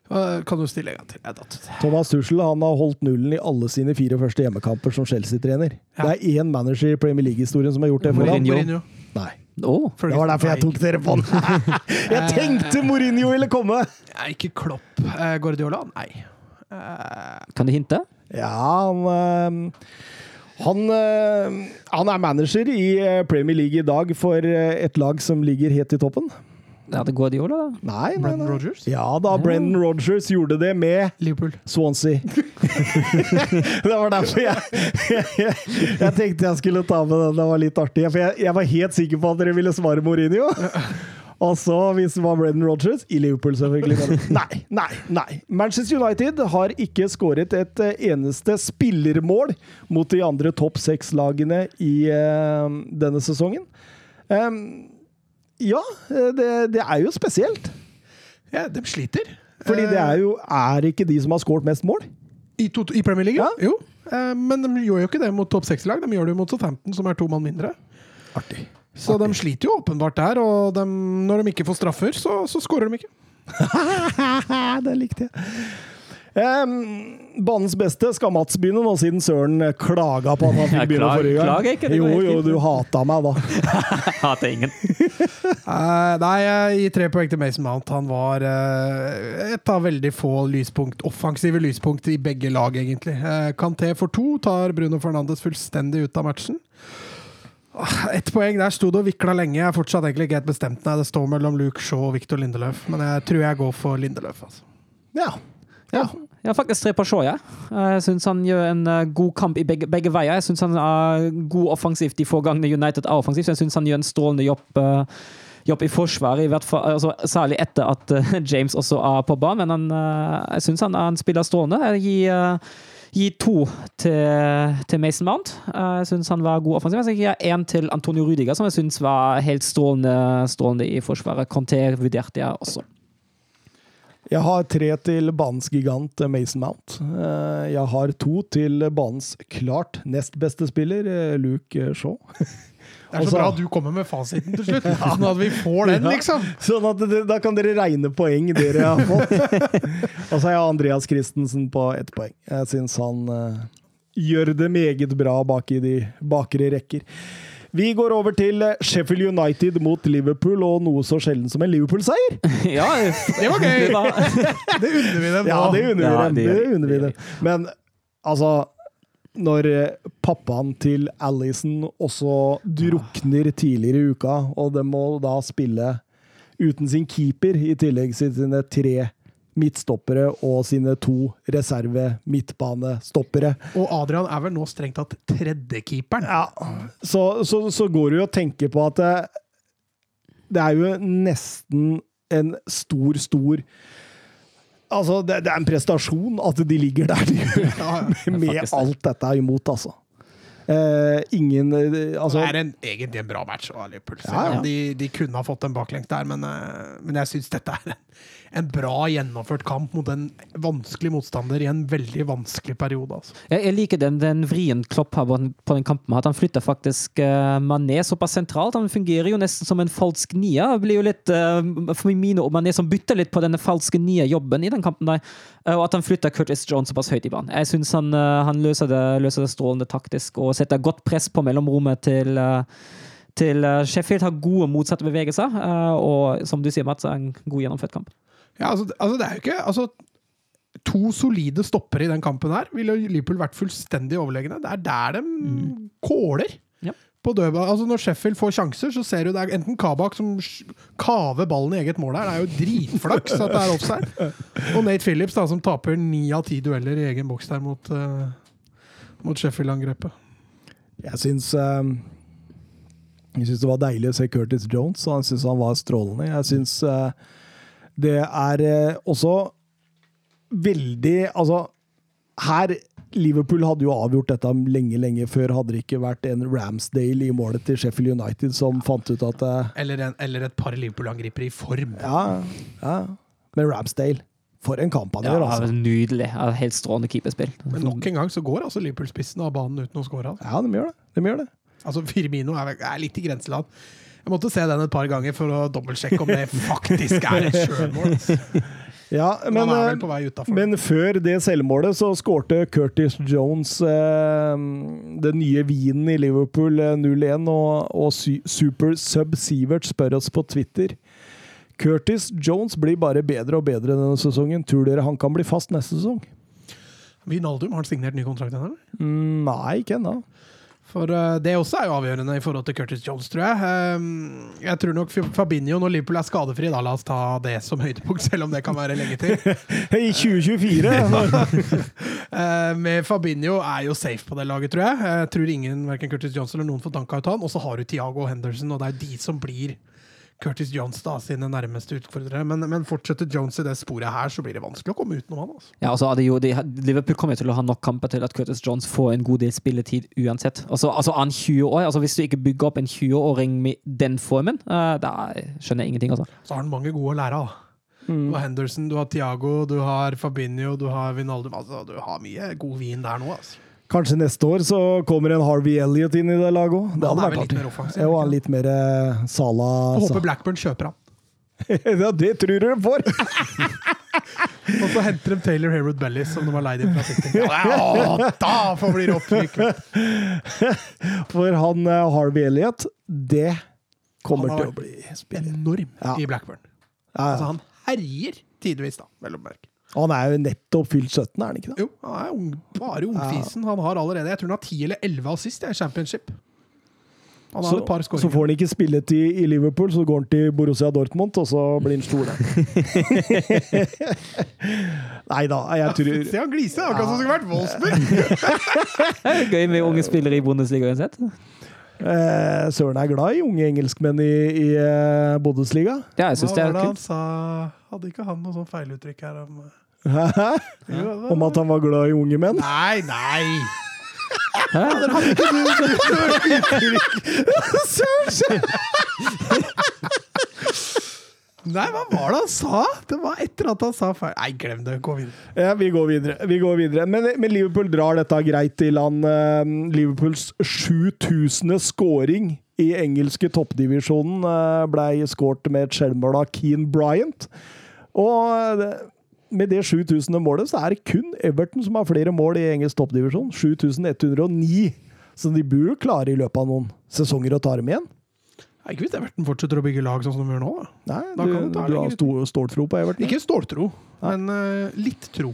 Eh, Kan du stille en gang til? Jeg. Thomas Tuchel han har holdt nullen i alle sine fire første hjemmekamper som Chelsea-trener. Ja. Det er én manager i Premier League-historien som har gjort det for ham. Mourinho. Nei. Oh, Det var derfor jeg tok dere på den. *laughs* Jeg tenkte Mourinho ville komme! Ikke Klopp. Eh, Guardiola? Nei. Eh, kan du hinte? Ja, han øh, han, øh, han er manager i øh, Premier League i dag for et lag som ligger helt i toppen. Ja, det går de Guardiola? da? Nei, nei, Brendan nei. Rodgers? Ja da, Brendan Rodgers gjorde det med Liverpool. Swansea. *laughs* det var derfor jeg, jeg, *laughs* jeg tenkte jeg skulle ta med den. Det var litt artig. For jeg, jeg var helt sikker på at dere ville svare Mourinho. *laughs* Og så, hvis det var Brendan Rodgers I Liverpool, selvfølgelig. *laughs* Nei, nei, nei. Manchester United har ikke skåret et eh, eneste spillermål mot de andre topp seks-lagene i uh, denne sesongen. Um, ja, eh, det, det er jo spesielt. Ja, de sliter. Fordi det er jo Er ikke de som har skåret mest mål? I, to, I Premier League, ja. Jo. Men de gjør jo ikke det mot topp seks-lag. De gjør det jo mot Southampton, som er to mann mindre. Artig. Så de sliter jo åpenbart der, og de, når de ikke får straffer, så, så skårer de ikke. *laughs* det likte jeg. Um, banens beste skal Mats begynne nå, siden Søren klaga på at han fikk begynne forrige gang. klager ikke, det jo, jo, du hata meg da. *laughs* Hater ingen. uh, *laughs* nei, jeg gir tre poeng til Mason Mount. Han var uh, et av veldig få lyspunkt, offensive lyspunkt i begge lag, egentlig. Uh, Canté for to tar Bruno Fernandes fullstendig ut av matchen. Ett poeng, der sto det og vikla lenge. Jeg er fortsatt egentlig ikke helt bestemt. Nei, det står mellom Luke Shaw og Victor Lindeløf, men jeg tror jeg går for Lindeløf. Altså. Ja. ja. Jeg har faktisk tre på Shaw, jeg. Jeg syns han gjør en eh, god kamp i begge, begge veier. Jeg syns han er god offensivt de få gangene United er offensivt. Jeg syns han gjør en strålende jobb. eh, Jobb i forsvaret, i hvert fall, altså, særlig etter at eh, *laughs* James også er på banen. Men han, jeg syns han, han spiller strålende. Jeg gir, gir to til, til Mason Mount. Eh, Jeg syns han var god offensiv. Jeg gir én til Antonio Rudiger, som jeg syns var helt strålende, strålende i forsvaret. Conté vurderte jeg også. Jeg har tre til banens gigant eh, Mason Mount. Eh, Jeg har to til banens klart nest beste spiller, Luke Shaw. *laughs* Det er så Altså- bra du kommer med fasiten til slutt, *laughs* sånn at vi får den, Ja. liksom. Sånn at det, da kan dere regne poeng dere har fått. *laughs* Og så har jeg Andreas Christensen på ett poeng. Jeg syns han uh, gjør det meget bra bak i de bakre rekker. Vi går over til eh, Sheffield United mot Liverpool, og noe så sjelden som en Liverpool-seier. *laughs* Ja, Det var gøy! det Det unner vi dem nå. Ja, det Ja, unner vi dem. Men altså Når eh, pappaen til Alison også drukner tidligere i uka, og de må da spille uten sin keeper, i tillegg til sine tre midtstoppere og sine to reserve midtbanestoppere Og Adrian er vel nå strengt tatt tredjekeeperen. ja, så, så, så går det jo å tenke på at det, det er jo nesten en stor, stor Altså, det, det er en prestasjon at de ligger der de gjør, *laughs* med ja. det. alt dette imot, altså. Eh, ingen eh, Altså det er en, egentlig en bra match Ja, ja. De, de kunne ha fått en baklengs der, men, eh, men jeg syns dette er en, en bra gjennomført kamp mot en vanskelig motstander i en veldig vanskelig periode. Altså. Jeg, jeg liker den, den vrien Klopp har på den, kampen. At han flytter faktisk uh, Mané såpass sentralt. Han fungerer jo nesten som en falsk nier. Det blir jo litt, uh, for mine ord, Mané som bytter litt på denne falske nier-jobben i den kampen. der. uh, og at han flytter Curtis Jones såpass høyt i banen. Jeg syns han, han løser, det, løser det strålende taktisk og setter godt press på mellomrommet til til Sheffield har gode motsatte bevegelser, og som du sier, Mats, en god gjennomført kamp. Ja, altså, altså, det er jo ikke altså, To solide stoppere i den kampen her ville Liverpool vært fullstendig overlegne. Det er der de kåler. Ja. På dødball. Altså Når Sheffield får sjanser, så ser du det er enten Kabak som kaver ballen i eget mål her. Det er jo dritflaks at det er offside. *laughs* Og Nate Phillips, da, som taper ni av ti dueller i egen boks der mot, uh, mot Sheffield-angrepet. Jeg syns eh, Jeg syns det var deilig å se Curtis Jones, og han syns han var strålende. Jeg syns eh, det er eh, også veldig Altså, her Liverpool hadde jo avgjort dette lenge, lenge før. Hadde det ikke vært en Ramsdale i målet til Sheffield United som fant ut at eh, Eller, en, eller et par Liverpool-angripere i form. Ja, ja. Men Ramsdale, for en kamp han Ja, gjør, altså. Nydelig. Helt strålende keeperspill. Men nok en gang så går altså Liverpool-spissen av banen uten å score. Altså. Ja, de gjør det. De gjør det. Altså, Firmino er, er litt i grenseland. Jeg måtte se den et par ganger for å dobbeltsjekke om det faktisk er et sjølmål. Ja, Men eh, men før det selvmålet så skårte Curtis Jones eh, den nye vinen i Liverpool eh, 0-1, og, og Super Sub Sivert spør oss på Twitter Curtis Jones blir bare bedre og bedre denne sesongen. Tror dere han kan bli fast neste sesong? Vinaldum, har han signert ny kontrakt ennå? Mm, nei, ikke ennå. For eh, det også er jo avgjørende i forhold til Curtis Jones, tror jeg. Um, jeg tror nok Fabinho, når Liverpool er skadefri, da la oss ta det som høydepunkt, selv om det kan være lenge til. *laughs* I 2024! *laughs* *laughs* Eh, med Fabinho er jo safe på det laget, tror jeg. Jeg tror ingen, hverken Curtis Jones eller noen får tanka ut han. Og så har du Thiago og Henderson, og det er de som blir Curtis Jones da, sine nærmeste utfordrere. Men, men fortsetter Jones i det sporet her, så blir det vanskelig å komme utenom han. Altså. Ja, altså, jo, de, Liverpool kommer til å ha nok kamper til at Curtis Jones får en god del spilletid uansett. Altså, altså han 20 år, altså Hvis du ikke bygger opp en 20-åring med den formen, uh, da skjønner jeg ingenting. altså. Så har han mange gode å lære av. Mm. Du har Henderson, du har Thiago, du har Fabinho, du har Vinaldum. Altså, du har mye god vin der nå. Altså. Kanskje neste år så kommer en Harvey Elliot inn i det laget òg. Det hadde vært artig. Jo, ikke han litt mer uh, Sala Jeg håper Blackburn kjøper han. *laughs* Ja, det tror du de får! *laughs* Og så henter de Taylor Herod Bellis, som de har leid inn fra City. *laughs* Ja, da får det opprykk! For han uh, Harvey Elliot, det kommer til å bli spiller. Enorm Ja. i Blackburn. Ja, Altså, han herjer tidvis, da. Vel å merke. Han er jo nettopp fylt 17, er han ikke det? Jo, han er ung, bare ungfisen. Han har allerede Jeg tror han har 10 eller 11 assist i Championship. Han har Så, et par så får han ikke spillet i, i Liverpool, så går han til Borussia Dortmund, og så blir han stor der. *laughs* Nei da, jeg tror Se han gliser! Akkurat som det skulle vært Wolfsburg! *laughs* Gøy med unge spillere i Bundesliga uansett. eh, Søren er glad i unge engelskmenn i, i eh, Bundesliga. Ja, jeg Hva synes det var er det han kult. sa? Hadde ikke han noe sånn feiluttrykk her om Hæ? *laughs* Om at han var glad i unge menn? Nei, nei! Nei, hva var det han sa? Det var etter at han sa feil. Nei, glem det. Gå videre. Ja, vi går videre. Vi går videre. Men, men Liverpool drar dette greit i land. Eh, Liverpools 7000. scoring i engelske toppdivisjonen eh, ble skåret med et skjellmål av Keane Bryant. Og eh, med det 7000. målet så er det kun Everton som har flere mål i engelsk toppdivisjon. 7109. Så de jo klare i løpet av noen sesonger å ta dem igjen. Nei, Ikke hvis Everton fortsetter å bygge lag sånn som de gjør nå. da. Nei, Da du, du har ståltro på Everton? Ikke ståltro, men uh, litt tro.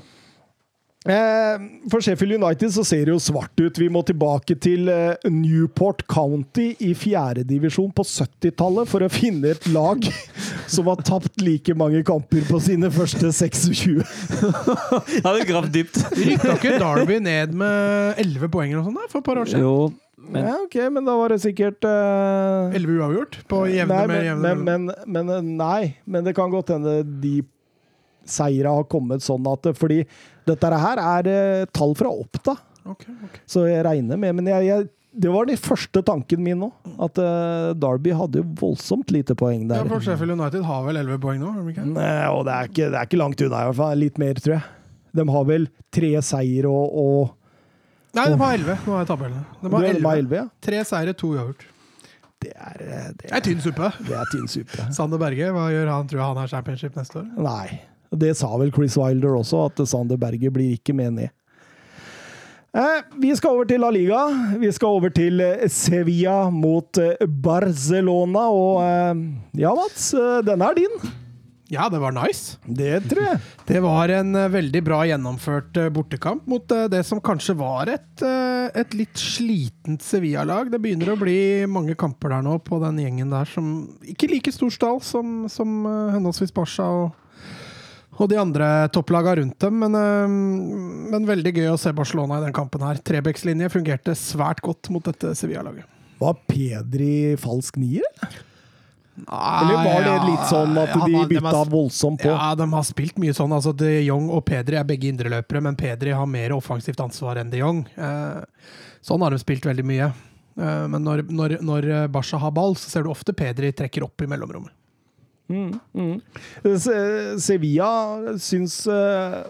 Eh, for Sheffield United så ser det jo svart ut. Vi må tilbake til eh, Newport County i fjerdedivisjon på 70-tallet for å finne et lag *laughs* som har tapt like mange kamper på sine første 26. Jeg hadde gravd dypt. Rykka ikke Derby ned med 11 poeng eller noe sånt for et par år siden? Jo, men Ja, ok, men da var det sikkert eh, 11 uavgjort på jevne nei, med men, jevne men, men, men nei, men det kan godt hende de seira har kommet sånn at Fordi dette her er eh, tall fra Oppda. okay, okay. Så jeg regner med Men jeg, jeg, det var den første tanken min nå. At eh, Derby hadde jo voldsomt lite poeng Ja, der. for Sheffield United har vel 11 poeng nå? Nei, og det er, ikke, det er ikke langt unna, i hvert fall. Litt mer, tror jeg. De har vel tre seier og, og Nei, de har 11. Nå har jeg tabellen. De har er- 11. 11, ja. Tre seire, to uavgjort. Det er, eh, det Det er, er tynn suppe. det er tynn suppe. Sander Berge, hva gjør han? Tror han har championship neste år? Nei. Det sa vel Chris Wilder også, at Sander Berge blir ikke med ned. Eh, vi skal over til La Liga. Vi skal over til eh, Sevilla mot eh, Barcelona. Og ja, Mats, denne er din. Ja, det var nice. Det tror jeg. *laughs* Det var en veldig bra gjennomført bortekamp mot det som kanskje var et, et litt slitent Sevilla-lag. Det begynner å bli mange kamper der nå på den gjengen der som ikke like stor stall som, som henholdsvis Barca og, og de andre topplaga rundt dem. Men, eh, men veldig gøy å se Barcelona i den kampen her. Trebekslinje fungerte svært godt mot dette Sevilla-laget. Var Pedri falsk nier, eller? Eller var det litt sånn at Ja, de han- bytta har- voldsomt på? Ja, de har spilt mye sånn. altså De Jong og Pedri er begge indreløpere, men Pedri har mer offensivt ansvar enn de Jong. Eh, sånn har de spilt veldig mye. Eh, men når, når, når Barca har ball, så ser du ofte Pedri trekker opp i mellomrommet. Se- Sevilla syns eh,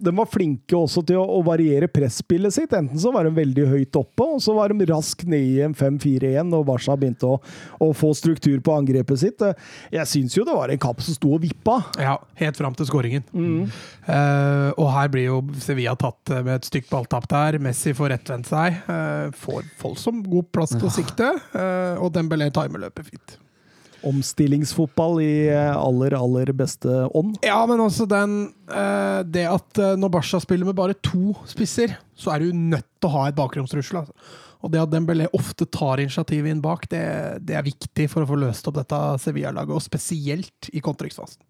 de var flinke også til å, variere presspillet sitt. Enten så var de veldig høyt oppe, og så var de raskt ned i en 5-4-1 når Barca begynte å, å få struktur på angrepet sitt. Eh, Jeg syns jo det var en kapp som sto og vippa. Ja, helt fram til skåringen. Eh, og her blir jo Sevilla tatt med et stygt balltap der. Messi får rettvendt seg. Uh, får voldsomt god plass til å sikte, uh, og Dembélé timer løpet fint. Omstillingsfotball i eh, aller, aller beste ånd. Ja, men også den eh, Det at eh, når Barca spiller med bare to spisser, så er du nødt til å ha et bakromstrussel. Altså. Og det at Dembélé ofte tar initiativet inn bak, det, det er viktig for å få løst opp dette Sevilla-laget, og spesielt i kontringsfasen.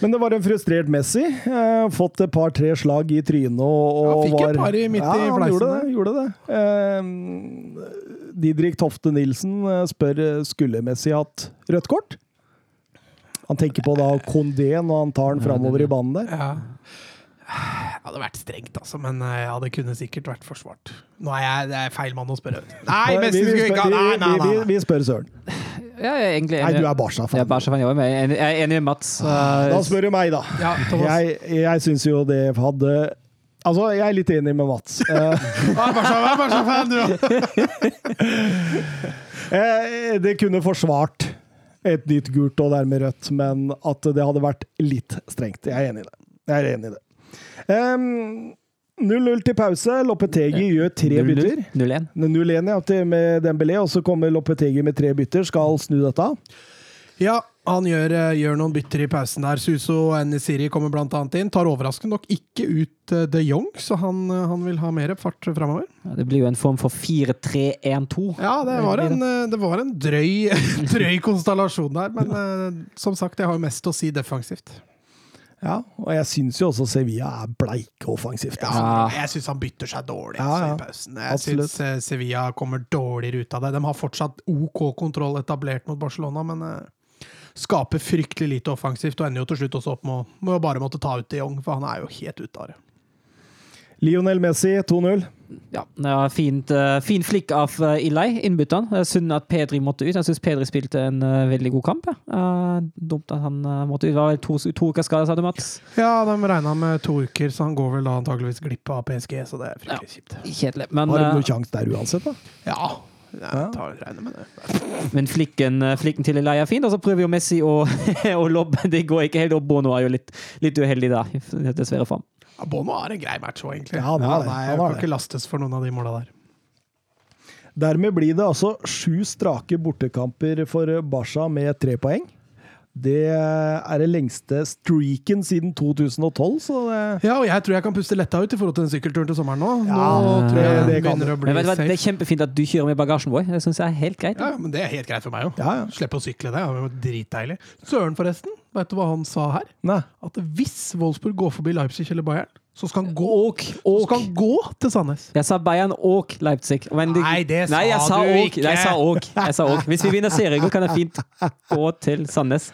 Men det var en frustrert Messi. Eh, fått et par-tre slag i trynet og, og Han fikk et par i midt i ja, han fleisen gjorde det. Gjorde det. Eh, Didrik Tofte Nilsen eh, spør eh, skulle Messi hatt rødt kort. Han tenker på da Kondé når han tar den framover i banen der. Ja. Det hadde vært strengt, altså, men eh, ja, det kunne sikkert vært forsvart. Nå er jeg det er feil mann å spørre. Nei, Messi vi, vi, skulle ikke ha Nei, nei, vi, vi, nei. vi spør Søren. Ja, jeg er egentlig Nei, du er Barca-fan. Jeg er Barca-fan, jeg jeg er enig- jeg er med Mats. Da spør du meg, da. Ja, Jeg, jeg syns jo det hadde Altså, jeg er litt enig med Mats. Det kunne forsvart et nytt gult og dermed rødt, men at det hadde vært litt strengt. Jeg er enig i det. Jeg er enig i det. Ehm, 0-0 til pause. Lopetegi gjør tre bytter. 0-1. 0-1 ja, med Dembélé, og så kommer Lopetegi med tre bytter. Skal snu dette. Ja, han gjør, eh, gjør noen bytter i pausen der. Suso og Nisiri kommer annet inn. Tar overraskende nok ikke ut eh, de Jong, så han, eh, han vil ha mer fart framover. Ja, det blir jo en form for 4-3-1-2. Ja, det var en, det var en drøy, *laughs* drøy konstellasjon der, men ja. som sagt, jeg har jo mest å si defensivt. Ja, og jeg syns jo også Sevilla er bleike offensivt. Ja, Altså. Jeg syns han bytter seg dårlig Ja, altså, ja. i pausen. Jeg syns Sevilla kommer dårligere ut av det. De har fortsatt OK kontroll etablert mot Barcelona, men skaper fryktelig lite offensivt og ender jo til slutt også opp med, med å bare måtte ta ut de Jong, for han er jo helt ute av det. Lionel Messi 2-0. Ja, det var fint, uh, fin flikk av uh, Ilay, innbytteren. Det er Synd at Pedri måtte ut. Jeg syns Pedri spilte en uh, veldig god kamp. Ja. Eh, dumt at han eh, måtte ut. Det var vel to, to uker skade, sa du, Mats? Ja, de regna med to uker, så han går vel da antageligvis glipp av PSG, så det er fryktelig kjipt. Kjedelig. Men, Har eh, noen sjanse der uansett, da? Ja, Ja. jeg tar, regner med det. men flikken, eh, flikken til Ilay er fin, og så prøver jo Messi å, *laughs* å lobbe. Det går ikke helt, og Bono er jo litt, litt uheldig da, dessverre for ham. Ja, Bono har en grei match òg, egentlig. Ja, nei, Han jeg kan det. ikke lastes for noen av de måla der. Dermed blir det altså sju strake bortekamper for Barca med tre poeng. Det er det lengste streaken siden 2012, så det Ja, og jeg tror jeg kan puste letta ut i forhold til den sykkelturen til sommeren nå. Nå Ja, tror jeg det- det begynner å bli hva, Det er kjempefint at du kjører med bagasjen vår. Det syns jeg er helt greit. Ja, men det er helt greit for meg òg. Ja, ja. Slippe å sykle det. Det er jo dritdeilig. Søren, forresten. Vet du hva han sa her? Nei. At hvis Wolfsburg går forbi Leipzig eller Bayern, så skal han gå, åk, så og skal han gå til Sandnes. Jeg sa Bayern og Leipzig. Men Nei, det sa Nei, jeg sa du åk. ikke. Jeg sa åk. Jeg sa og. Hvis vi vinner serien, kan jeg fint gå til Sandnes.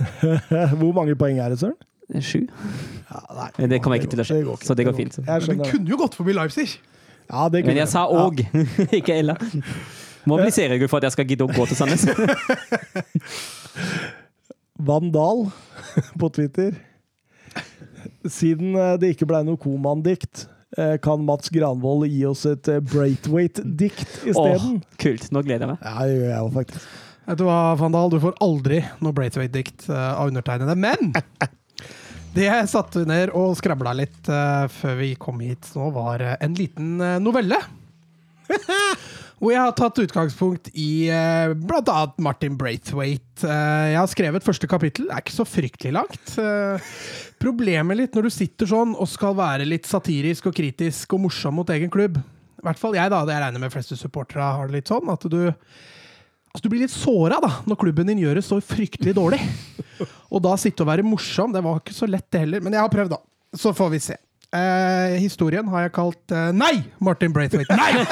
*laughs* Hvor mange poeng er det, Søren? Sju. Ja, nei, Men det kommer jeg ikke til å skje, så det går fint. Men det. kunne jo gått forbi Leipzig! Ja, det Men kunne jeg sa Ja. og, *laughs* ikke Ella. Må bli seriegull for at jeg skal gidde å gå til Sandnes. *laughs* Vandal på Twitter. Siden eh, det ikke ble noe Koman-dikt, eh, kan Mats Granvold gi oss et eh, Braithwaite-dikt Åh, Oh, kult. Nå gleder jeg meg. Ja, det gjør jeg òg, faktisk. Vet du hva, Fandal, du får aldri noe Braithwaite-dikt av undertegnede. Men *laughs* det jeg satte ned og skrabla litt før vi kom hit nå, var en liten novelle. *laughs* Hvor jeg har tatt utgangspunkt i blant annet Martin Braithwaite. Eh, jeg har skrevet første kapittel. Det er ikke så fryktelig langt. Eh, problemet litt når du sitter sånn og skal være litt satirisk og kritisk og morsom mot egen klubb I hvert fall jeg, da. Det jeg regner med fleste supportere har det litt sånn. At du Altså, du blir litt såra da, når klubben din gjør det så fryktelig dårlig. Og da sitte og være morsom, det var ikke så lett det heller. Men jeg har prøvd, da. Så får vi se. Eh, historien har jeg kalt eh, Nei! Martin Braithwaite. Nei!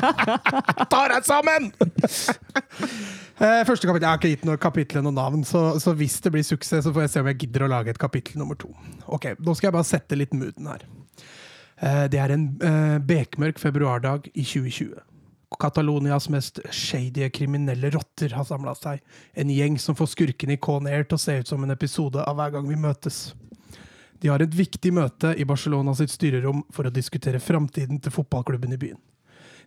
*laughs* Ta deg sammen! Eh, første kapittel, Jeg har ikke gitt noe kapittel noe navn, så, så hvis det blir suksess, så får jeg se om jeg gidder å lage et kapittel nummer to. Ok, Nå skal jeg bare sette litt mooden her. Eh, det er en eh, bekmørk februardag i 2020. Catalonias mest shady kriminelle rotter har samla seg. En gjeng som får skurkene i Con Air til å se ut som en episode av Hver gang vi møtes. De har et viktig møte i Barcelona sitt styrerom for å diskutere framtiden til fotballklubben i byen.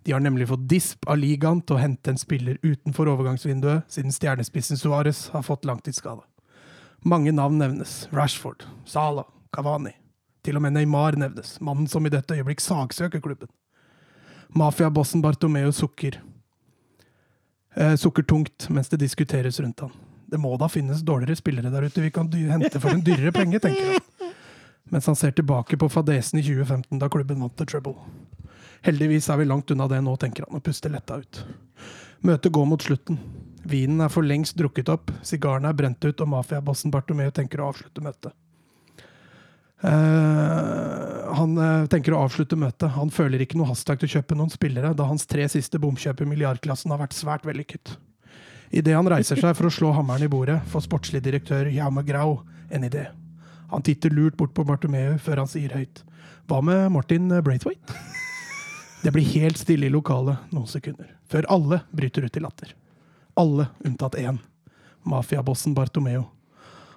De har nemlig fått disp av ligaen til å hente en spiller utenfor overgangsvinduet, siden stjernespissen Suárez har fått langtidsskade. Mange navn nevnes. Rashford, Salah, Cavani. Til og med Neymar nevnes, mannen som i dette øyeblikk saksøker klubben. Mafiabossen Bartomeo sukker. Eh, sukker tungt mens det diskuteres rundt han. Det må da finnes dårligere spillere der ute vi kan hente for en dyrere penge, tenker han. Mens han ser tilbake på fadesen i 2015, da klubben vant til Trouble. Heldigvis er vi langt unna det nå, tenker han og puster letta ut. Møtet går mot slutten. Vinen er for lengst drukket opp, sigarene er brent ut, og mafiabossen Bartomeu tenker å avslutte møtet. Uh, han uh, tenker å avslutte møtet. Han føler ikke noe hastverk til å kjøpe noen spillere, da hans tre siste bomkjøp i milliardklassen har vært svært vellykket. Idet han reiser seg for å slå hammeren i bordet, får sportslig direktør Jaume Grau en idé. Han titter lurt bort på Bartomeu før han sier høyt Hva med Martin Braithwaite? Det blir helt stille i lokalet noen sekunder, før alle bryter ut i latter. Alle unntatt én. Mafiabossen Bartomeo.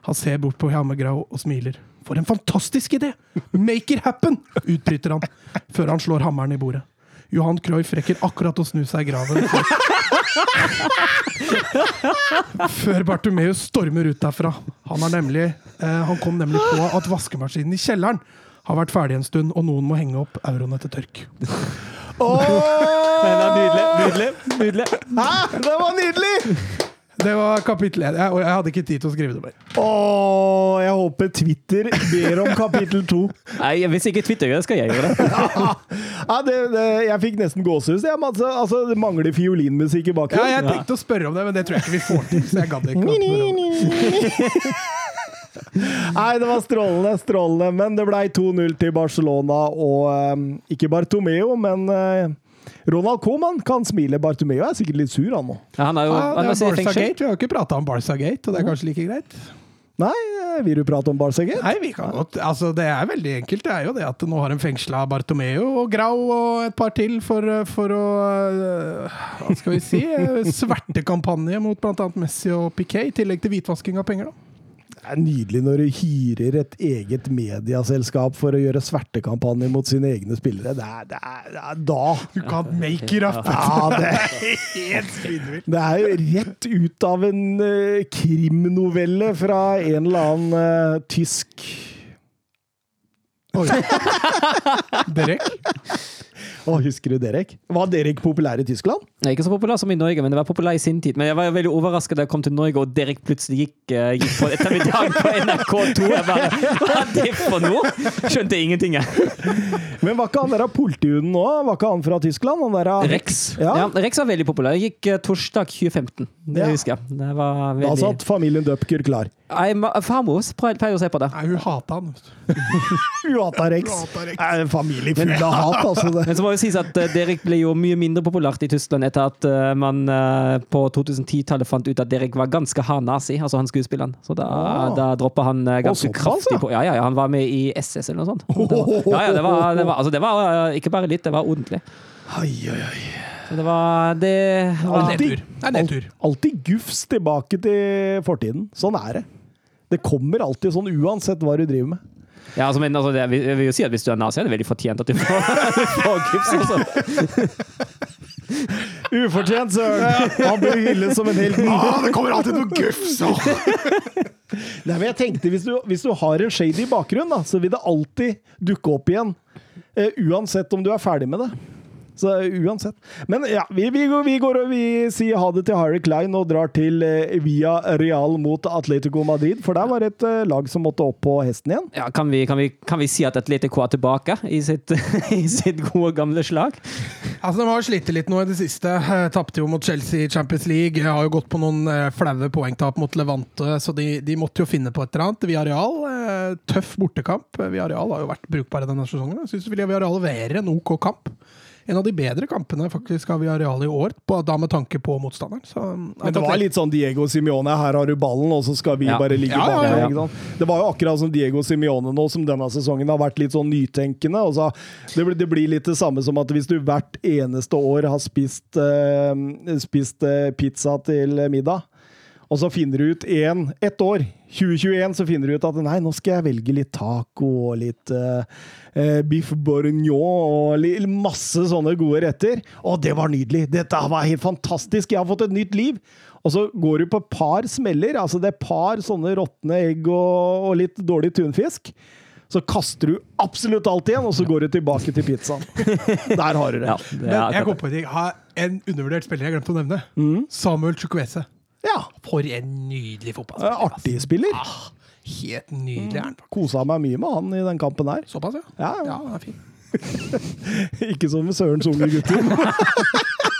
Han ser bort på Hammergrau og smiler. For en fantastisk idé! Make it happen! utbryter han, før han slår hammeren i bordet. Johan Cruyff rekker akkurat å snu seg i graven. Før, før Bartomeus stormer ut derfra. Han, har nemlig, eh, han kom nemlig på at vaskemaskinen i kjelleren har vært ferdig en stund, og noen må henge opp euroene til tørk. Men det er nydelig. Nydelig. nydelig. Hæ? Det var nydelig! Det var kapittel én, og jeg hadde ikke tid til å skrive det mer. Åh, jeg håper Twitter ber om kapittel to. *laughs* Nei, Hvis ikke Twitter gjør det, skal jeg gjøre det. *laughs* Ja, det, det, jeg fikk nesten gåsehus. jeg, Altså, altså, det mangler fiolinmusikk i bakgrunnen. Ja, jeg tenkte å spørre om det, men det tror jeg ikke vi får til. Så jeg gadd ikke. å spørre om det. *laughs* Nei, det var strålende, strålende. Men det ble 2-0 til Barcelona, og eh, ikke Bartomeo, men eh, Ronald Coman kan smile. Bartomeo er sikkert litt sur, han nå. Ja, han er jo Ja, det er. Barca-gate. Vi har jo ikke prata om Barca-gate, og det er kanskje like greit. Nei, eh, vil du prate om Barca-gate? Nei, vi kan godt Altså, det er veldig enkelt. Det er jo det at nå har de fengsla Bartomeo og Grau og et par til for, for å øh, Hva skal vi si? *laughs* Svertekampanje mot bl.a. Messi og Piquet, i tillegg til hvitvasking av penger, da. Det er nydelig når du hyrer et eget mediaselskap for å gjøre svertekampanjer mot sine egne spillere. Det er, det er, det er da Du kan make it up! Ja, det er helt spinnvilt. Det er jo rett ut av en uh, krimnovelle fra en eller annen uh, tysk Oi. *laughs* Derek? Å, husker du Derek? Var Derek populær i Tyskland? Er ikke så populær som i Norge, men det var populær i sin tid. Men jeg var veldig overrasket da jeg kom til Norge og Derek plutselig gikk, uh, gikk på ettermiddag på NRK2. Jeg bare Hva er det for noe? Skjønte ingenting, jeg. Men var ikke han der av politihunden nå? Var ikke han fra Tyskland? Han der av Rex. Ja. Ja. Rex var veldig populær. Jeg gikk uh, torsdag 2015. Det Ja. husker jeg. Det var Da satt familien Dupker klar. Nei, Farmor pleier å se på det. Nei, hun hata han. *laughs* hun hata Rex. Rex. Det er en familie full av hat, altså. Det. *laughs* Men så må jo sies at eh, Derek ble jo mye mindre populært i Tyskland etter at eh, man eh, på 2010-tallet fant ut at Derek var ganske hard nazi, altså han skuespilleren. Så da, Ah. da droppa han ganske Også, kraftig på Ja, ja, ja, han var med i SS eller noe sånt. Det var, *laughs* ja, ja, det var, det var, altså, det var ikke bare litt, det var ordentlig. Oi, oi, oi. Så det var Det var nedtur. Alltid gufs tilbake til fortiden. Sånn er det. Det kommer alltid sånn uansett hva du driver med. Ja, altså, men altså, det, jeg vil jo si at hvis du er nazi, er det veldig fortjent at du får, *laughs* får gips. Altså. *laughs* Ufortjent, søren! Han blir hyllet som en helt Ah, det kommer alltid noe gufs! *laughs* Nei, men jeg tenkte, hvis du, hvis du har en shady bakgrunn, da, så vil det alltid dukke opp igjen. Uh, uansett om du er ferdig med det. Så uansett. Men ja, vi, vi, går, vi går og vi sier ha det til Harry Klein og drar til eh, Via Real mot Atletico Madrid, for der var det et eh, lag som måtte opp på hesten igjen. Ja, kan, vi, kan, vi, kan vi si at Atletico er tilbake i sitt, *laughs* i sitt gode, gamle slag? Altså, De har slitt litt nå i det siste. Eh, Tapte jo mot Chelsea i Champions League. Har jo gått på noen eh, flaue poengtap mot Levante, så de, de måtte jo finne på et eller annet. Via Real, tøff bortekamp. Villarreal har jo vært brukbare denne sesongen. Jeg syns Real leverer en OK kamp. En av de bedre kampene faktisk av Viareal i år, på, da med tanke på motstanderen. Så, Men det var litt sånn Diego Simione, her har du ballen, og så skal vi Ja. bare ligge Ja, ja, bak. ja. ikke sant? Det var jo akkurat som Diego Simione nå, som denne sesongen har vært litt sånn nytenkende. Og så, det, blir- det blir litt det samme som at hvis du hvert eneste år har spist, uh, spist uh, pizza til middag, og så finner du ut en, ett år, 2021, så finner du ut at nei, nå skal jeg velge litt taco og litt uh, biff bourgognon og masse sånne gode retter. Å, det var nydelig! Dette var helt fantastisk! Jeg har fått et nytt liv! Og så går du på et par smeller, altså det er par sånne råtne egg og, og litt dårlig tunfisk. Så kaster du absolutt alt igjen, og så går du tilbake til pizzaen. Der har du det. Ja, det Men jeg kom på en ting. Har en undervurdert spiller jeg glemte å nevne. Samuel Chukwese. Ja. For en nydelig fotballspiller. Artig spiller. Ah, helt nydelig Mm. Kosa meg mye med han i den kampen her. Såpass, ja? Ja, ja. Ja, han er fin. *laughs* Ikke som med Sørens unge gutter. *laughs*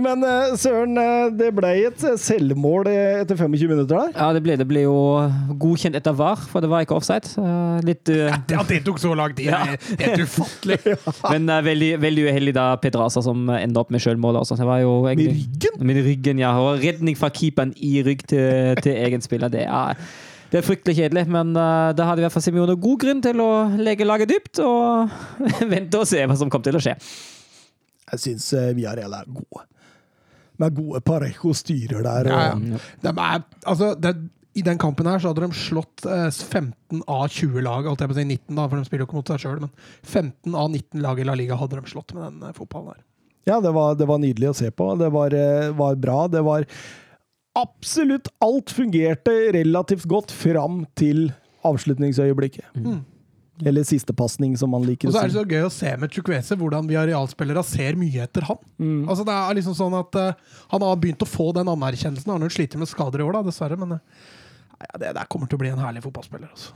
Men eh, Søren, eh, det ble et selvmål etter 25 minutter der. Ja, det ble, det ble jo godkjent etter VAR, for det var ikke offside. Eh, Litt, Det, at det tok så lang tid, Ja. det er helt ufattelig. *laughs* men uh, veldig, veldig uheldig da Pedraza som enda opp med sjølmålet også. Det var jo Med ryggen? Med ryggen, ja. Og redning fra keeperen i rygg til, til egen spiller. Det er, det er fryktelig kjedelig, men uh, da hadde i hvert fall Simione god grunn til å legge laget dypt og *laughs* vente og se hva som kom til å skje. Jeg syns uh, Villarreal er gode. De er gode Parejo styrer der. Og, Ja, ja. De er, altså, det, I den kampen her så hadde de slått eh, 15 av 20 lag, holdt jeg på å si 19, da, for de spiller jo ikke mot seg sjøl, men 15 av 19 lag i La Liga hadde de slått med den eh, fotballen her. Ja, det var, det var nydelig å se på. Det var, eh, var bra. Det var Absolutt alt fungerte relativt godt fram til avslutningsøyeblikket. Eller sistepasning, som man liker å si. Og så er det så gøy å se med Chukwese hvordan vi arealspillere ser mye etter han. Mm. Altså Det er liksom sånn at uh, Han har begynt å få den anerkjennelsen. Han har sliter med skader i år, da, dessverre, men uh, det der kommer til å bli en herlig fotballspiller. Altså.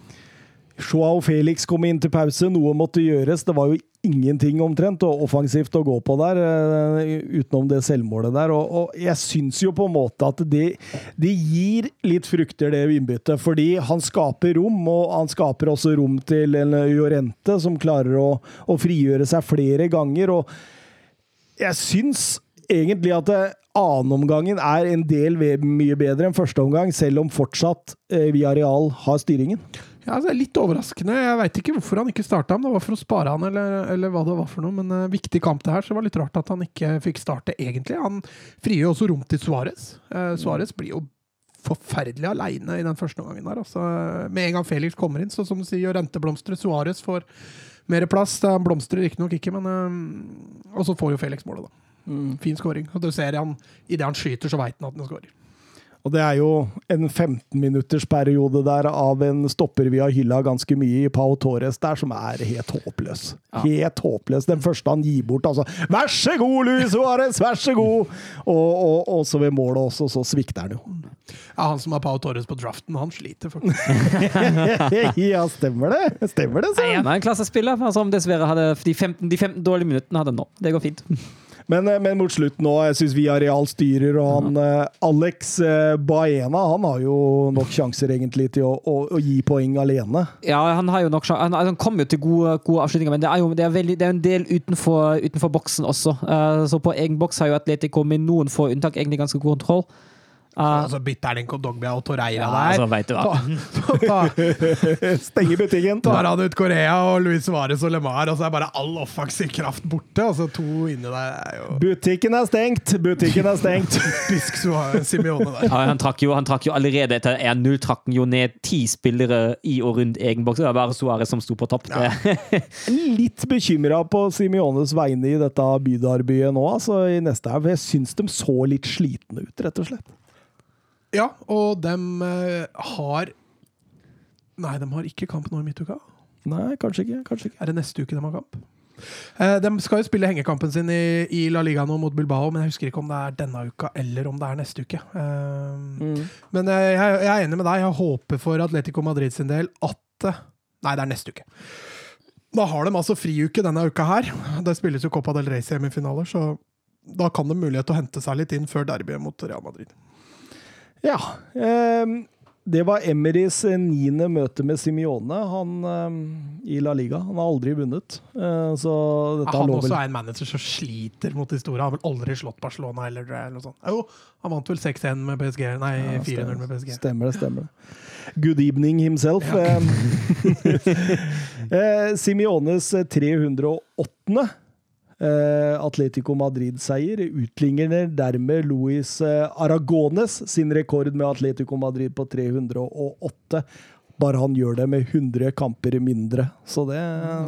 Joao Felix kom inn til pause, noe måtte gjøres. Det var jo ingenting omtrent og offensivt å gå på der, eh, utenom det selvmålet der. Og, og jeg syns jo på en måte at det, de gir litt frukter, det innbyttet. Fordi han skaper rom, og han skaper også rom til en Jorente, som klarer å, å frigjøre seg flere ganger. Og jeg syns egentlig at det, annenomgangen er en del mye bedre enn første omgang, selv om fortsatt eh, Villarreal har styringen. Ja, altså, Litt overraskende. Jeg veit ikke hvorfor han ikke starta, om det var for å spare han eller, eller hva det var for noe. Men uh, viktig kamp det her, så det var litt rart at han ikke fikk starte, egentlig. Han frigjør også rom til Suárez. Uh, Suárez blir jo forferdelig aleine i den første omgangen der. Altså, med en gang Felix kommer inn, så som du sier, renteblomstrer. Suárez får mer plass. Han blomstrer riktignok ikke, men uh, Og så får jo Felix målet, da. Fin skåring. Og du ser han, idet han skyter, så veit han at han scorer. Og det er jo en 15-minuttersperiode der av en stopper vi har hylla ganske mye i Pau Torres der, som er helt håpløs. Helt håpløs. Den første han gir bort, altså Vær så god, Luis Suárez! Vær så god! Og, og, og så ved målet også, så svikter han jo. Ja, Han som har Pau Torres på draften, han sliter faktisk. *laughs* ja, stemmer det? Stemmer det, så. han er en klassespiller som dessverre hadde de 15, de 15 dårlige minuttene hadde nå. Det går fint. Men, eh, men mot slutten nå, jeg syns Villarreal styrer, og han ja. Alex eh, Baena han har jo nok sjanser egentlig til å, å, å gi poeng alene. Ja, han har jo nok sjanser. Han, han kommer jo til gode, gode avslutninger, men det er jo det er veldig, det er en del utenfor, utenfor boksen også. Uh, så på egen boks har jo Atletico med noen få unntak egentlig ganske god kontroll. Eh, Altså bytter han inn Kondogbia og Torreira ja, der. altså, vet du hva. *laughs* Stenger butikken. tar han ut Korea og Luis Suárez og LeMar, og så er bare all offensiv kraft borte. Altså to inni der er jo Butikken er stengt! Butikken er stengt! *laughs* typisk Simione der. Ja, han, trakk jo, han trakk jo allerede etter 1-0 trakk han jo ned ti spillere i og rundt egen boks. Det var bare Suárez som sto på topp. Ja. *laughs* Litt bekymra på Simiones vegne i dette bydarbyet nå, altså i neste helg. Jeg syns de så litt slitne ut, rett og slett. Ja, og dem eh, har Nei, de har ikke kamp nå i midtuka. Nei, kanskje ikke. Kanskje ikke. Er det neste uke de har kamp? Eh, de skal jo spille hengekampen sin i, La Liga nå mot Bilbao, men jeg husker ikke om det er denne uka eller om det er neste uke. Eh, Men eh, jeg, jeg er enig med deg. Jeg håper for Atletico Madrid sin del at Nei, det er neste uke. Da har de altså friuke denne uka her. Det spilles jo Copa del Rey semifinaler, så da kan de mulighet til å hente seg litt inn før derbyet mot Real Madrid. Ja. ehm, det var Emerys eh, niende møte med Simione han, ehm, i La Liga. Han har aldri vunnet. Eh, så dette Han også er en manager som sliter mot historie. Han har vel aldri slått Barcelona eller, eller noe sånt. Jo, han vant vel 6-1 med PSG. Nei, Ja, 4-0 med PSG. Stemmer det, stemmer det. Good evening himself. Ja. *laughs* eh, Simiones 308. Eh, Atletico Madrid-seier utligner dermed Luis eh, Aragones sin rekord med Atletico Madrid på 308. Bare han gjør det med 100 kamper mindre. Så det,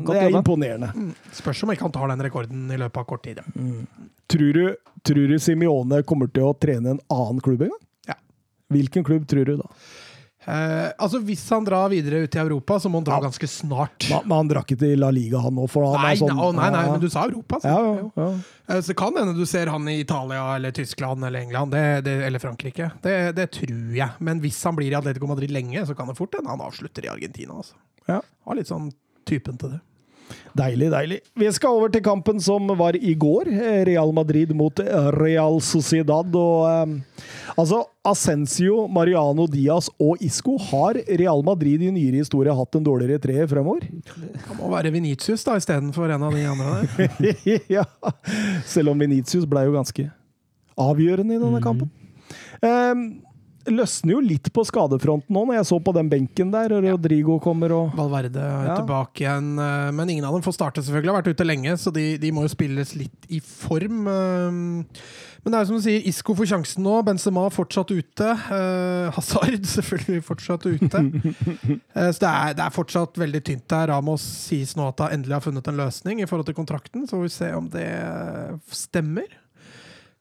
det er imponerende. Spørs om ikke han tar den rekorden i løpet av kort tid. Mm. Tror du, tror du Simione kommer til å trene en annen klubb en gang? Ja. Hvilken klubb tror du da? Eh, altså Hvis han drar videre ut i Europa, så må han dra Ja. ganske snart. Men han drakk ikke til La Liga, han òg? Nei, sånn nei, nei, nei, men du sa Europa. Så. ja, ja. Eh, Så kan hende du ser han i Italia eller Tyskland eller England det, det, eller Frankrike. Det, det tror jeg. Men hvis han blir i Atletico Madrid lenge, så kan det fort hende han avslutter i Argentina. Altså. Ja. Har litt sånn typen til det. Deilig, deilig. Vi skal over til kampen som var i går. eh, Real Madrid mot eh, Real Sociedad. Og eh, altså, Ascencio, Mariano Diaz og Isco har Real Madrid i nyere historie hatt en dårligere treer fremover. Det må være Venitius da, istedenfor en av de andre der. *laughs* ja. Selv om Venitius ble jo ganske avgjørende i denne kampen. Eh, løsner jo litt på skadefronten nå, når jeg så på den benken der, Rodrigo kommer og Valverde er Ja. tilbake igjen, eh, men ingen av dem får starte, selvfølgelig. Har vært ute lenge, så de, de må jo spilles litt i form. eh, Men det er jo som du sier, Isco får sjansen nå. Benzema fortsatt ute. eh, Hazard *laughs* selvfølgelig fortsatt ute. *laughs* Eh, så det er, det er fortsatt veldig tynt der. Ramos sies nå at han endelig har funnet en løsning i forhold til kontrakten, så får vi se om det stemmer.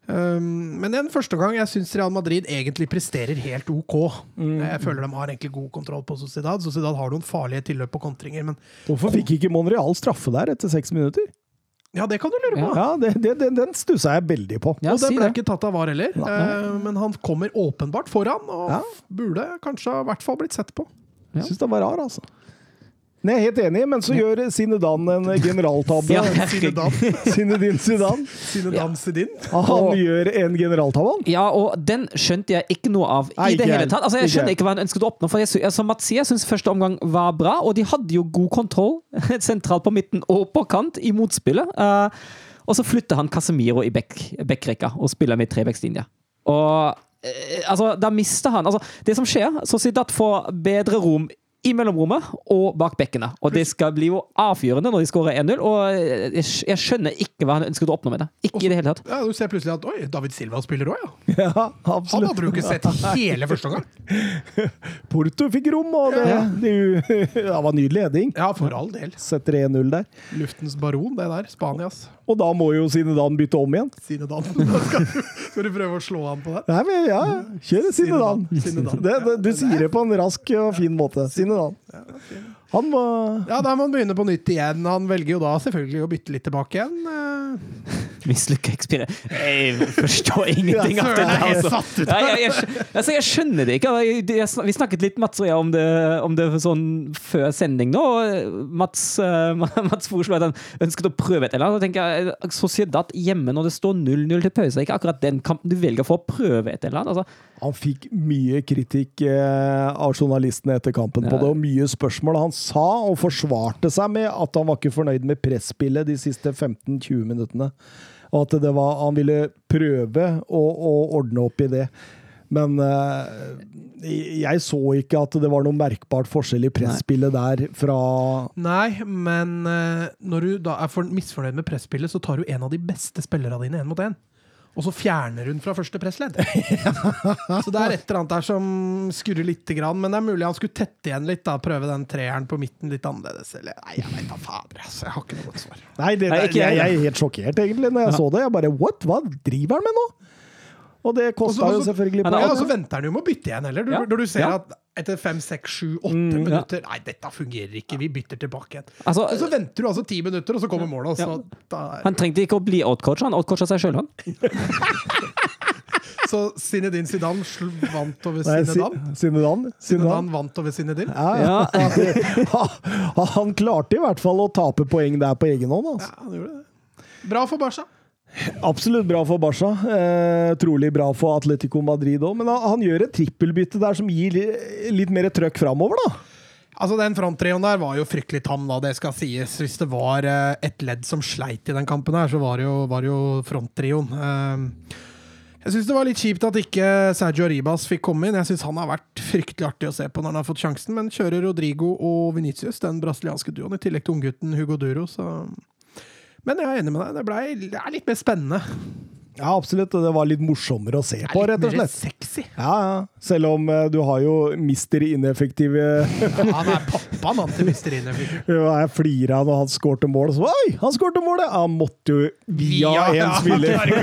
Um, men den første gang jeg syns Real Madrid egentlig presterer helt OK. Jeg føler de har egentlig god kontroll på Sociedad. Sociedad har noen farlige tilløp på kontringer, men Hvorfor fikk ikke Monreal straffe der etter seks minutter? ja, det kan du lure på. Ja, det, det, den, den stussa jeg veldig på. Ja, og den si ble det. ikke tatt av VAR heller, Nei. Uh, men han kommer åpenbart foran, og Ja. burde kanskje i hvert fall blitt sett på. Jeg syns den var rar, altså. Er helt enig, men så gjør Sinedan en generaltabbe. Ja, herregud. Zinedine Zidane. Zinedine Zidane. Han Og- gjør en generaltabbe, han. Ja, og den skjønte jeg ikke noe av Nei, i det hele tatt. Altså, jeg skjønner ikke hva han ønsket å oppnå. For jeg, som Mats sier, jeg syns første omgang var bra, og de hadde jo god kontroll *laughs* sentralt på midten og på kant i motspillet. Eh, og så flytter han Casemiro i back- backrekka og spiller med trebackslinja. Og eh, altså, da mister han altså, Det som skjer, Sociedad får bedre rom i mellomrommet og bak bekkene. Og det skal bli jo avgjørende når de skårer 1-0. Og jeg, skjønner ikke hva han ønsket å oppnå med det. Ikke i det hele tatt. Ja, du ser plutselig at oi, David Silva spiller òg, ja. *laughs* Ja, Han hadde du ikke sett hele første gang. *laughs* Porto fikk rom, og det, Ja. det, *laughs* det var nydelig leding. Ja, for all del. Setter 1-0 der. Luftens baron, det der. Spanias. Og da må jo Sinedan bytte om igjen. Sinedan. Da Skal, du- skal du prøve å slå han på det? Nei, men ja, kjør Sinedan. Sinedan. Det, det, du sier det på en rask og fin måte. Zinedine. Han må Ja, da må han begynne på nytt igjen. Han velger jo da selvfølgelig å bytte litt tilbake igjen. Eh, Mislykka eksperiment. Jeg forstår *laughs* ingenting av det Altså. ut. Jeg, jeg, altså, jeg skjønner det ikke. Sn- Vi snakket litt Mats og jeg om det, om det sånn før sending nå. Mats, eh, *laughs* Mats foreslo at han ønsket å prøve et eller annet. Så tenker jeg, eh, Sociedad hjemme når det står 0-0 til pause, ikke akkurat den kampen du velger for å prøve et eller annet. Altså, Han fikk mye kritikk eh, av journalistene etter kampen på det, og mye spørsmål. Han sa og forsvarte seg med at han var ikke fornøyd med presspillet de siste 15-20 minuttene. Og at det var, han ville prøve å, å ordne opp i det. Men uh, jeg så ikke at det var noe merkbart forskjell i presspillet der fra Nei, men uh, når du da er for, misfornøyd med presspillet, så tar du en av de beste spillerne dine én mot én. Og så fjerner hun fra første pressledd. *laughs* så det er et eller annet der som skurrer lite grann. Men det er mulig han skulle tette igjen litt. da, Prøve den treeren på midten litt annerledes. Eller, nei, jeg vet da fader. Altså, jeg har ikke noe godt svar. Nei, det, Nei, jeg, ikke jeg jeg er helt sjokkert, egentlig, når jeg så det. Jeg bare What? Hva driver han med nå? Og det kosta jo selvfølgelig Men Ja, så venter han jo med å bytte igjen heller. Du, Ja. Når du ser Ja. at etter fem, seks, sju, åtte Mm, minutter Nei, dette fungerer ikke, vi bytter tilbake igjen. Altså, så venter du altså ti minutter, og så kommer målet. Og så, da er, han trengte ikke å bli outcoacha, han outcoacha seg sjøl, han. *laughs* så Zinedine Zidane vant over Zinedine. Zinedine. Zinedine. Vant over Zinedine. Ja, ja. Han- *laughs* Han klarte i hvert fall å tape poeng der på egen hånd. Altså. Ja, han gjorde det. Bra for Barca. Absolutt bra for Barca. Eh, trolig bra for Atletico Madrid òg. Men han, han gjør et trippelbytte der som gir li, litt mer trøkk framover, da. Altså Den fronttrioen der var jo fryktelig tam, da, det skal sies. Hvis det var eh, et ledd som sleit i den kampen her, så var det jo, var jo fronttrioen. Eh, jeg syns det var litt kjipt at ikke Sergio Ribas fikk komme inn. Jeg syns han har vært fryktelig artig å se på når han har fått sjansen, men kjører Rodrigo og Venicius, den brasilianske duoen, i tillegg til unggutten Hugo Duro, så Men jeg er enig med deg, det, ble, det er litt mer spennende. Ja, absolutt. Og det var litt morsommere å se Det er på, litt rett og mer slett. sexy. Ja, ja. Selv om uh, du har jo mister ineffektive Ja, han er pappaen han til Mister Ineffektive. *laughs* ja, Jeg flira når han skårte mål. Så, Oi, han skårte målet! Han måtte jo via én spiller.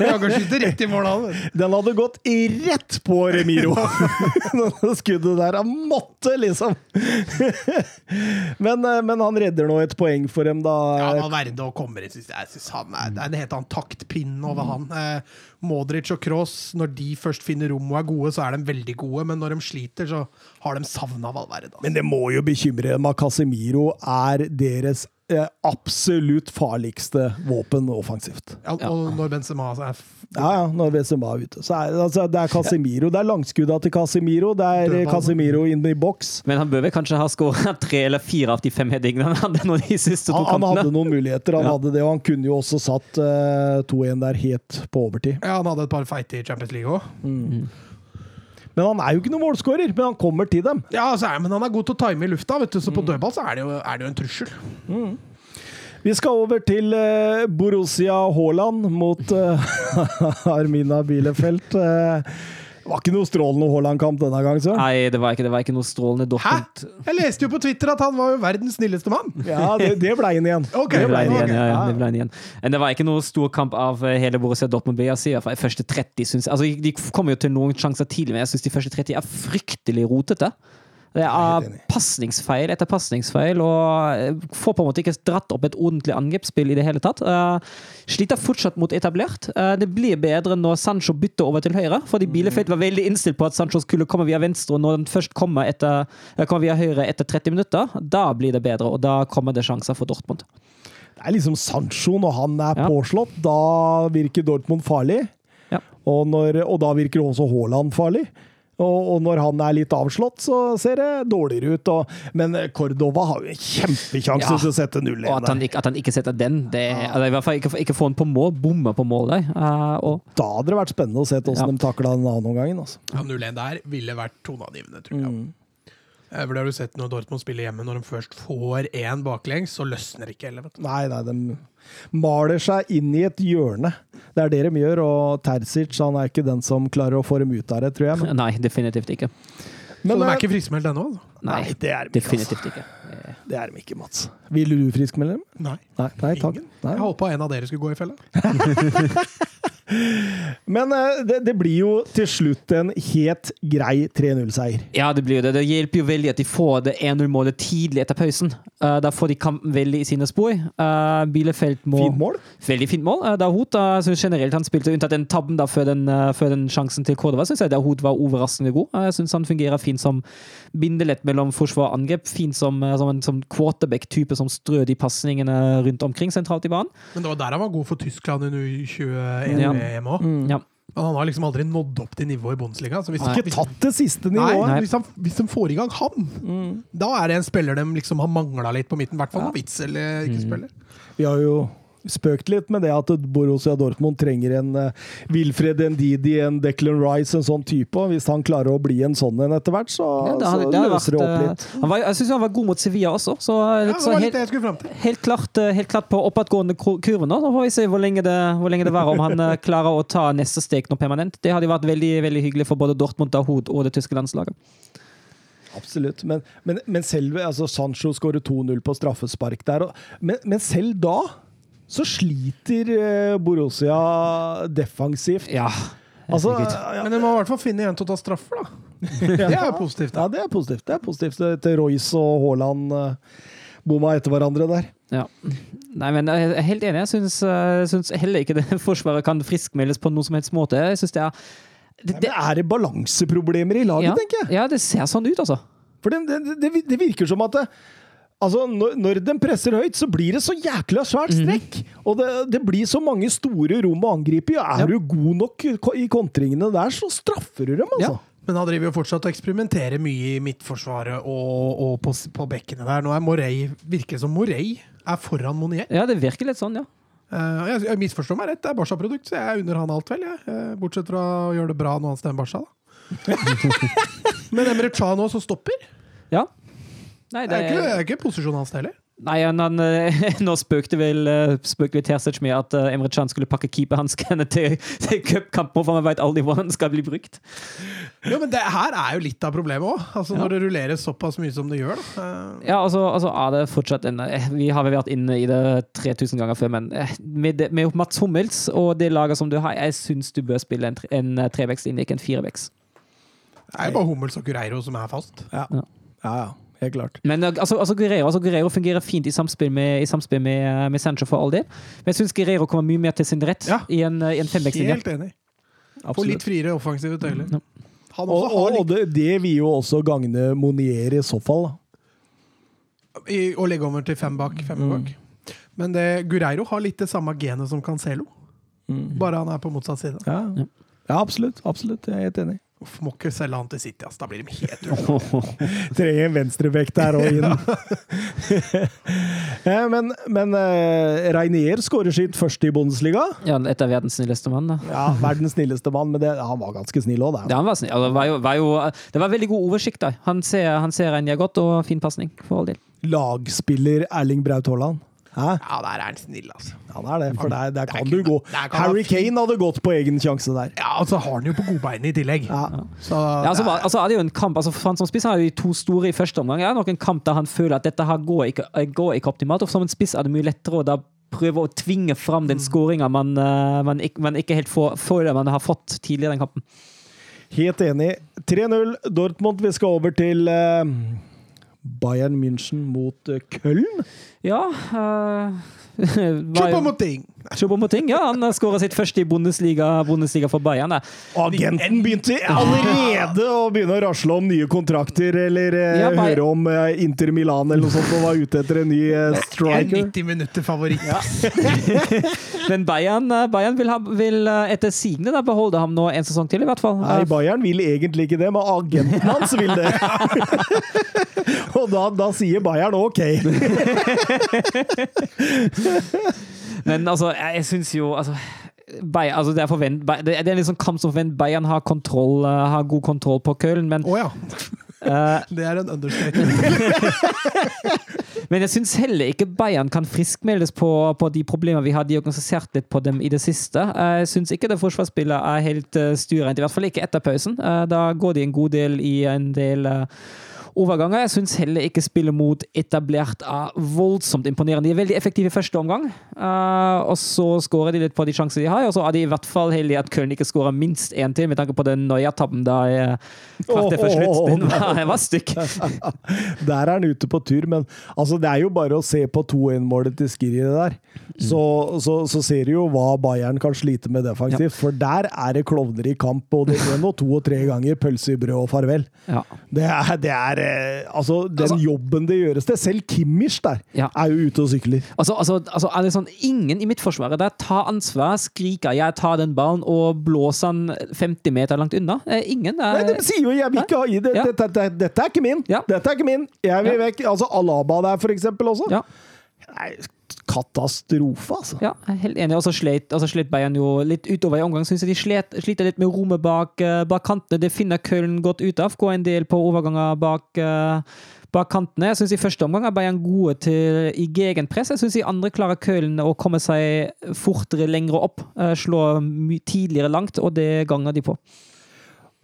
Jagerskytter rett i mål, han. Den hadde gått rett på Remiro! *laughs* *laughs* Det Skuddet der. Han måtte, liksom! Men, eh, men han redder nå et poeng for dem, da. Ja, han Valverde og kommer inn, jeg. synes han er, Det er en helt annen taktpinn over han. Eh, Modric og Kroos, når de først finner rom og er gode, så er de veldig gode, men når de sliter, så har de savna Valverde. Men det må jo bekymre dem at Casemiro er deres absolutt farligste våpen offensivt. Ja, og når Benzema er f- Ja, ja, når Benzema er ute. Så er, det- altså, det er Casemiro. Det er langskudda til Casemiro. Det er eh, Casemiro inn i boks. Men han bør vel kanskje ha skåra tre eller fire av de fem headingene han hadde nå de siste to Han, han hadde noen muligheter, han Ja. hadde det, og han kunne jo også satt uh, 2-1 der helt på overtid. Ja, han hadde et par feite i Champions League òg. Men han er jo ikke noen målskårer, men han kommer til dem. Ja, altså, men han er god til å time i lufta, vet du, så på dødball så er det, jo, er det jo en trussel. Vi skal over til eh, Borussia Haaland mot eh, *laughs* Armina Bielefeld. Det var ikke noe strålende Haaland-kamp denne gang, så. Nei, det var ikke, det var ikke noe strålende Hæ?! Jeg leste jo på Twitter at han var jo verdens snilleste mann! *laughs* Ja, det, det ble han igjen. Okay, det ble han igjen, ja, ja, det ble han igjen. Men det var ikke noe stor kamp av eh, hele Borussia Dortmund. jeg si, i hvert fall første 30, synes. Altså, de kommer jo til noen sjanser tidlig, men jeg syns de første 30 er fryktelig rotete. Det er pasningsfeil etter pasningsfeil, og får på en måte ikke dratt opp et ordentlig angrepsspill i det hele tatt. Eh, sliter fortsatt mot etablert. Eh, det blir bedre når Sancho bytter over til høyre, fordi Bielefeld var veldig innstilt på at Sancho skulle komme via venstre, og når den først kommer, etter, eh, kommer via høyre etter 30 minutter, da blir det bedre, og da kommer det sjanser for Dortmund. Det er liksom Sancho når han er Ja. påslått. Da virker Dortmund farlig. Ja. Og, når, og da virker også Haaland farlig. Og, og når han er litt avslått, så ser det dårligere ut. Og, men Cordova har jo en kjempekjanse Ja. til å sette 0-1 Og at han, ikke, at han ikke setter den, det, eller i hvert fall ikke, ikke få den på mål, bomme på mål der. Eh, og Da hadde det vært spennende å se hvordan Ja. de takla den andre omgangen. Altså. Ja, 0-1 der ville vært toneangivende, tror jeg. Eh, For det har du sett når Dortmund spiller hjemme, når de først får én baklengs, så løsner ikke heller. vet du. Nei, nei, de maler seg inn i et hjørne. Det er det de gjør, og Terzic han er ikke den som klarer å få dem ut av det, tror jeg. Men, Nei, definitivt ikke. Så de eh, er ikke friskmeldt ennå? altså? Nei, Nei, det er de ikke. Altså. definitivt ikke. *laughs* Det er de ikke, Mats. Vil du friskmelde dem? Nei. Nei, nei takk. Ingen. Nei. Jeg holdt på at en av dere skulle gå i fella. *laughs* Men eh, det, det blir jo til slutt en helt grei 3-0-seier. Ja, det blir jo det. Det hjelper jo veldig at de får det 1-0-målet tidlig etter pausen. Uh, da får de kampen veldig i sine spor. Uh, Bielefeld må Fint mål. Veldig fint mål. Uh, Dahoud uh, synes generelt han spilte unntatt den tabben da før den, uh, før den sjansen til Kordova, syns jeg Dahoud var overraskende god. Uh, jeg syns han fungerer fint som bindelett mellom forsvar og angrep. Fint som, eh, som en som quarterback-type som strø de pasningene rundt omkring sentralt i banen. Men det var der han var god for Tyskland under Ja. U21-EM òg. Ja. ja. han har liksom aldri nådd opp til nivået i Bundesliga. Så hvis, Ikke tatt det siste nivået. Nei. hvis, han, hvis de får i gang han, da er det en spiller de liksom har mangla litt på midten. I hvert fall ja. Witzel eh, ikke spiller. Vi har jo spøkt litt med det at Borussia Dortmund trenger en uh, Wilfred Ndidi, en Declan Rice, en sånn type. og Hvis han klarer å bli en sånn en etter hvert, så, Ja, det så det hadde løser det opp eh, litt. Han var, jeg syns han var god mot Sevilla også, så, Ja, det så helt, helt, klart, eh, helt klart på oppadgående kur- kurve nå. Så får vi se hvor lenge det, hvor lenge det var, om han eh, klarer å ta neste steg nå permanent. Det hadde vært veldig, veldig hyggelig for både Dortmund, Dahoud og det tyske landslaget. Absolutt. Men, men, men selv altså Sancho skårer 2-0 på straffespark der. Og, men, men selv da så sliter eh, Borussia defensivt. Ja. Altså, ja, Men de må i hvert fall finne en til å ta straffer, da. *laughs* Det er positivt. positivt. ja, det er positivt. Det er positivt til Royce og Haaland uh, bomma etter hverandre der. Ja. Nei, men jeg er helt enig. Jeg syns, jeg syns heller ikke det *laughs* Forsvaret kan friskmeldes på noen som helst måte. Jeg synes det er det, Det er det balanseproblemer i laget, ja, tenker jeg. ja, det ser sånn ut, altså. For det, det, det, det virker som at det, altså, når, når den presser høyt, så blir det så jækla svært strekk! strekk. Og det, det blir så mange store rom å angripe i. Er Ja. du god nok i kontringene der, så straffer du dem, altså. Ja. Men han driver jo fortsatt og eksperimenterer mye i midtforsvaret og, og på, på bekkene der. Nå er Morey Virker det som Morey er foran Monier. Ja, det virker litt sånn, ja. Uh, jeg, jeg misforstår meg rett, det er Barca-produkt, så jeg unner han alt vel. Jeg. Eh, bortsett fra å gjøre det bra når han stemmer Barca, da. *laughs* Men Emre Can også stopper. Ja. Nei, Det er ikke, det er ikke posisjonen hans heller. Nei, han, han, eh, *laughs* nå spøkte vel, eh, spøkte Terzic med at eh, Emre Can skulle pakke keeperhanskene til, *laughs* til cupkampen, for man vet aldri hvordan den skal bli brukt. Jo, men det her er jo litt av problemet òg. Altså, Når det rulleres såpass mye som det gjør. Da. Ja, altså, altså er det fortsatt en Vi har vel vært inne i det 3000 ganger før, men med, det- med Mats Hummels og det laget som du har, jeg syns du bør spille en, en trevekst inn, ikke en firevekst. Det er jo bare Hummels og Cureiro som er fast. Ja, ja, ja helt klart. Men eh, altså, altså, Guerrero, altså Guerrero fungerer fint i samspill med, i samspill med, eh, med Sancho for all del, men jeg syns Guerrero kommer mye mer til sin rett Ja. i en, eh, i en. Helt enig. Få litt friere offensive tøyler. Ja. Han Og, har og, litt og det, det vil jo også gagne Monier i så fall. I, å legge over til fem bak. Fem Mm. bak. Men det, Gureiro har litt det samme genet som Cancelo, bare han er på motsatt side. Ja. ja, absolutt. Absolutt. Jeg er helt enig. Uff, må ikke selge han til City, ass. Da blir de helt *laughs* ute. Trenger en venstrebekk der og inn. ja, *laughs* men men uh, Reinier skårer sitt første i Bundesliga. Ja, et av verdens snilleste mann. da. Ja, Verdens snilleste mann, men det, han var ganske snill òg, Ja, han var snill. Altså, det, var jo, var jo, det var veldig god oversikt. da. Han ser, han ser Reinier godt, og fin pasning, for all del. Lagspiller Erling Braut Haaland. Hæ? Ja, der er han snill, altså. Han er det, for der, der kan du gå. Harry Kane hadde gått på egen sjanse der. Ja, og så har han jo på godbeinet i tillegg. Ja. Så Ja, altså, var- altså, er det jo en kamp, altså, for han som spiss har jo de to store i første omgang. Det er nok en kamp der han føler at dette her går ikke, eh, går ikke optimalt. Og som en spiss er det mye lettere å da prøve å tvinge fram den skåringa man, eh, man, man ikke helt får, får det man har fått tidligere i den kampen. Helt enig. 3-0 Dortmund. Vi skal over til eh, Bayern München mot eh, Köln. Ja *laughs* uh, Choupo-Moting! Choupo-Moting, ja, han skåra sitt første i Bundesliga, Bundesliga for Bayern. da. Agenten begynte allerede å begynne å rasle om nye kontrakter, eller eh, Ja, høre om eh, Inter Milan eller noe sånt, og var ute etter en ny striker. En 90 minutter favoritt. *laughs* Men Bayern, eh, Bayern vil, ha, vil eh, etter sigende da beholde ham nå en sesong til, i hvert fall. Nei, Eh, Bayern vil egentlig ikke det, men agenten hans vil det. *laughs* og da, da sier Bayern OK. *laughs* Men altså, jeg, syns jo altså, Bayern, altså det, er forvent, det er en liksom kamp som forventer Bayern har, kontroll, eh, har god kontroll på Köln, men, Å ja. Uh, *laughs* Det er en understatement. *laughs* men jeg syns heller ikke Bayern kan friskmeldes på, på de problemene vi har diagnostisert litt på dem i det siste. Eh, Jeg syns ikke det forsvarsspillet er helt uh, i hvert fall ikke etter pausen. Uh, da går de en god del i en del eh, overganger. Jeg syns heller ikke spillet mot etablert er voldsomt imponerende. De er veldig effektive i første omgang, uh, og så skårer de litt på de sjansene de har. Og så er de i hvert fall heldige at Köln ikke skårer minst én til, med tanke på den Neuer-tabben da kvartet kvarter før Åh, sluttspill *laughs* var, var stykk. *laughs* Der er han ute på tur, men altså, det er jo bare å se på 2-1-målet til Skiri der. Så, så, så ser du jo hva Bayern kan slite med defensivt, for der er det klovner i kamp både én og to og tre ganger. Pølse i brød og farvel. Ja. Det er, det er Altså, den Altså- jobben det gjøres til Selv Kimmich der Ja. er jo ute og sykler. Altså, altså, altså det Ingen i midtforsvaret der tar ansvar, skriker 'jeg tar den ballen' og blåser den 50 meter langt unna. Eh, Ingen. Nei, Er, de sier jo 'jeg vil ikke ha i det'. Ja. Dette, dette, dette er ikke min! Ja. Dette er ikke min! Jeg vil vekk. Altså Alaba der, for eksempel, også. ja, Nei, katastrofe, altså. ja, jeg er helt enig. Og så slet, slet Bayern jo litt utover i omgang. Syns jeg de slet, sliter litt med rommet bak, eh, bak kantene. Det finner Köln godt ut av. Går en del på overganger bak, eh, bak kantene. Jeg syns i første omgang er Bayern gode til i gegenpress. Jeg syns i andre klarer Köln å komme seg fortere lengre opp. eh, Slå tidligere langt, og det ganger de på.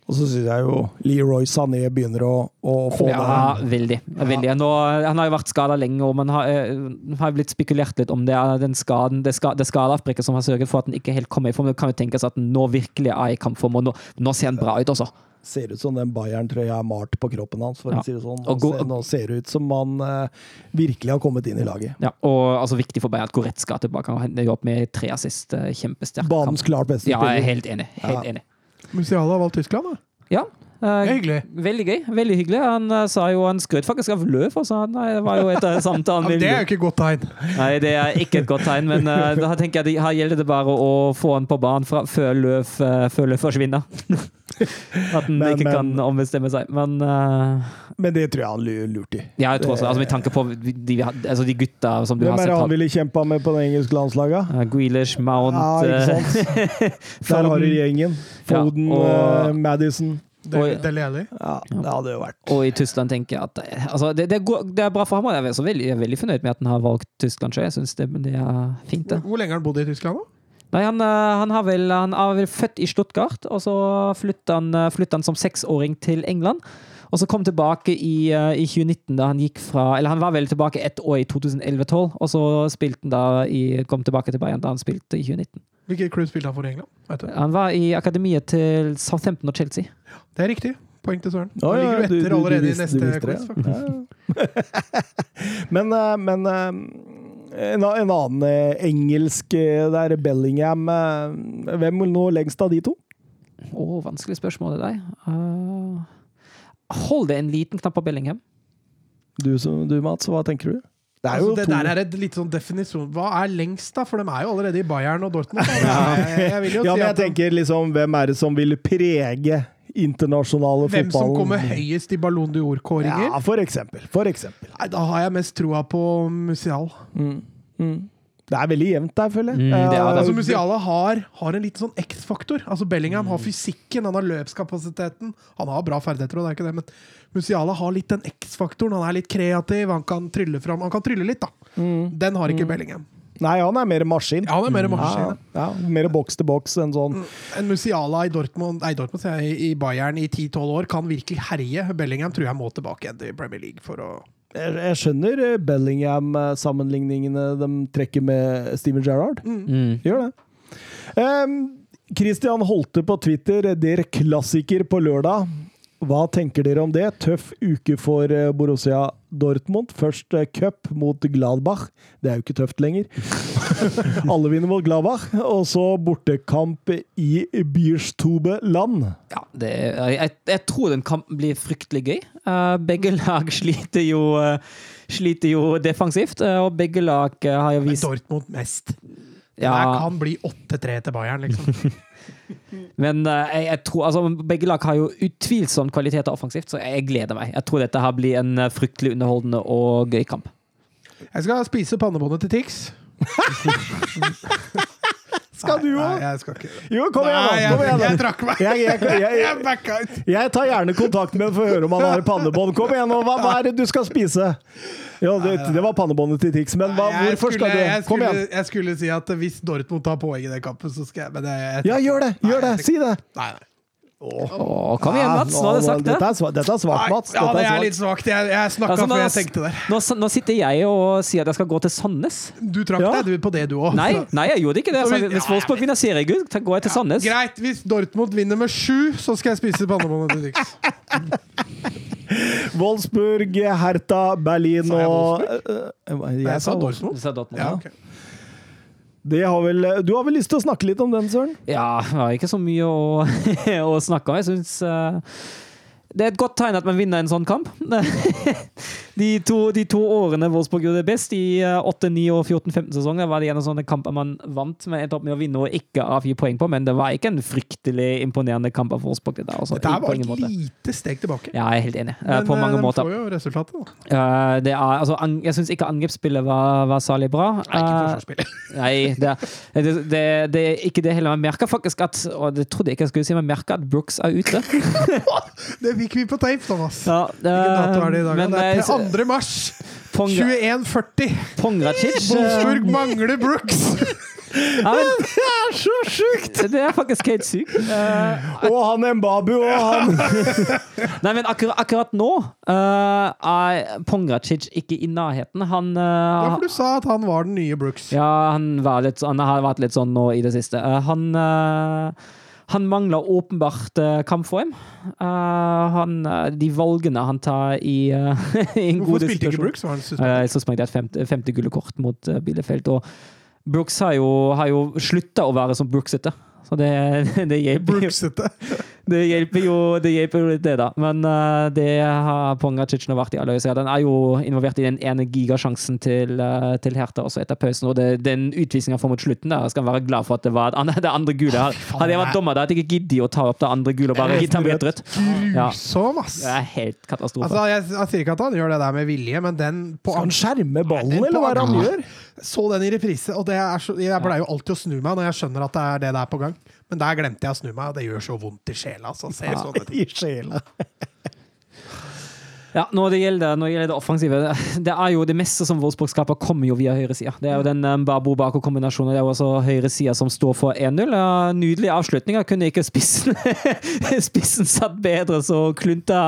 Og så syns jeg jo Leroy Sané begynner å, å få Ja, det. veldig. veldig. Nå, han har jo vært skada lenge, og man har, eh, har blitt spekulert litt om det er den skaden, det, ska, det skadeavbrekket som har sørget for at han ikke helt kommer i form. Det kan jo tenkes at han nå virkelig er i kampform, og nå, nå ser han bra ut også. Ser ut som den Bayern-trøya er malt på kroppen hans, for Ja. å si det sånn. Og ser, nå ser det ut som han eh, virkelig har kommet inn i laget. Ja, og altså viktig for Bayern at Goretzka tilbake. Han ender opp med tre assist. eh, Kjempesterk. Banens klart beste Ja, jeg er helt enig. Helt Ja. enig. Musiala har valgt Tyskland, da. Ja. Eh, Det er hyggelig. Veldig gøy. veldig hyggelig. Han eh, sa jo han skrøt faktisk av Løv. Altså. Han, eh, det var jo etter samtalen Ja, det er jo ikke et godt tegn. Nei, det er ikke et godt tegn, men uh, *laughs* da tenker jeg at her gjelder det bare å få han på banen fra, før, løv, uh, før Løv forsvinner. *laughs* At han ikke men- kan ombestemme seg. Men uh, Men det tror jeg han lurte i. ja, jeg tror også, altså, med tanke på de, altså, de gutta som du Hvem har er det han ville kjempa med på det engelske landslaget? Uh, Grealish, Mount Ja, ikke eh, sant? *laughs* Der har du gjengen. Ja, Foden, og- eh, Madison. Del- Dele Alli. Ja, det hadde jo vært Og i Tyskland tenker jeg at altså, det, det, går, det er bra for ham. Jeg er, så veldig, jeg er veldig fornøyd med at han har valgt Tyskland sjøl. Jeg syns det, det er fint, det. Hvor lenge har han bodd i Tyskland, da? Nei, han, eh, han, har vel, han er vel født i Stuttgart, og så flytta han, eh, han som seksåring til England. Og så kom tilbake i, eh, i 2019, da han gikk fra Eller han var vel tilbake ett år i 2011-2012, og så spilte han da i, kom tilbake til Bayern da han spilte i 2019. Hvilket klubb spilte han for i England? Du? Han var i akademiet til Southampton og Chelsea. Det er riktig. Poeng til Søren. Å, Da ja, ligger du du- etter allerede i neste quiz, faktisk. *laughs* Men, eh, men eh, en, en annen eh, engelsk der, Bellingham Hvem vil nå lengst av de to? Å, vanskelig spørsmål til deg. Uh, hold det en liten knapp på Bellingham. Du, du Mats, hva tenker du? Det er jo Altså, det to der er et litt sånn definisjon Hva er lengst, da? For de er jo allerede i Bayern og Dortmund. ja. Jeg, jeg vil jo Ja, si men jeg at tenker liksom Hvem er det som vil prege internasjonale hvem som kommer høyest i Ballon d'Or-kåringer? Ja, for eksempel. For eksempel. Nei, Da har jeg mest troa på Musial. Mm. Mm. Det er veldig jevnt der, føler jeg. Mm, det er det. Altså, Musiala har, har en liten sånn X-faktor. Altså, Bellingham har fysikken, han har løpskapasiteten. Han har bra ferdigheter, og det er ikke det, men Musiala har litt den X-faktoren. Han er litt kreativ, han kan trylle fram. Han kan trylle litt, da. Mm. Den har ikke Bellingham. Nei, han er mer maskin. Ja, han er mer Ja, maskin. ja, mer boks til boks enn sånn. En Musiala i Dortmund, nei, Dortmund jeg, i Bayern i 10-12 år kan virkelig herje. Bellingham tror jeg må tilbake igjen til Premier League for å Jeg, jeg skjønner eh, Bellingham-sammenligningene de trekker med Steven Gerrard. Mm. Gjør det. Um, Christian Holte på Twitter, der klassiker på lørdag. Hva tenker dere om det? Tøff uke for eh, Borussia Dortmund. Først eh, cup mot Gladbach. Det er jo ikke tøft lenger. *laughs* Alle vinner mot Gladbach. Og så bortekamp i Bierstube land. Ja, det, jeg, jeg tror den kampen blir fryktelig gøy. Eh, begge lag sliter jo, sliter jo defensivt, og begge lag har jo Men vist Dortmund mest. Ja, Det kan bli 8-3 til Bayern, liksom. *laughs* Men eh, jeg, jeg tror, altså, begge lag har jo utvilsomt kvaliteter offensivt, så jeg gleder meg. Jeg tror dette her blir en eh, fryktelig underholdende og gøy kamp. Jeg skal spise pannebåndet til Tix. *laughs* Skal du Nei, òg? jeg skal ikke Jo, kom igjen, Nei, da! Kom igjen, jeg da. trakk meg. Jeg, jeg, jeg, Jeg. Jeg tar gjerne kontakt med ham for å høre om han har pannebånd. Kom igjen, nå, hva, hva er det du skal spise? Ja, det, det var pannebåndet til Tix, men hva, hvorfor hvorfor skal du jeg Kom skulle, igjen. jeg skulle si at hvis Dortmund tar poeng i den kampen, så skal jeg Men jeg, Ja, gjør det! Gjør det! Si det! Nei, nei. Åh, kom igjen, Mats! Nå har du sagt det. Dette er, sva- dette er svakt, Mats. Ja, det er er litt svakt. Jeg, jeg snakka Altså, før jeg tenkte der. Nå, nå sitter jeg og sier at jeg skal gå til Sandnes. Du trakk Ja. deg du på det, du òg. Nei, nei, jeg gjorde ikke det. Altså, hvis Wolfsburg vinner seriegull, går jeg til Sandnes. Greit, hvis Dortmund vinner med sju, så skal jeg spise pannebåndet til Dix. *laughs* Wolfsburg, Hertha, Berlin Sa jeg Wolfsburg? Eh, eh, Jeg sa Dortmund. Du sa Dortmund, Ja, ja. Har vel, du har vel lyst til å snakke litt om den, Søren? Ja, jeg har ikke så mye å, *laughs* å snakke om. Jeg syns uh, det er et godt tegn at man vinner en sånn kamp. *laughs* De to, de to årene Wolfsburg gjorde det best, i eh, 8, 9 og 14-15-sesongen, var det en av sånne kamper man vant, men endte opp med å vinne og ikke avgi poeng på. Men det var ikke en fryktelig imponerende kamp av Wolfsburg. Det der, altså, Dette var et måte. lite steg tilbake. Ja, jeg er helt enig. eh, Men på mange eh, de måter. får jo resultatet, da. Uh, det er, altså, jeg syns ikke angrepsspillet var, var særlig bra. Nei, ikke Eh, forsvarsspillet. *laughs* Nei, det, det, det, det er ikke det heller. Man merker faktisk at Og det trodde jeg ikke jeg skulle si, men merker at Brooks er ute. *laughs* Det fikk vi på tape, Thomas. Ja, Hvilken dato er det i dag? men det er eh, 2. mars! 21.40! Pongracic eh, Wolfsburg mangler Brooks! *laughs* Ja, men, *laughs* Det er så sjukt! det er faktisk helt sykt. Uh, Og han Mbabu og han *laughs* Nei, men akkur akkurat nå uh, er Pongracic ikke i nærheten. Han Ja, eh, for du sa at han var den nye Brooks. Ja, han, var litt, han har vært litt sånn nå i det siste. Han han mangler åpenbart uh, kampform. Eh, han, eh, de valgene han tar i, eh, *laughs* i en Hvorfor spilte ikke Brooks? Var han Eh, suspendert? Så sprang de et femte, femte gule kort mot Bielefeld. Og Brooks har jo, har jo slutta å være som Brooksete. Så det, *laughs* det, jo, Brooksete. *laughs* det hjelper jo det hjelper jo litt, det, da. Men uh, det har Ponga nå vært i alle øyne. Den er jo involvert i den ene gigasjansen til, uh, til Hertha også etter pausen. Og det, den utvisninga får mot slutten der, skal han være glad for at det var det andre, gule. Hadde jeg vært dommer, da hadde jeg ikke giddet å ta opp det andre gule og bare gitt ham et rødt. Grusom, ass. Det er helt katastrofe. Altså, jeg, jeg sier ikke at han gjør det der med vilje, men den på Skal han skjerme ballen, den eller hva er det han gjør? Så den i reprise, og det er så, jeg pleier jo alltid å snu meg når jeg skjønner at det er det der på gang. Men der glemte jeg å snu meg, og det gjør så vondt i sjela. Så ser ja, sånne ting. I sjela. Ja, når det gjelder, når det gjelder det offensive Det er jo det meste som Wolfsburg skaper, kommer jo via høyresida. Det er jo den um, Babo-Bako-kombinasjonen. Det er jo også høyresida som står for 1-0. Ja, nydelige avslutninger. Kunne ikke spissen *laughs* Spissen satt bedre, så klunta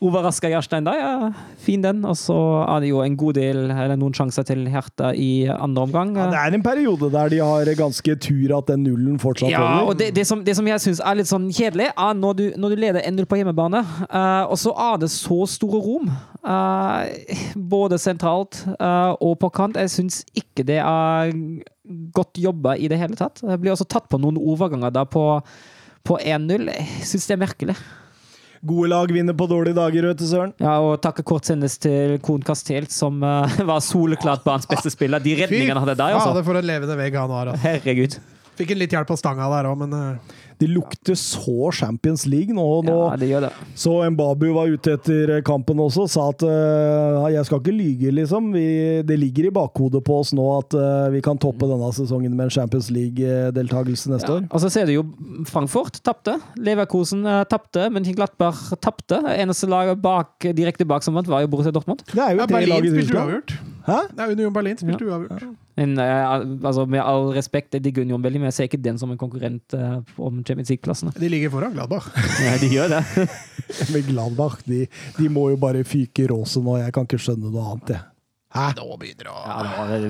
overraska Jarstein da. Ja, fin den. Og så er det jo en god del, eller noen sjanser til Hertha i andre omgang. Ja, det er en periode der de har ganske tur at den nullen fortsatt Ja, holder. og det, det, som, det som jeg syns er litt sånn kjedelig, er når du, når du leder 1-0 på hjemmebane, uh, og så er det så store rom, Uh, både sentralt uh, og på kant. Jeg syns ikke det er godt jobba i det hele tatt. Jeg blir også tatt på noen overganger da på, på 1-0. Jeg syns det er merkelig. Gode lag vinner på dårlige dager, vet du, Søren. Ja, og takke kort sendes til Kon Castelt, som uh, var soleklart banens beste spiller. De redningene han hadde der, altså. det for en levende vegg han var. Altså. Herregud. Fikk en litt hjelp på stanga der òg, men eh, Det lukter så Champions League nå. nå Ja, det gjør det. Så Mbabu var ute etter kampen også, sa at uh, jeg skal ikke lyge, liksom. Vi, det ligger i bakhodet på oss nå at uh, vi kan toppe denne sesongen med en Champions League-deltakelse neste år. Og så ser du jo Frankfurt tapte. Leverkosen uh, tapte. Mönchenglattberg tapte. Eneste laget bak, direkte bak som vant, var jo Borussia Dortmund. Det er jo ja, tre lag Berlin i spilte Tyskland. Hæ? Nei, Union Berlin spilte uavgjort. Men, uh, altså, med all respekt, jeg digger Union Berlin, men jeg ser ikke den som en konkurrent uh, om Champions League-plassene. De ligger foran Gladbach. *laughs* Ja, de gjør det. *laughs* men Gladbach. De, de må jo bare fyke råset nå. Jeg kan ikke skjønne noe annet, jeg. Hæ? Nå begynner det å Ja, det, var,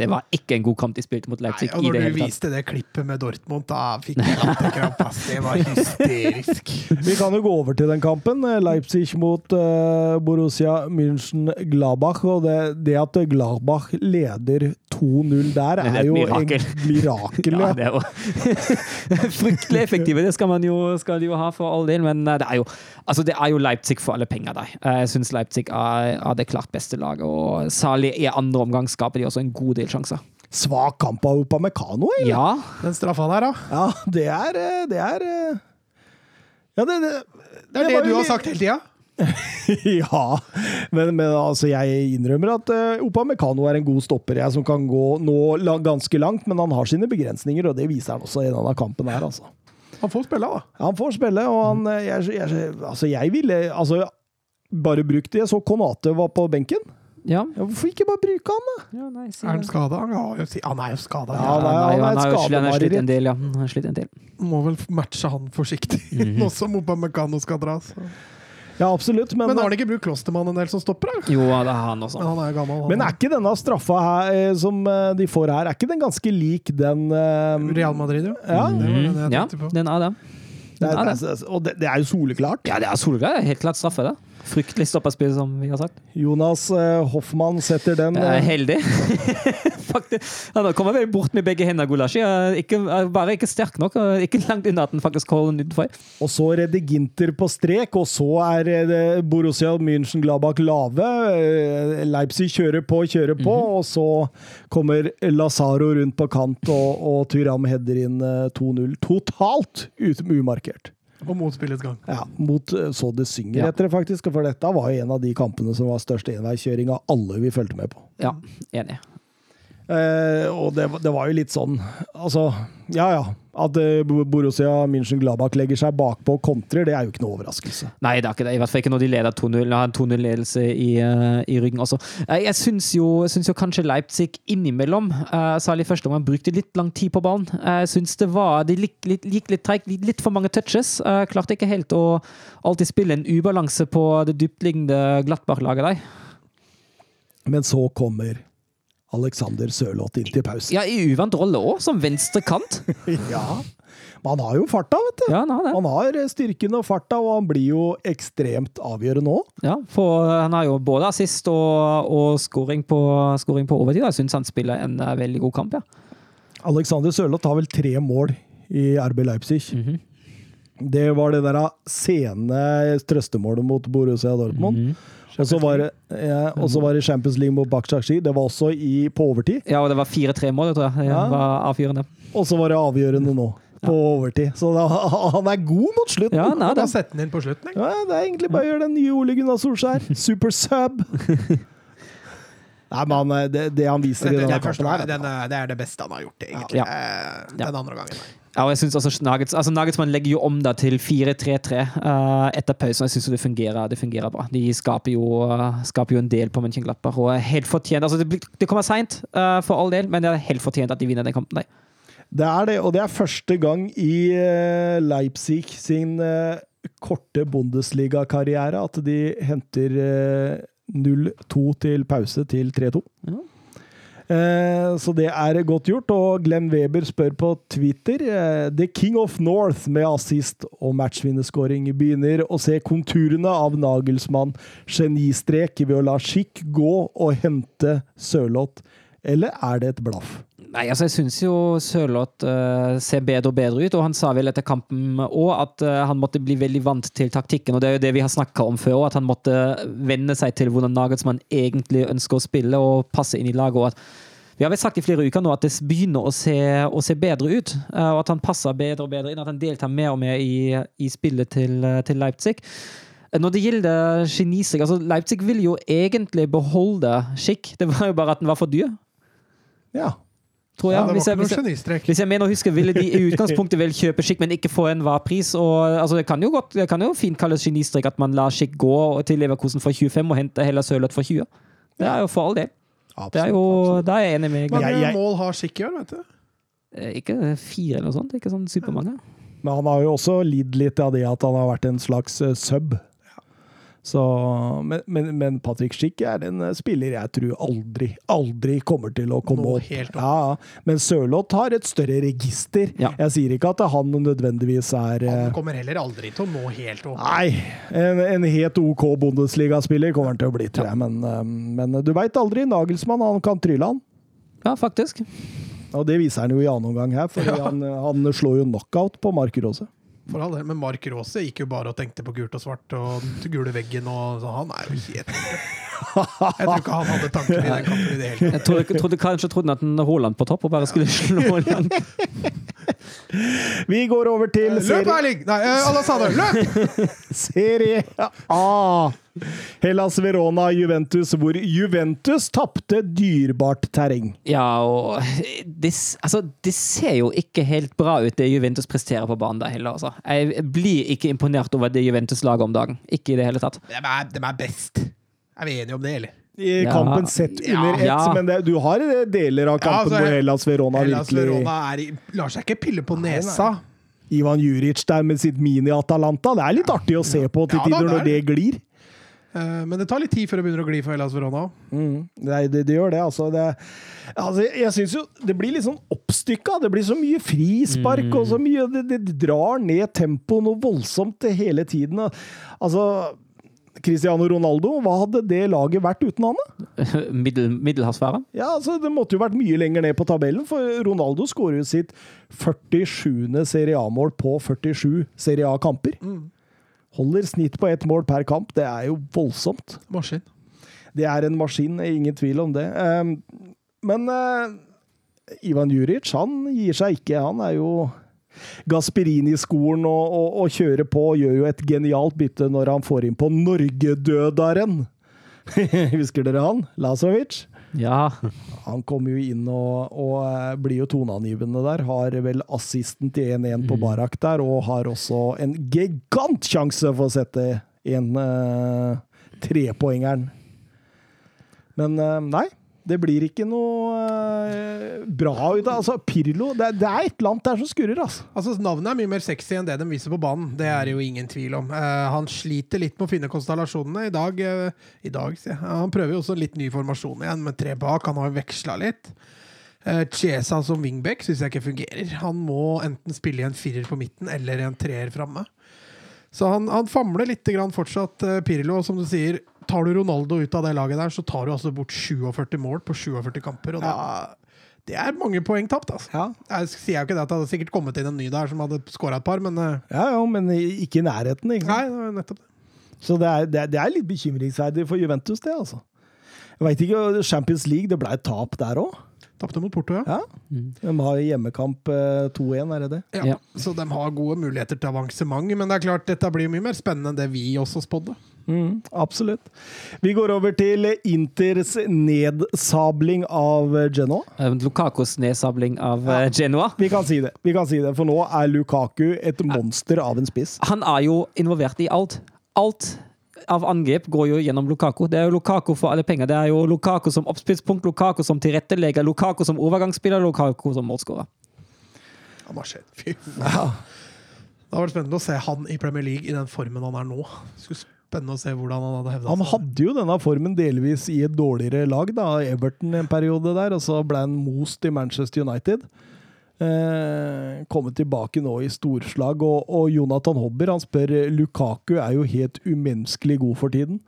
det var ikke en god kamp de spilte mot Nei, Leipzig og i når det du hele tatt. viste det klippet med Dortmund, da fikk *laughs* jeg latterkrampe. Det var hysterisk. *laughs* Vi kan jo gå over til den kampen. Leipzig mot uh, Borussia München-Gladbach. Og det, det at Gladbach leder 2-0 der, er er jo mirakel. en mirakel. *laughs* Ja, det er jo fryktelig effektive. Det skal man jo, skal de jo ha for all del, men eh, det er jo, altså det er jo Leipzig for alle penger der. Eh, Jeg syns Leipzig er, er det klart beste laget, og særlig i andre omgang skaper de også en god del sjanser. Svak kamp av Upamecano, egentlig. Ja, Den straffa der, da. Ja, det er eh, Det er eh, Ja, det, det, Det er det, du har sagt hele tida. *laughs* ja, men, men altså, jeg innrømmer at uh, Upamecano er en god stopper, jeg, som kan gå nå la, ganske langt, men han har sine begrensninger, og det viser han også i denne kampen her, altså. Han får spille, da. Han får spille, og han eh, jeg, jeg, Altså, jeg ville altså, bare brukt det. Jeg så Konate var på benken. Ja. Ja, hvorfor ikke bare bruke han, da? ja nei, si Er han det. skada? Han, er jo skada. Ja, han, han er han han har slitt en del, ja. Han har slitt en del. Må vel matche han forsiktig, *laughs* nå som Upamecano skal dra. Så. Ja, absolutt, men, Men har han ikke brukt Klostermann en del som stopper? da? Jo, det er han også. Men han er gammel. Han. men er ikke denne straffa her, eh, som eh, de får her, er ikke den ganske lik den uh... Real Madrid, jo. Ja, Det var den jeg Mm, ja, den er det. det er, det. det er, og det, det er jo soleklart. Ja, det er soleklart. Er Helt klart straffe, det. Fryktelig stopperspill, som vi har sagt. Jonas eh, Hoffmann setter den. Jeg er eh, heldig. *laughs* faktisk. Han kommer vel bort med begge hendene, Gulashi. Ikke, bare ikke sterk nok. Ikke langt unna at han faktisk holder den utenfor. Og så redder Ginter på strek, og så er eh, Borussia München-Gladbach lave. Leipzig kjører på, kjører på, og så kommer Lazaro rundt på kant, og, og Tyram header inn eh, 2-0. Totalt umarkert. Og mot spillets gang. Ja, mot eh, så det synger Ja. etter det, faktisk. For dette var jo en av de kampene som var størst enveiskjøring av alle vi fulgte med på. Ja, enig. Eh, og det, det var jo litt sånn Altså, ja ja. At eh, Borussia München-Gladbach legger seg bakpå og kontrer, det er jo ikke noe overraskelse. Nei, det er ikke det. I hvert fall ikke når de leder 2-0. Har en 2-0-ledelse i, eh, i ryggen også. Eh, Jeg syns jo, syns jo kanskje Leipzig innimellom, særlig første omgang, brukte litt lang tid på ballen. Jeg syns det var De gikk litt, litt, litt treigt, litt, for mange touches. Klarte ikke helt å alltid spille en ubalanse på det dyptliggende Glattbach-laget der. Men så kommer Alexander Sørloth inn til pause. Ja, i uvant rolle òg, som venstre kant. *laughs* Ja. Men han har jo farta, vet du. Ja, han har det. Han har styrken og farta, og han blir jo ekstremt avgjørende òg. Ja, for han har jo både assist og, og scoring, på, scoring på overtid. Jeg syns han spiller en eh, veldig god kamp, ja. Alexander Sørloth har vel tre mål i RB Leipzig. Mhm. Det var det der sene trøstemålet mot Borussia Dortmund. Mhm. Og så var, det- ja, var det Champions League mot Bakshashi. Det var også i, på overtid. Ja, og det var 4-3-mål, tror jeg. Ja. avgjørende. Og så var det avgjørende nå, på overtid. Så da, *laughs* han er god mot slutten. Ja, han er Da det. setter han inn på slutten. Ja, det er egentlig bare å gjøre den nye Ole Gunnar Solskjær. *laughs* Super sub. Nei, men eh, det, det han viser i Den, denne første, kampen her det er det beste han har gjort, egentlig. Ja. Eh, Den andre gangen. Ja, og jeg synes også Nuggets, altså Nagelsmann legger jo om da til 4-3-3 uh, etter pausen. Jeg syns det det fungerer bra. De skaper jo, uh, skaper jo en del på Mönchenglapper, og helt fortjent. Altså, det, det kommer seint, for all del, men det er helt fortjent at de vinner den kampen. der. Det er det, og det er første gang i eh, Leipzig sin eh, korte Bundesliga-karriere at de henter eh, 0-2 til pause til 3-2. Ja. Eh, Så det er godt gjort. Og Glenn Weber spør på Twitter eh, The King of North med assist og matchvinnerskåring begynner å se konturene av Nagelsmann genistrek ved å la Schick gå og hente Sørloth. Eller er det et blaff? Nei, altså Jeg syns jo Sørloth uh, ser bedre og bedre ut, og han sa vel etter kampen òg at uh, han måtte bli veldig vant til taktikken. og Det er jo det vi har snakka om før, også, at han måtte venne seg til hvordan Nagelsmann egentlig ønsker å spille og passe inn i laget. og at vi har vel sagt i flere uker nå at det begynner å se, å se bedre ut, eh, og at han passer bedre og bedre inn. At han deltar mer og mer i, i spillet til, til Leipzig. Når det gjelder genistrek altså Leipzig ville jo egentlig beholde Skikk, det var jo bare at den var for dyr, Ja. Tror jeg. Ja, det var Hvis jeg- ikke hvis jeg- genistrek. hvis jeg mener å huske, ville de i utgangspunktet vel kjøpe Schick, men ikke få enhver pris. Og, altså, det, kan jo godt, det kan jo fint kalles genistrek at man lar Schick gå til Leverkosen for 25 og hente heller Sørloth for 20. Det er jo for all del. Det er jo, Da er jeg enig med Hvor mange mål har Schick i år, vet du? Eh, Ikke fire eller noe sånt. Ikke sånn supermange. Men han har jo også lidd litt av det at han har vært en slags eh, sub. Så, men, men, men Patrick Schick er en eh, spiller jeg tror aldri, aldri kommer til å komme Nå opp. helt opp. Ja, ja. men Sørloth har et større register. Ja. Jeg sier ikke at han nødvendigvis er eh, Han kommer heller aldri til å nå helt opp. Nei, en, en helt OK Bundesliga-spiller kommer han til å bli, tror jeg. Men, eh, men du veit aldri. Nagelsmann, han kan trylle, han. Ja, faktisk. Og det viser han jo i annen omgang her, for han, han slår jo knockout på Mark Rose. For all del, Men Mark Rose gikk jo bare og tenkte på gult og svart og den gule veggen. og så Han er jo helt Jeg tror ikke han hadde tanken i den kampen i det hele tatt. Jeg trodde, trodde, kanskje trodde han at Haaland på topp og bare skulle slå langt. Vi går over til Løp, serie, Erling! Nei, eh, Alassane, løp! *laughs* serie A. Hellas Verona Juventus, hvor Juventus tapte dyrebart terreng. Ja, og det, altså, det ser jo ikke helt bra ut, det Juventus presterer på banen der heller. Altså. Jeg blir ikke imponert over det Juventus-laget om dagen. Ikke i det hele tatt. De er, de er best. Er vi enige om det, eller? I Ja. kampen sett under ett, Ja. men det, du har eh, deler av kampen altså, hvor Hellas Verona Hellas virkelig Verona er i, lar seg ikke pille på Nei, nei. nesa. Ivan Juric der med sitt mini-Atalanta. Det er litt artig å se på til Ja, tider er når det glir. Eh, Men det tar litt tid før det begynner å gli for Hellas Verona. Mm. Det, det, det gjør det, altså. Det, altså jeg syns jo det blir litt sånn oppstykka. Det blir så mye frispark og så mye Det, det drar ned tempoet noe voldsomt hele tiden. Altså Cristiano Ronaldo, hva hadde det laget vært uten han? *laughs* Middel, middelhavsfære. Ja, altså Det måtte jo vært mye lenger ned på tabellen, for Ronaldo skårer jo sitt 47. Serie A-mål på 47 Serie A-kamper. Holder snitt på ett mål per kamp. Det er jo voldsomt. Maskin. Det er en maskin, ingen tvil om det. Ehm, Men eh, Ivan Juric, han gir seg ikke. Han er jo Gasperini-skolen og, og, og kjører på og gjør jo et genialt bytte når han får inn på Norgedødaren. *laughs* Husker dere han? Lazovic? Ja. Han kommer jo inn og, og eh, blir jo toneangivende der. Har vel assisten til 1-1 på Barak der, og har også en gigantsjanse for å sette en uh, trepoengeren. Men uh, nei, det blir ikke noe eh, bra ut av Altså, Pirlo det, det er et eller annet der som skurrer, altså. Altså, Navnet er mye mer sexy enn det de viser på banen. Det er det jo ingen tvil om. Eh, han sliter litt med å finne konstellasjonene. I dag, eh, i dag sier. Han prøver jo også en litt ny formasjon igjen, med tre bak. Han har jo veksla litt. Uh, Chiesa som wingback syns jeg ikke fungerer. Han må enten spille i en firer på midten eller i en treer framme. Så han, han famler litt grann fortsatt, uh, Pirlo. Som du sier, tar du Ronaldo ut av det laget der, så tar du altså bort 47 mål på 47 kamper. Og da, det er mange poeng tapt. Altså. Ja. Jeg sier jo ikke det at det hadde sikkert kommet inn en ny der som hadde skåra et par, men uh, Ja, ja, men ikke i nærheten. ikke sant? nei, det nettopp det. Så det er, det, er, det er litt bekymringsverdig for Juventus, det, altså. Jeg veit ikke, Champions League, det ble et tap der òg? Tapte mot Porto, ja. Ja. De har hjemmekamp eh, 2-1, er det det? Ja. Ja. Så de har gode muligheter til avansement. Men det er klart, dette blir mye mer spennende enn det vi også spådde. Mm, absolutt. Vi går over til Inters nedsabling av Genoa. Eh, Lukakos nedsabling av ja, Genoa. Vi kan si det, vi kan si det, for nå er Lukaku et monster av en spiss. Han er jo involvert i alt. Alt av angrep går jo gjennom Lukaku. Det er jo Lukaku for alle penger. Det er jo Lukaku som oppspillspunkt, Lukaku som tilrettelegger, Lukaku som overgangsspiller, Lukaku som målskårer. Han har skjedd. Fy faen. Det har vært spennende å se han i Premier League i den formen han er nå. Skulle spennende å se hvordan han hadde hevda Han hadde jo denne formen delvis i et dårligere lag, da, Everton en periode der, og så ble han most i Manchester United. Eh, kommet tilbake nå i storslag, og, og Jonathan Hobber han spør Lukaku er jo helt umenneskelig god for tiden.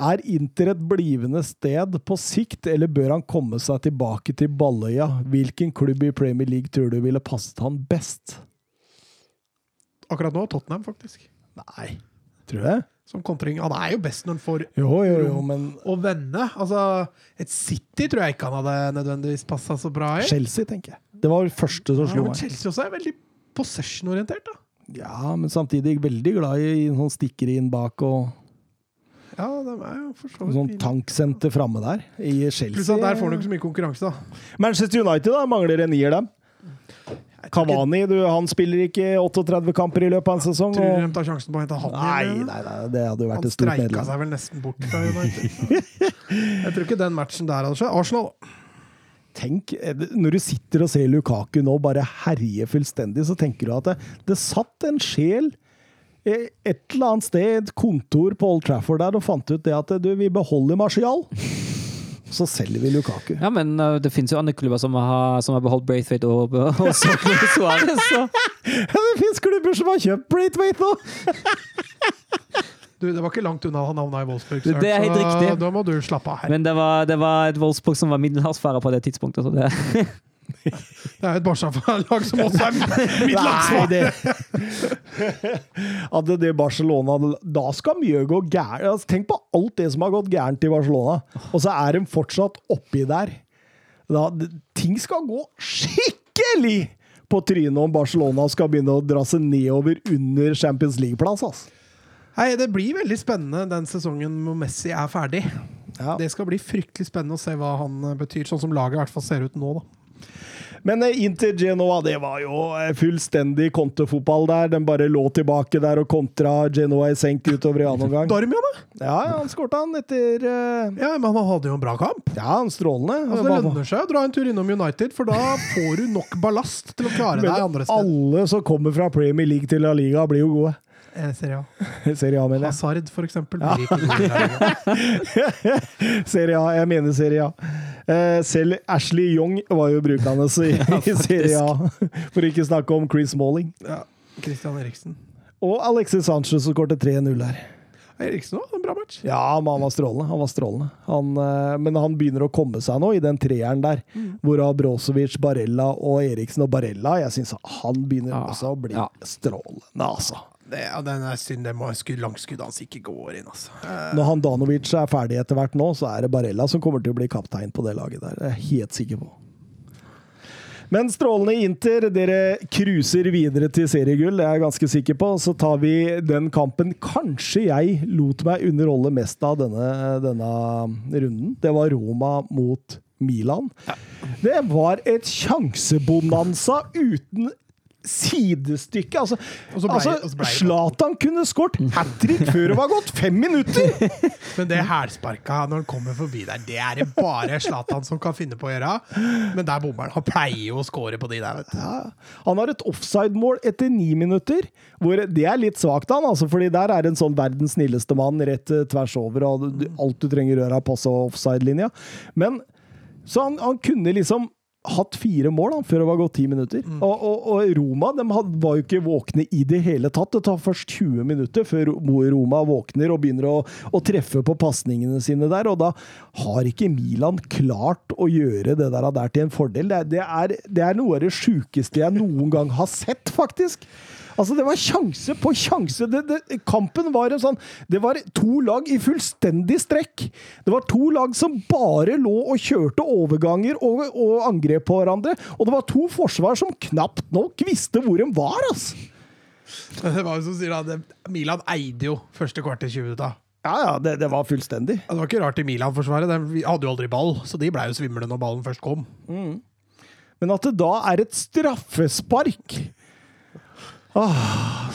Er Inter et blivende sted på sikt, eller bør han komme seg tilbake til Balløya? Hvilken klubb i Premier League tror du ville passet han best? Akkurat nå Tottenham, faktisk. Nei, tror jeg. Som kontring. Han er jo best når han får Jo, jo, jo, men å vende. Altså, et City tror jeg ikke han hadde nødvendigvis passa så bra i. Chelsea, tenker jeg. Det var det første som Ja, slo men meg. Chelsea også er veldig possession-orientert, da. Ja, men samtidig veldig glad i sånn stikkere inn bak og Ja, de er jo for så vidt sånn tanksenter framme der. I Chelsea. Pluss at der får du ikke så mye konkurranse, da. Manchester United da, mangler en nier, dem. Cavani du, han spiller ikke 38 kamper i løpet av en sesong. Tror du de tar sjansen på å hente han Nei, igjen? nei, nei, det hadde jo Han vært et stort streika seg vel nesten bort fra United. *laughs* Jeg tror ikke den matchen der hadde skjedd. Arsenal, Tenk, eh, Når du sitter og ser Lukaku nå bare herje fullstendig, så tenker du at det, det satt en sjel eh, et eller annet sted, kontor på Old Trafford der, og fant ut det at du, vi beholder Martial. Så selger vi Lukaku. Ja, men uh, det finnes jo andre klubber som har, som har beholdt Braithwaite og, og *laughs* Så. Ja, det fins klubber som har kjøpt Braithwaite nå! du, det var ikke langt unna han havna i Wolfsburg. Det- det er helt så riktig. Da må du slappe av her. Men det var, det var et Wolfsburg som var middelhavsfare på det tidspunktet. Så det, *laughs* Det er jo et Barca-lag som også er mitt det At det Barcelona Da skal mye gå gærent. Altså, tenk på alt det som har gått gærent i Barcelona, og så er de fortsatt oppi der. Da, ting skal gå skikkelig på trynet om Barcelona skal begynne å dra seg nedover under Champions League-plass. Altså. Hei, det blir veldig spennende den sesongen hvor Messi er ferdig. Ja. Det skal bli fryktelig spennende å se hva han betyr, sånn som laget i hvert fall ser ut nå. da. Men eh, Inter Genoa, det var jo eh, fullstendig kontefotball der. Den bare lå tilbake der og kontra Genoa i senk utover i annen omgang. *laughs* Darmian, da? Ja, ja, han skårte han etter uh... Ja, men han hadde jo en bra kamp. Ja, han strålende. Altså, det lønner seg å dra en tur innom United, for da får du nok ballast til å klare deg andre steder. alle som kommer fra Premier League til La Liga, blir jo gode. Serie A. *laughs* Serie A, mener jeg. Hazard, for eksempel. *laughs* Liga. Serie A, jeg mener Serie A. Eh, selv Ashley Young var jo brukende i, *laughs* i Serie A. For ikke snakke om Chris Malling. Ja. Christian Eriksen. Og Alexis Sanchez som skåret 3-0 her. Eriksen òg, en bra match. Ja, men han var strålende. Han var strålende. Han, eh, men han begynner å komme seg nå, i den treeren der. Hvorav Brosevic, Barella og Eriksen og Barella Jeg syns han begynner Ja, også å bli ja. strålende, altså. Det, ja, den er synd. Det må skudd, langskuddet hans ikke går inn, altså. Eh, Når han Danovic er ferdig etter hvert nå, så er det Barella som kommer til å bli kaptein på det laget der. Det er jeg helt sikker på. Men strålende Inter, dere cruiser videre til seriegull, det er jeg ganske sikker på. Så tar vi den kampen kanskje jeg lot meg underholde mest av denne, denne runden. Det var Roma mot Milan. Det var et sjansebonanza uten sidestykke. Altså, altså Zlatan kunne skåret hat trick før det var gått fem minutter! *laughs* Men det hælsparka når han kommer forbi der, det er det bare Zlatan som kan finne på å gjøre. Men der bommer han. Han pleier jo å skåre på de der, vet du. Ja. Han har et offside-mål etter ni minutter. Hvor det er litt svakt, han, altså, fordi der er en sånn verdens snilleste mann rett eh, tvers over, og alt du trenger å gjøre, er passe offside-linja. Men Så han, han kunne liksom hatt fire mål da, før det var gått ti minutter. Og, og, og Roma de had, var jo ikke våkne i det hele tatt. Det tar først 20 minutter før Roma våkner og begynner å, å treffe på pasningene sine der. Og da har ikke Milan klart å gjøre det der, der til en fordel. Det, det, er, det er noe av det sjukeste jeg noen gang har sett, faktisk. Altså, det var sjanse på sjanse. Det, det, kampen var en sånn Det var to lag i fullstendig strekk. Det var to lag som bare lå og kjørte overganger og, og angrep på hverandre. Og det var to forsvar som knapt nok visste hvor de var, altså. *laughs* Det var jo som sier da, Milan eide jo første kvarter 20 minutter. Ja, ja, det, det var fullstendig. Det var ikke rart i Milan-forsvaret. De hadde jo aldri ball, så de blei jo svimle når ballen først kom. Men at det da er et straffespark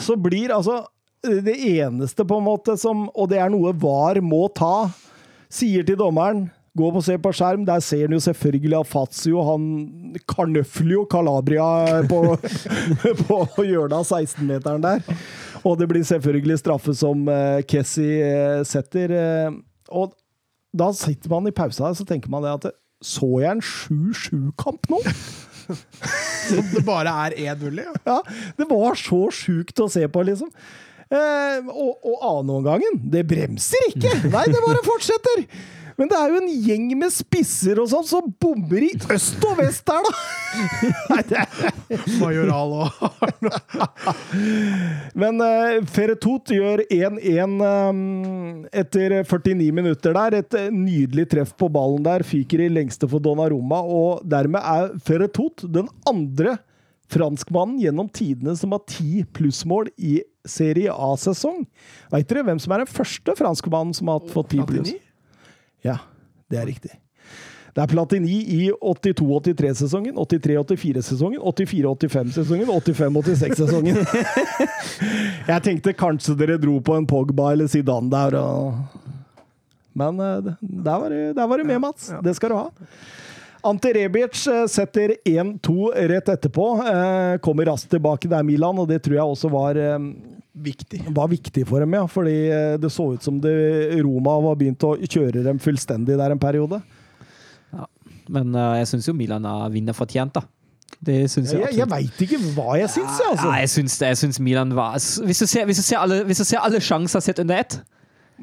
Så blir altså det eneste på en måte som Og det er noe VAR må ta, sier til dommeren Gå på se på skjerm, der ser han jo selvfølgelig Afazio, han jo Calabria på, *laughs* på hjørnet av 16-meteren der. Og det blir selvfølgelig straffe som uh, Kessie eh, setter. eh, og da sitter man i pausa og tenker man det at Så jeg en 7-7-kamp nå? Som *laughs* det bare er 1-0 i. Ja. Ja, det var så sjukt å se på, liksom. Eh, og, og annenomgangen, det bremser ikke! *laughs* Nei, det bare fortsetter! Men det er jo en gjeng med spisser og sånn som bommer i øst og vest der, da! *laughs* Majoral og *laughs* Men uh, Ferretot gjør 1-1 um, etter 49 minutter der. Et eh, nydelig treff på ballen der. Fyker i lengste for Donnarumma, og dermed er Ferretot den andre franskmannen gjennom tidene som har ti plussmål i Serie A-sesong. Veit dere hvem som er den første franskmannen som har fått ti pluss? Ja, det er riktig. Det er Platini i 82-83-sesongen, 83-84-sesongen, 84-85-sesongen, 85-86-sesongen. Jeg tenkte kanskje dere dro på en Pogba eller Zidane der, og... men eh, der var, det- der var du med, Mats. Det skal du ha. Ante Rebic eh, setter 1-2 rett etterpå. Eh, Kommer raskt tilbake. Det er Milan, og det tror jeg også var Viktig. var viktig for dem, ja. Fordi eh, det så ut som det, Roma var begynt å kjøre dem fullstendig der en periode. Men eh, jeg syns jo Milan har vinnerfortjent, da. Det syns jeg Jeg, jeg veit ikke hva jeg syns, jeg, altså. Ja, jeg syns. Jeg syns Milan var Hvis du ser, hvis du ser, alle, hvis du ser alle sjanser sett under ett,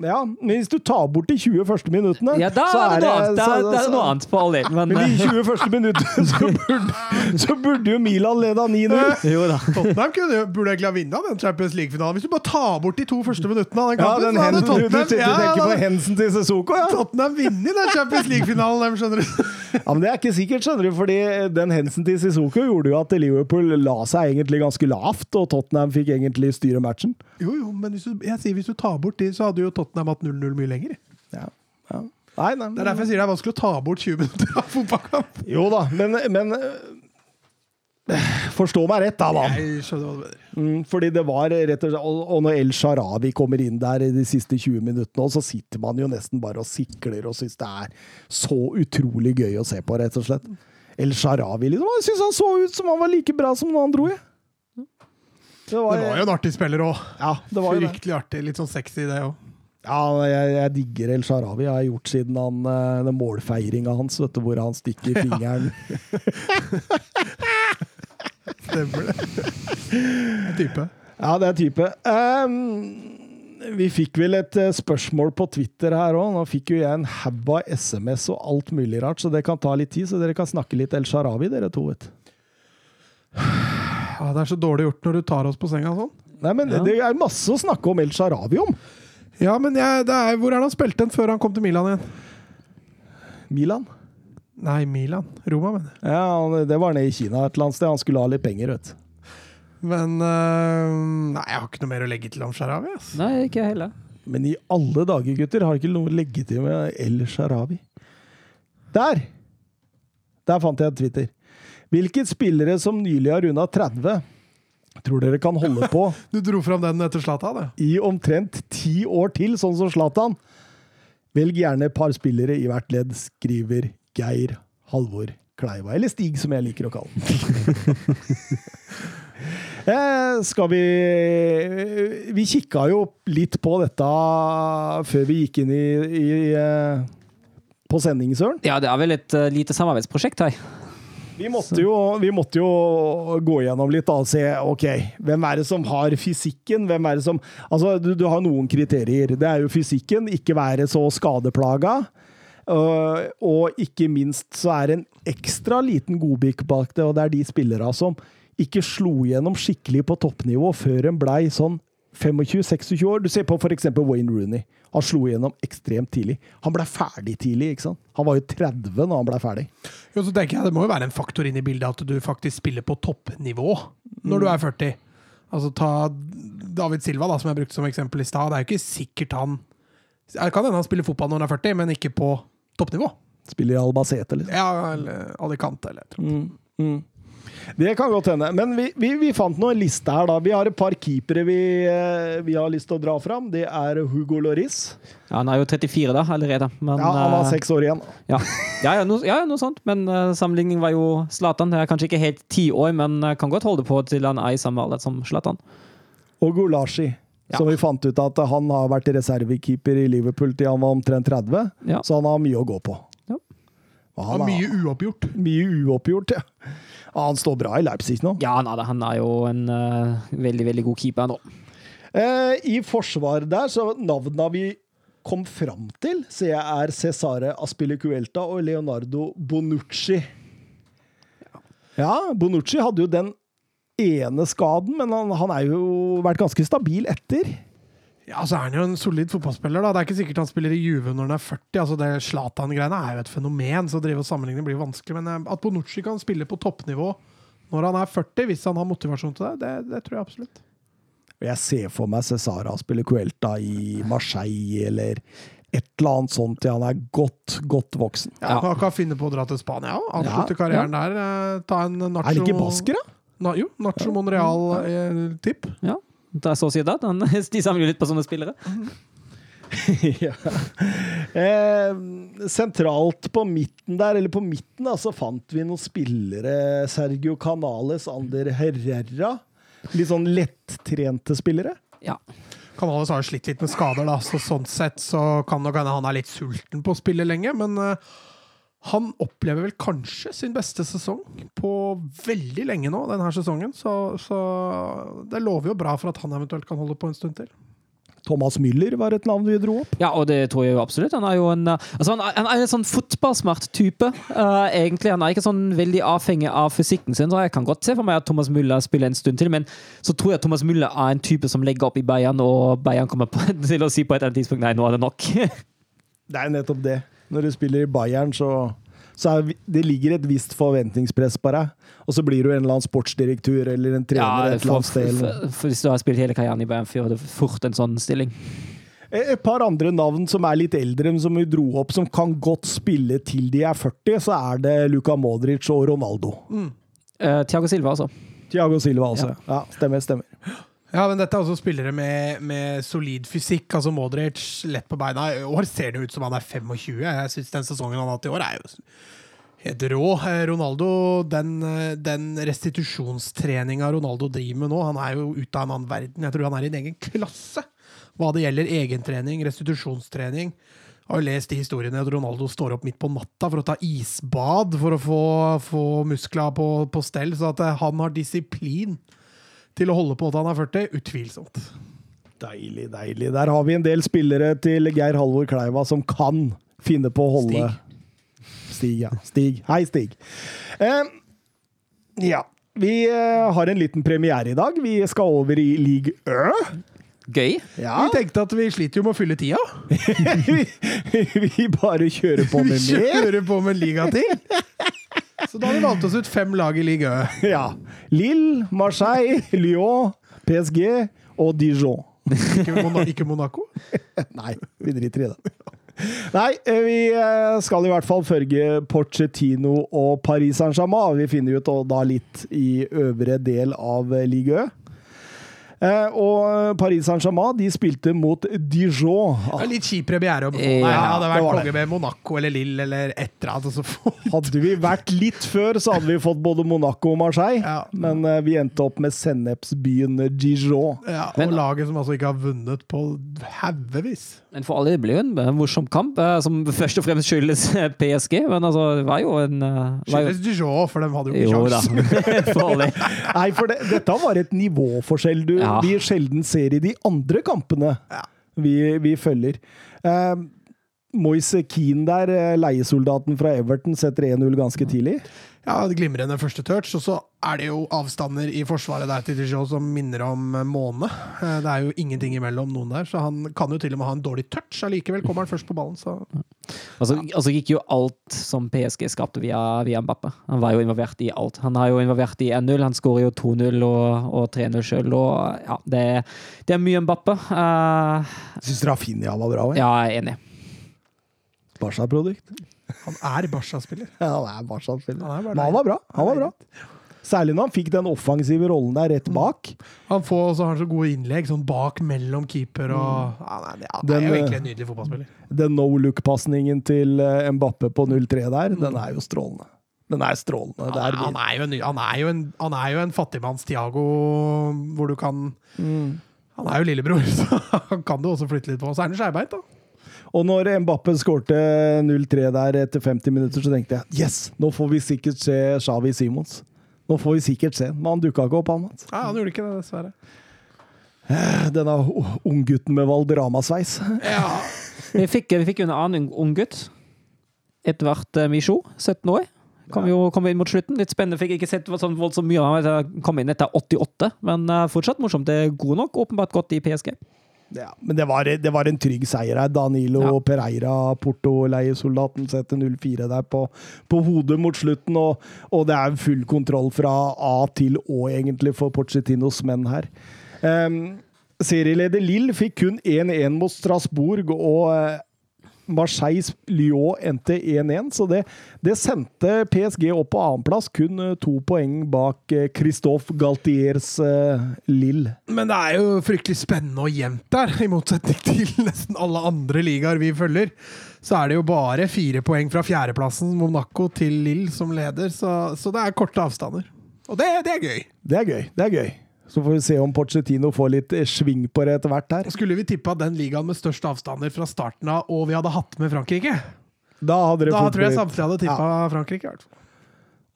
Ja, men hvis du tar bort de 20 første minuttene, ja, da så er det noe. Da, da er det noe annet in. Men Men de eh, 20 første minuttene *laughs* så burde, så burde jo Milan leda 9-0. Tottenham kunne, burde egentlig ha vunnet den Champions League-finalen. Hvis du bare tar bort de to første minuttene av den Ja, kampen, den så hadde hen, du, du, Tottenham, du ja, ja, tenker på hensen til Sesoko, ja? Tottenham vunnet den Champions League-finalen, skjønner du. ja? Men det er ikke sikkert, skjønner du, fordi den hensen til Sissoko gjorde jo at Liverpool la seg egentlig ganske lavt, og Tottenham fikk egentlig styre matchen. Jo, jo, men hvis du, jeg sier hvis du tar bort de, så hadde jo Tottenham hatt 0-0 mye lenger. Ja, ja. Nei, nei, Det er derfor jeg sier det er vanskelig å ta bort 20 minutter av fotballkamp. Jo da, men, men øh, Forstå meg rett, da, mann. Jeg skjønner hva. Mm, fordi det var rett og slett Og når El Sharawi kommer inn der i de siste 20 minuttene, så sitter man jo nesten bare og sikler og syns det er så utrolig gøy å se på, rett og slett. El Sharawi, liksom. Jeg syns han så ut som han var like bra som når han dro, jeg. Det var, Det var jo en artig spiller òg. Ja. Fryktelig artig. Litt sånn sexy, det òg. Ja, jeg, jeg digger El Sharawi. Jeg har gjort siden han, eh, den målfeiringa hans, vet du, hvor han stikker fingeren *laughs* Stemmer det. Type. Ja, det er type. Um, vi fikk vel et eh, spørsmål på Twitter her òg. Nå fikk jo jeg en haug av SMS og alt mulig rart, så det kan ta litt tid. Så dere kan snakke litt El Sharawi, dere to. vet. Ja, det er så dårlig gjort når du tar oss på senga sånn. Nei, men Ja. Det er masse å snakke om El Sharawi om. Ja, men jeg, det er, hvor er det han spilte den før han kom til Milan igjen? Milan. Nei, Milan. Roma, mener jeg. Ja, Det var nede i Kina et eller annet sted. Han skulle ha litt penger, vet du. Men øh, Nei, jeg har ikke noe mer å legge til om Sharawi. ass. Nei, ikke jeg heller. Men i alle dager, gutter, har ikke noe å legge til med El Sharawi. Der! Der fant jeg en Twitter. Hvilke spillere som nylig har runda 30, tror dere kan holde på *laughs* Du dro fram den etter Zlatan, ja. i omtrent ti år til, sånn som Zlatan? Velg gjerne et par spillere i hvert ledd, skriver Geir Halvor Kleiva. Eller Stig, som jeg liker å kalle den. *laughs* eh, skal vi Vi kikka jo litt på dette før vi gikk inn i, i eh, på sending, Søren. Ja, det er vel et uh, lite samarbeidsprosjekt her. Vi måtte, jo, vi måtte jo gå gjennom litt da, og se ok, hvem er det som har fysikken. Hvem er det som, altså Du, du har noen kriterier. Det er jo fysikken, ikke være så skadeplaga. Uh, og ikke minst så er det en ekstra liten godbit bak det, og det er de spillere som ikke slo gjennom skikkelig på toppnivå før en blei sånn 25-26 år. Du ser på f.eks. Wayne Rooney. Han slo igjennom ekstremt tidlig. Han blei ferdig tidlig. ikke sant? Han var jo 30 når han blei ferdig. Jo, så tenker jeg Det må jo være en faktor inn i bildet at du faktisk spiller på toppnivå når du er 40. Altså Ta David Silva, da, som jeg brukte som eksempel i stad. Det er jo ikke sikkert han Det kan hende han spiller fotball når han er 40, men ikke på toppnivå. Spiller i Albacete, liksom. Ja, eller Alicante, eller et eller annet. Mm, mm. Det kan godt hende. Men vi, vi, vi fant noen liste her, da. Vi har et par keepere vi, eh, vi har lyst til å dra fram. Det er Hugo Loris. Ja, han er jo 34 da, allerede. Men, Ja, han har eh, seks år igjen. Ja, ja, ja, noe, ja, noe sånt. Men uh, sammenligning var jo Zlatan. Det er kanskje ikke helt ti år, men kan godt holde på til han er i samme alder som Zlatan. Og Gulashi, Ja. som vi fant ut at han har vært reservekeeper i Liverpool til han var omtrent 30, Ja. så han har mye å gå på. Han er mye uoppgjort. mye uoppgjort, ja. Han står bra i Leipzig nå. Ja, han er, han er jo en uh, veldig, veldig god keeper nå. Eh, I forsvaret der, så navnene vi kom fram til, ser jeg er Cesare Aspilicuelta og Leonardo Bonucci. Ja, Bonucci hadde jo den ene skaden, men han, han er jo vært ganske stabil etter. Ja, så er han jo en solid fotballspiller. da. Det er ikke sikkert han spiller i Juve når han er 40. altså Det Zlatan-greiene er jo et fenomen, så å drive og sammenligne blir vanskelig. Men eh, at Bonucci kan spille på toppnivå når han er 40, hvis han har motivasjon til det, det, det tror jeg absolutt. Jeg ser for meg Cesara spille Cuelta i Marseille eller et eller annet sånt til han er godt, godt voksen. Ja, Ja. Han kan finne på å dra til Spania òg. Avslutte Ja, karrieren der. eh, Ta en Nacho Er det ikke basker, da? Na, jo, Nacho. Monreal-tipp. Ja, det er så å si det. Han, *laughs* de samler jo litt på sånne spillere. *laughs* ja. eh, sentralt på midten der, eller på midten, da, så fant vi noen spillere. Sergio Canales, Ander Herrera. Litt sånn lettrente spillere. Ja. Canales har slitt litt med skader, da, så sånn sett så kan nok hende han er litt sulten på å spille lenge. Men eh, han opplever vel kanskje sin beste sesong på veldig lenge nå, denne sesongen. Så, så det lover jo bra for at han eventuelt kan holde på en stund til. Thomas Müller var et navn vi dro opp. Ja, og det tror jeg jo absolutt. Han er jo en, uh, altså han, er, han er en sånn fotballsmart type. Uh, egentlig, Han er ikke sånn veldig avhengig av fysikken sin. så Jeg kan godt se for meg at Thomas Müller spiller en stund til, men så tror jeg Thomas Müller er en type som legger opp i Bayern, og Bayern kommer på, *laughs* til å si på et eller annet tidspunkt nei, nå er det nok. *laughs* Det er nettopp det. Når du spiller i Bayern, så, så er, det ligger et visst forventningspress på deg. Og så blir du en eller annen sportsdirektør eller en trener et eller annet sted. for, for Hvis du har spilt hele karrieren i Bayern, får du fort en sånn stilling. Et par andre navn som er litt eldre, men som vi dro opp, som kan godt spille til de er 40, så er det Luka Modric og Ronaldo. Uh, Thiago Silva, altså. Thiago Silva også. Ja, stemmer, stemmer. Ja, men dette er også spillere med, med solid fysikk. Altså Modric lett på beina. I år ser det ut som han er 25. Jeg syns den sesongen han har hatt i år, er jo helt rå. Eh, Ronaldo, den, eh, den restitusjonstreninga Ronaldo driver med nå, han er jo ute av en annen verden. Jeg tror han er i en egen klasse hva det gjelder egentrening, restitusjonstrening. Jeg har jo lest de historiene at Ronaldo står opp midt på natta for å ta isbad for å få, få muskler på, på stell, så at eh, han har disiplin til å holde på til han er 40, utvilsomt. Deilig, deilig. Der har vi en del spillere til Geir Halvor Kleiva som kan finne på å holde Stig. ja. Stig. Hei, Stig. Eh, ja. Vi eh, har en liten premiere i dag. Vi skal over i league Ø. Gøy. Ja, Vi tenkte at vi sliter jo med å fylle tida. vi, *laughs* vi bare kjører på *laughs* med mer. Vi kjører på med en liga til. *laughs* Så da har vi valgt oss ut fem lag i Ligue Ø. *laughs* Ja. Lille, Marseille, Lyon, PSG og Dijon. Ikke, Mona ikke Monaco. *laughs* Nei, vi driter i det. Nei, eh, vi eh, skal i hvert fall følge Porcetino og Paris Saint-Germain. Vi finner ut da litt i øvre del av eh, Ligue. Eh, Og Paris Saint-Germain de spilte mot Dijon. Det er litt kjip premiere. å- Ja, Nei, jeg hadde det vært var konge med Monaco eller Lille eller et eller annet. Hadde vi vært litt før, så hadde vi fått både Monaco og Marseille. Ja. Men eh, vi endte opp med sennepsbyen Dijon. Ja, og Men- laget som altså ikke har vunnet på haugevis. Men for alle, det ble jo en eh, morsom kamp, eh, som først og fremst skyldes eh, PSG. Men altså, det var jo en eh, var jo, Skyldes Dijon, for de hadde jo ikke sjans. *laughs* Nei, for det, dette var et nivåforskjell du, Ja. Vi sjelden ser i de andre kampene Ja. vi, vi følger. Eh, Moise Keane der, eh, leiesoldaten fra Everton, setter 1-0 ganske tidlig. Ja, det Glimrende første touch. Og så er det jo avstander i forsvaret der til Dijon som minner om eh, måne. Eh, Det er jo ingenting imellom noen der, så han kan jo til og med ha en dårlig touch. Allikevel kommer han først på ballen, så Altså, altså gikk jo alt som PSG skapte via, via Mbappe. Han var jo involvert i alt. Han har jo involvert i 1-0, han skårer jo 2-0 og, og 3-0 sjøl. Og ja, det, det er mye Mbappe. Uh, Syns Rafinha var bra òg. ja, jeg er enig. Barca-produkt. Han er Barca-spiller. Ja, han er Barca-spiller. Er Men han var bra. Han var bra. Særlig når han fikk den offensive rollen der rett bak. Han får også har så gode innlegg, sånn bak mellom keeper og ja, nei, ja, Den, er jo eh, egentlig en nydelig fotballspiller. Den no look-pasningen til eh, Mbappe på 0-3 der, den er jo strålende. Den er strålende. Han er han er jo en, han er jo en, han er jo en fattigmanns Tiago, hvor du kan Mm. Han er jo lillebror, *laughs* så han kan du også flytte litt på. Så er han skeibeint, da. Og når Mbappe skårte 0-3 der etter 50 minutter, så tenkte jeg yes, nå får vi sikkert se Xavi Simons. Nå får vi sikkert se Men han dukka ikke opp, han. altså. Ja, han gjorde ikke det, dessverre. Denne unggutten med Valdrama-sveis. Ja. *laughs* Vi fikk, vi fikk jo en annen unggutt. Edvard eh, Michaud, 17 år. Kom jo kom inn mot slutten. Litt spennende. Fikk ikke sett sånn voldsomt mye av ham. Kom inn etter 88, men eh, fortsatt morsomt. Det er god nok, åpenbart godt i PSG. Ja, men det var, det var en trygg seier her. Danilo Ja. Pereira, Porto-leiesoldaten, setter 0-4 der på, på hodet mot slutten. Og, og det er full kontroll fra A til Å, egentlig, for Porcetinos menn her. Um, serieleder Lill fikk kun 1-1 mot Strasbourg, og eh, Marseille-Lyon endte 1-1, så det, det sendte PSG opp på annenplass. Kun eh, to poeng bak eh, Christophe Galtiers eh, Lill. Men det er jo fryktelig spennende og jevnt der, i motsetning *laughs* til nesten alle andre ligaer vi følger. Så er det jo bare fire poeng fra fjerdeplassen Monaco til Lille som leder, så, så det er korte avstander. Og det, det er gøy. Det er gøy. det er gøy. Så får vi se om Pochettino får litt eh, sving på det etter hvert her. Skulle vi tippa den ligaen med størst avstander fra starten av, og vi hadde hatt med Frankrike? Da hadde Da tror jeg samtlige hadde tippa Frankrike. i hvert fall.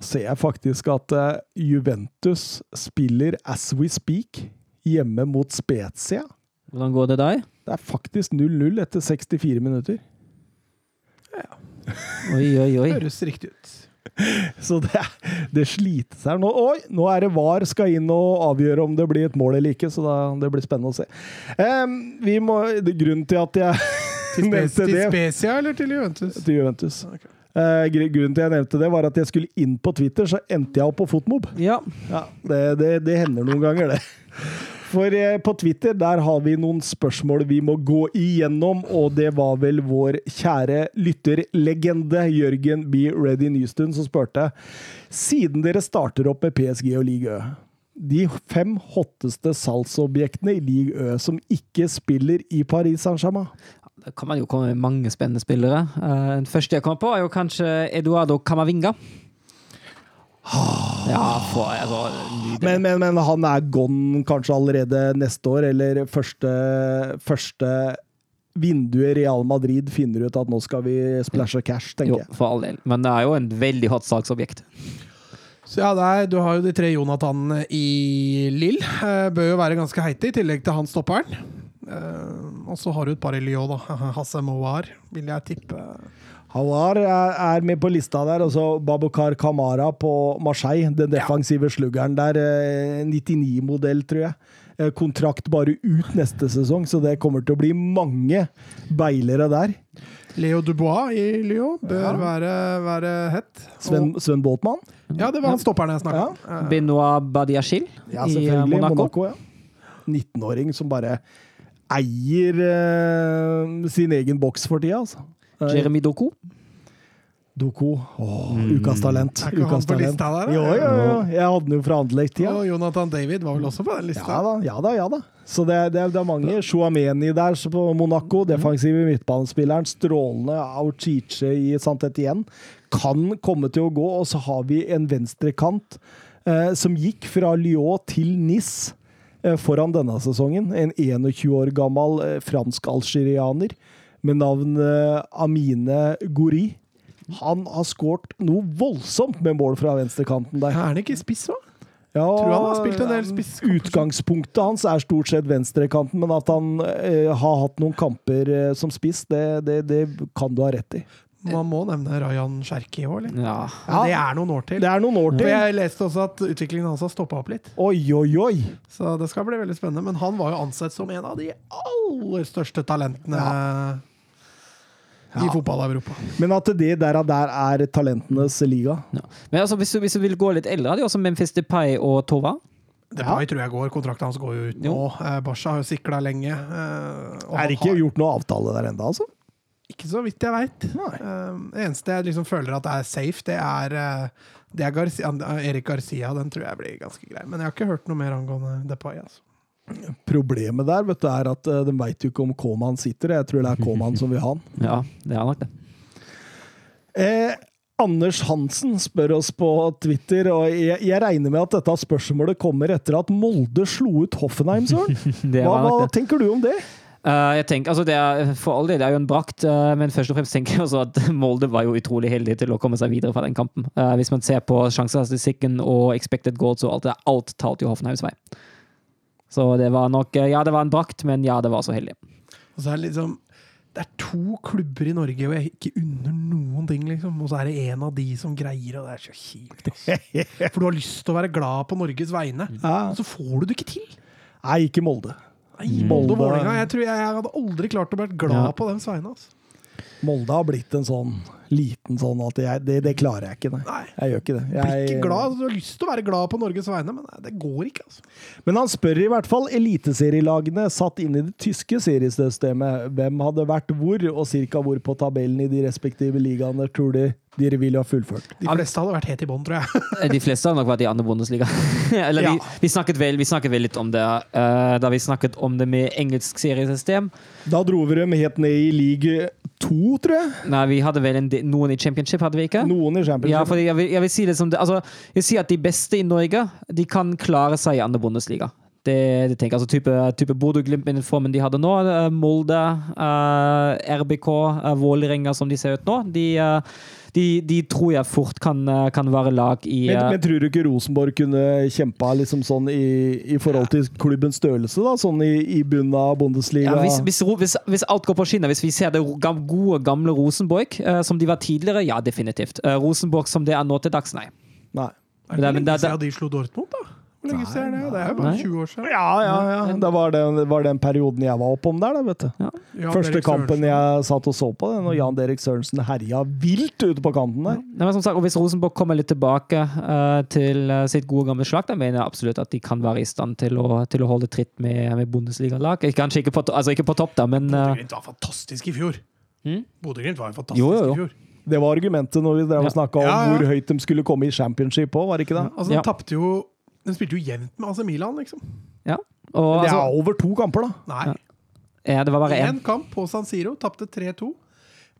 ser jeg faktisk at eh, Juventus spiller as we speak hjemme mot Spezia. Hvordan går det deg? Det er faktisk 0-0 etter 64 minutter. Ja. Oi, oi, oi. Høres riktig ut. *laughs* Så det, det slites her nå. Oi, nå er det VAR skal inn og avgjøre om det blir et mål eller ikke, så da, det blir spennende å se. Um, vi må, det, grunnen til at jeg *laughs* Til, nevnte til det Spezia eller til Juventus? til Juventus Okay. Uh, Grunnen til jeg nevnte det, var at jeg skulle inn på Twitter, så endte jeg opp på Fotmob. Ja. Ja, det, det, det hender noen ganger, det. For eh, på Twitter der har vi noen spørsmål vi må gå igjennom, og det var vel vår kjære lytterlegende Jørgen B. Ready Nystuen som spurte Siden dere starter opp med PSG og Ligue Ø, de fem hotteste salgsobjektene i Ligue Ø som ikke spiller i Paris Saint-Germain Da kan man jo komme med mange spennende spillere. Eh, Den første jeg kommer på, er jo kanskje Eduardo Camavinga. Ja, for, altså, men, men, men han er gone kanskje allerede neste år, eller første, første vinduet Real Madrid finner ut at nå skal vi splashe cash, tenker jeg. for all del. Men det er jo en veldig hot saksobjekt. Så ja, det er, Du har jo de tre Jonathanene i Lill. Eh, bør jo være ganske heite, i tillegg til han stopperen. Eh, og så har du et par i Lyon, da. *laughs* Hasse Mouar, vil jeg tippe. Hawar er, med på lista der, og så Babukar Kamara på Marseille, den defensive sluggeren der. eh, 99-modell, tror jeg. eh, kontrakt bare ut neste sesong, så det kommer til å bli mange beilere der. Leo Dubois i Lyon bør Ja. være, være hett. Sven, Sven Boltmann. Ja, det var han stopperen jeg snakka Ja. om. Eh, Benoit Badiachil Ja, i eh. Monaco. Monaco. ja. 19-åring som bare eier eh, sin egen boks for tida, altså. Eh, Jeremy Doku. Doko. Åh, ukas talent. Er ikke han på talent. lista der. Jo, jo, jo. Jeg hadde den jo fra Anderlecht-tida. Og Jonathan David var vel også på den lista. Ja da, ja da. ja da. Så det, det, det er mange. Chouameni der så på Monaco, defensive midtbanespilleren. Strålende. Auchiche i Saint-Étienne. Kan komme til å gå. Og så har vi en venstrekant eh, som gikk fra Lyon til Nis eh, foran denne sesongen. En 21 år gammel eh, fransk-algerianer med navn Amine Gouri. Han har skåret noe voldsomt med mål fra venstrekanten der. Er han ikke spiss, hva? Ja, Tror han har spilt en del spiss. Utgangspunktet hans er stort sett venstrekanten, men at han eh, har hatt noen kamper eh, som spiss, det, det, det kan du ha rett i. Man må nevne Rajan Cherki òg, eller? Ja. ja. det er noen år til. Det er noen år til. jeg leste også at utviklingen hans har stoppa opp litt. Oi, oi, oi! Så det skal bli veldig spennende. Men han var jo ansett som en av de aller største talentene i Ja. fotball-Europa. Men at det der, der er talentenes liga. Ja. Men altså, hvis, du, hvis du vil gå litt eldre, har de også Memphis Depay og Tova. Depay tror jeg går. Kontrakten hans går jo ut nå. Jo. Eh, Barca har jo sikla lenge. eh, og Er det ikke har- gjort noe avtale der ennå, altså? Ikke så vidt jeg veit. Nei. det eneste jeg liksom føler at er safe, det er, uh, det er Garcia, Erik Garcia. Den tror jeg blir ganske grei. Men jeg har ikke hørt noe mer angående Depay. Altså. Problemet der vet du, er at eh, de veit jo ikke om K-man sitter. Jeg tror det er K-man som vil ha han. *laughs* Ja, det er nok det. Eh, Anders Hansen spør oss på Twitter, og jeg, jeg regner med at dette spørsmålet kommer etter at Molde slo ut Hoffenheim, Søren. *laughs* Hva, hva tenker du om det? Eh, jeg tenker, altså det er, for all del, det er jo en brakt, uh, men først og fremst tenker jeg også at *laughs* Molde var jo utrolig heldig til å komme seg videre fra den kampen. Uh, hvis man ser på sjansestatistikken og expected goals og alt det, alt talte jo Hoffenheims vei. Så det var nok Ja, det var en brakt, men ja, det var så heldig. Og så er det liksom Det er to klubber i Norge, og jeg ikke unner noen ting, liksom. Og så er det en av de som greier, og det er så kjipt. Altså. *laughs* For du har lyst til å være glad på Norges vegne, Ja. og så får du det ikke til. Nei, ikke Molde. Nei, Molde og Vålerenga. Jeg tror jeg, jeg hadde aldri klart å være glad Ja. på dems vegne. Altså. Molde har blitt en sånn liten sånn at jeg, det, det klarer jeg ikke, nei. Nei. Jeg gjør ikke det. Blir ikke glad. Du har lyst til å være glad på Norges vegne, men nei, det går ikke. Altså. Men han spør i hvert fall eliteserielagene satt inn i det tyske seriesystemet. Hvem hadde vært hvor, og cirka hvor på tabellen i de respektive ligaene tror de dere ville ha fullført? De fleste hadde vært helt i bånn, tror jeg. *laughs* Eh, De fleste hadde nok vært i andre Bundesliga. *laughs* Eller vi, Ja. vi, snakket vel, vi snakket vel litt om det uh, da vi snakket om det med engelsk seriesystem. Da dro vi dem helt ned i league to, tror jeg. Nei, vi hadde vel en, de- noen i championship, hadde vi ikke? Noen i championship. Ja, for jeg vil, jeg vil si det som det altså, Jeg sier at de beste i Norge De kan klare seg i andre Bundesliga. Det, det tenker jeg, altså type, type Bodø-Glimt med den formen de hadde nå. eh, Molde, uh, RBK, uh, Vålerenga som de ser ut nå. De, eh, de, de tror jeg fort kan, eh, kan være lag i men, eh, men tror du ikke Rosenborg kunne kjempa liksom sånn i, i forhold til klubbens størrelse, da? Sånn i, i bunnen av Bundesliga? ja, hvis, hvis, hvis, hvis alt går på skinner, hvis vi ser det gode, gamle Rosenborg eh, som de var tidligere, ja, definitivt. Eh, Rosenborg som det er nå til dags, nei. Nei. Er Men det det- lenge det- siden de slo Dortmund, da? Hvor lenge siden er det? Det er jo bare Nei. 20 år siden. Ja, ja, ja. Det var den, var den perioden jeg var oppom der, da, vet du. Ja. Første kampen jeg satt og så på, det, når Jan Derek Sørensen herja vilt ute på kanten der. Nei, men som sagt, og Hvis Rosenborg kommer litt tilbake uh, til eh, sitt gode gamle slag, da mener jeg absolutt at de kan være i stand til å, til å holde tritt med, med Bundesliga-lag. Kanskje ikke på, to- altså ikke på topp, da, men uh, Bodø-Glimt var fantastisk i fjor. Mm? Bodø-Glimt var fantastisk Jo, jo, jo. i fjor. Det var argumentet når vi drev og Ja. snakka om Ja, ja. hvor høyt de skulle komme i championship òg, var det ikke det? Altså, Ja. de tapte jo De spilte jo jevnt med AC Milan, liksom. ja. Og, Det er altså, over to kamper, da. Nei. ja, det var bare én. Én kamp på San Siro, tapte 3-2.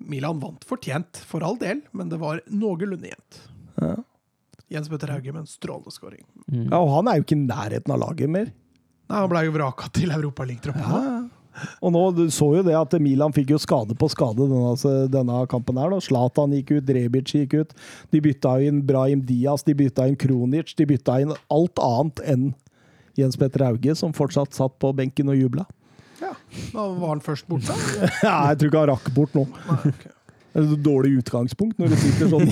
Milan vant fortjent, for all del, men det var noenlunde jevnt. Ja. Jens Petter Hauge med en strålende scoring. Mm. Ja, og han er jo ikke i nærheten av laget mer. Nei, Han ble jo vraka til Europaligatroppen. Ja. Ja. Og nå, du så jo det at Milan fikk jo skade på skade denne, altså, denne kampen her. Zlatan gikk ut, Rebic gikk ut. De bytta inn Brahim Diaz, de bytta inn Kronic. De bytta inn alt annet enn Jens Petter Hauge, som fortsatt satt på benken og jubla. Da var han først borte. *laughs* Ja, jeg tror ikke han rakk bort noe. Nei, ok. Det er et dårlig utgangspunkt når du sitter sånn.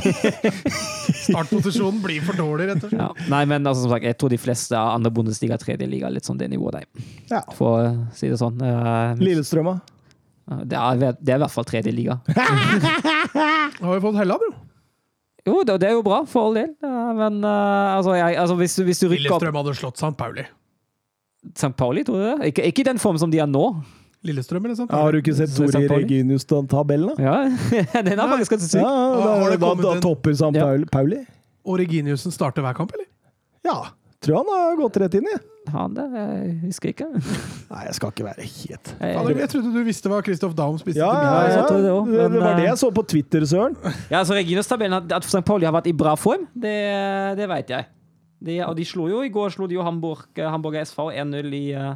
*laughs* Startposisjonen blir for dårlig, rett og slett. Ja. Nei, men altså, som sagt, jeg tror de fleste av andre bondestiger tredje liga litt sånn det nivået der, Ja. for å si det sånn. Eh, Lillestrømma. Det er, det er i hvert fall tredje liga. *laughs* Har vi fått Helland, jo. Jo, det, det er jo bra, for all del. Men eh, altså, jeg, altså hvis, hvis du rykker opp Lillestrøm hadde slått St. Pauli. St. Pauli, tror du det? Ikke, ikke i den form som de er nå. Lillestrøm eller sant? Ja, har du ikke sett. Tori Reginius-tabellen? da? Ja, *laughs* Den er faktisk ganske syk. Ja, da, Har det da, da topper. Ja. Pauli- Pauli. Og Reginiussen starter hver kamp, eller? Ja. Tror han har gått rett inn i. Han det, jeg husker ikke. *laughs* Nei, jeg skal ikke være helt Jeg, Jeg trodde du visste hva Christoph Daum spiste Ja, til ja, middag. ja. tror det Det, var det eh, jeg så på Twitter, Søren. Ja, altså Reginus-tabellen, at- at St. Pauli har vært i bra form, det, det vet jeg. De, og de slo jo i går slo de jo Hamburg, eh, Hamburger SV 1-0 i, eh,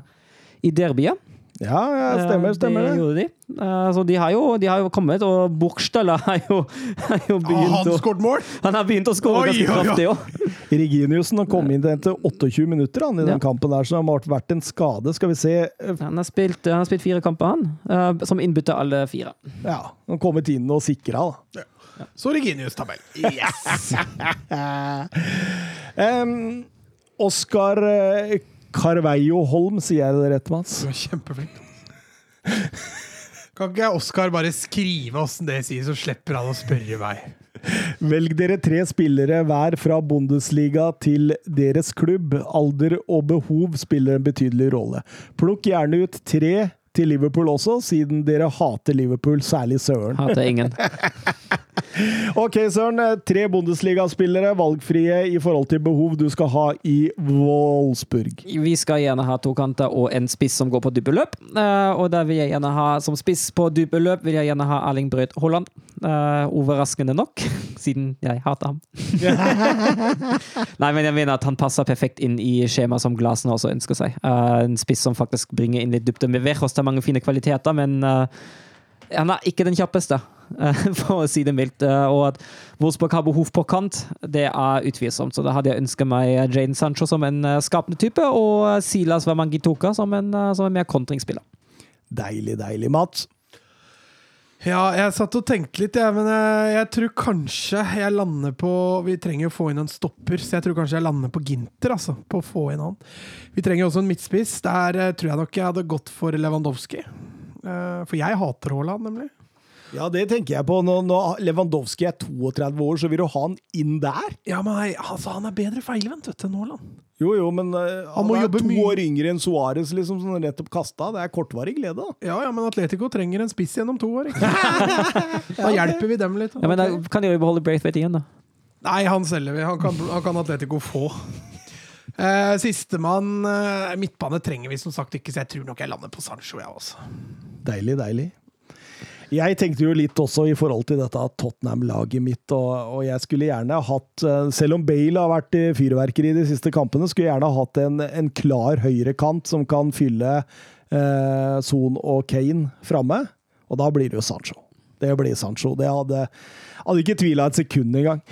i derbyet. Ja, ja, stemmer, Eh, stemmer det. det. gjorde de. Eh, så de har, jo, de har jo kommet, og Burgstalla *laughs* har jo, har jo begynt begynt han å skåret mål? Han har begynt å skåre ganske kraftig òg. *laughs* Reginiussen har kommet inn etter 28 minutter han, i den Ja. kampen der, så det har vært en skade. Skal vi se Han, har spilt- han har spilt fire kamper, han. eh, som innbytter alle fire. Ja, han har kommet inn og sikra, da. Så Reginius-tabell. Yes! *laughs* Um, Oskar eh, Carveio Holm, sier jeg det rett, Mats? Du er kjempeflink. Kan ikke Oskar bare skrive åssen det sier, så slipper han å spørre meg? Velg dere tre spillere hver fra Bundesliga til deres klubb. Alder og behov spiller en betydelig rolle. Plukk gjerne ut tre til Liverpool også, siden dere hater Liverpool, særlig Søren. Hater ingen. *laughs* Ok, Søren. eh, Tre Bundesliga-spillere, valgfrie i forhold til behov du skal ha i Wolfsburg. Vi skal gjerne ha to kanter og en spiss som går på dypeløp. løp. og der vil jeg gjerne ha som spiss på dypeløp vil jeg gjerne ha Erling Brøyt Haaland. Eh, overraskende nok, *laughs* siden jeg hater ham. *laughs* Nei, men jeg mener at han passer perfekt inn i skjemaet som Glasen også ønsker seg. Eh, en spiss som faktisk bringer inn litt dybde. Med Verhos har mange fine kvaliteter, men eh, han er ikke den kjappeste, eh, *laughs* for å si det mildt. Eh, Og at Wolfsburg har behov på kant, det er utvilsomt. Så da hadde jeg ønsket meg Jaden Sancho som en eh, skapende type, og eh, Silas Wamangitoka som en, eh, som en mer kontringsspiller. Deilig, deilig, Mats. Ja, jeg satt og tenkte litt, jeg, men jeg, jeg tror kanskje jeg lander på Vi trenger å få inn en stopper, så jeg tror kanskje jeg lander på Ginter, altså. På å få inn han. Vi trenger også en midtspiss. Der uh, tror jeg nok jeg hadde gått for Lewandowski. Uh, for jeg hater Haaland, nemlig. Ja, det tenker jeg på. Når, når Lewandowski er 32 år, så vil du ha han inn der? Ja, men nei, altså, han er bedre feilvendt vet du, enn Haaland. Jo, jo, men uh, Han han, må er jobbe to mye. år yngre enn Suárez, liksom, som nettopp kasta. Det er kortvarig glede, da. Ja, ja, men Atletico trenger en spiss gjennom to år. Ikke? *laughs* da hjelper vi dem litt. Ja, men da kan de jo beholde Braithwaite igjen, da. Nei, han selger vi. Han kan, han kan Atletico få. Uh, *laughs* Sistemann uh, Midtbane trenger vi som sagt ikke, så jeg tror nok jeg lander på Sancho, jeg også. Deilig, deilig. Jeg tenkte jo litt også i forhold til dette Tottenham-laget mitt, og, og jeg skulle gjerne hatt eh, Selv om Bale har vært i fyrverkeri de siste kampene, skulle jeg gjerne hatt en, en klar høyrekant som kan fylle eh, Son og Kane framme. Og da blir det jo Sancho. Det blir Sancho. Det hadde, hadde ikke tvila et sekund engang.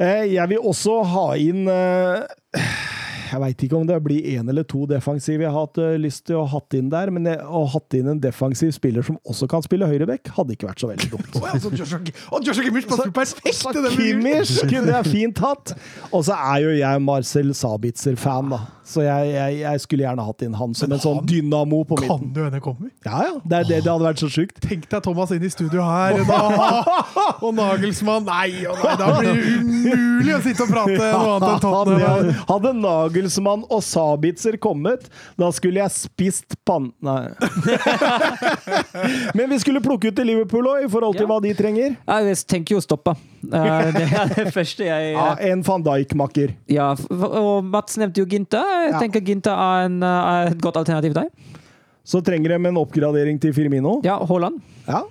Eh, jeg vil også ha inn eh, Jeg veit ikke om det blir én eller to defensive jeg har hatt eh, lyst til å hatt inn der, men å hatt inn en defensiv spiller som også kan spille høyreback, hadde ikke vært så veldig dumt. Å, ja, Joshua, og Joshua Kimmich passer perfekt til Kimmich kunne jeg fint hatt! Og så er jo jeg Marcel Sabitzer-fan, da. Så jeg, jeg, jeg skulle gjerne hatt inn han som en sånn dynamo på Kan midten. du hende kommer? Ja, ja. Det, er det, det hadde vært så sjukt. Tenk deg Thomas inn i studio her, da. og Nagelsmann Nei og nei, da blir det umulig å sitte og prate noe annet enn *laughs* Tottenham. Hadde, Hadde, hadde Nagelsmann og Sabitzer kommet, da skulle jeg spist pann... Nei. *laughs* Men vi skulle plukke ut til Liverpool òg, i forhold til Ja. hva de trenger. Jeg tenker jo å stoppe. Eh, det er det *laughs* første jeg Ja, En van Dijk-makker. Ja, og Mats nevnte jo Ginta. Jeg Ja. tenker Ginta er, en, er et godt alternativ der. Så trenger de en oppgradering til Firmino. Ja, Haaland. Ja.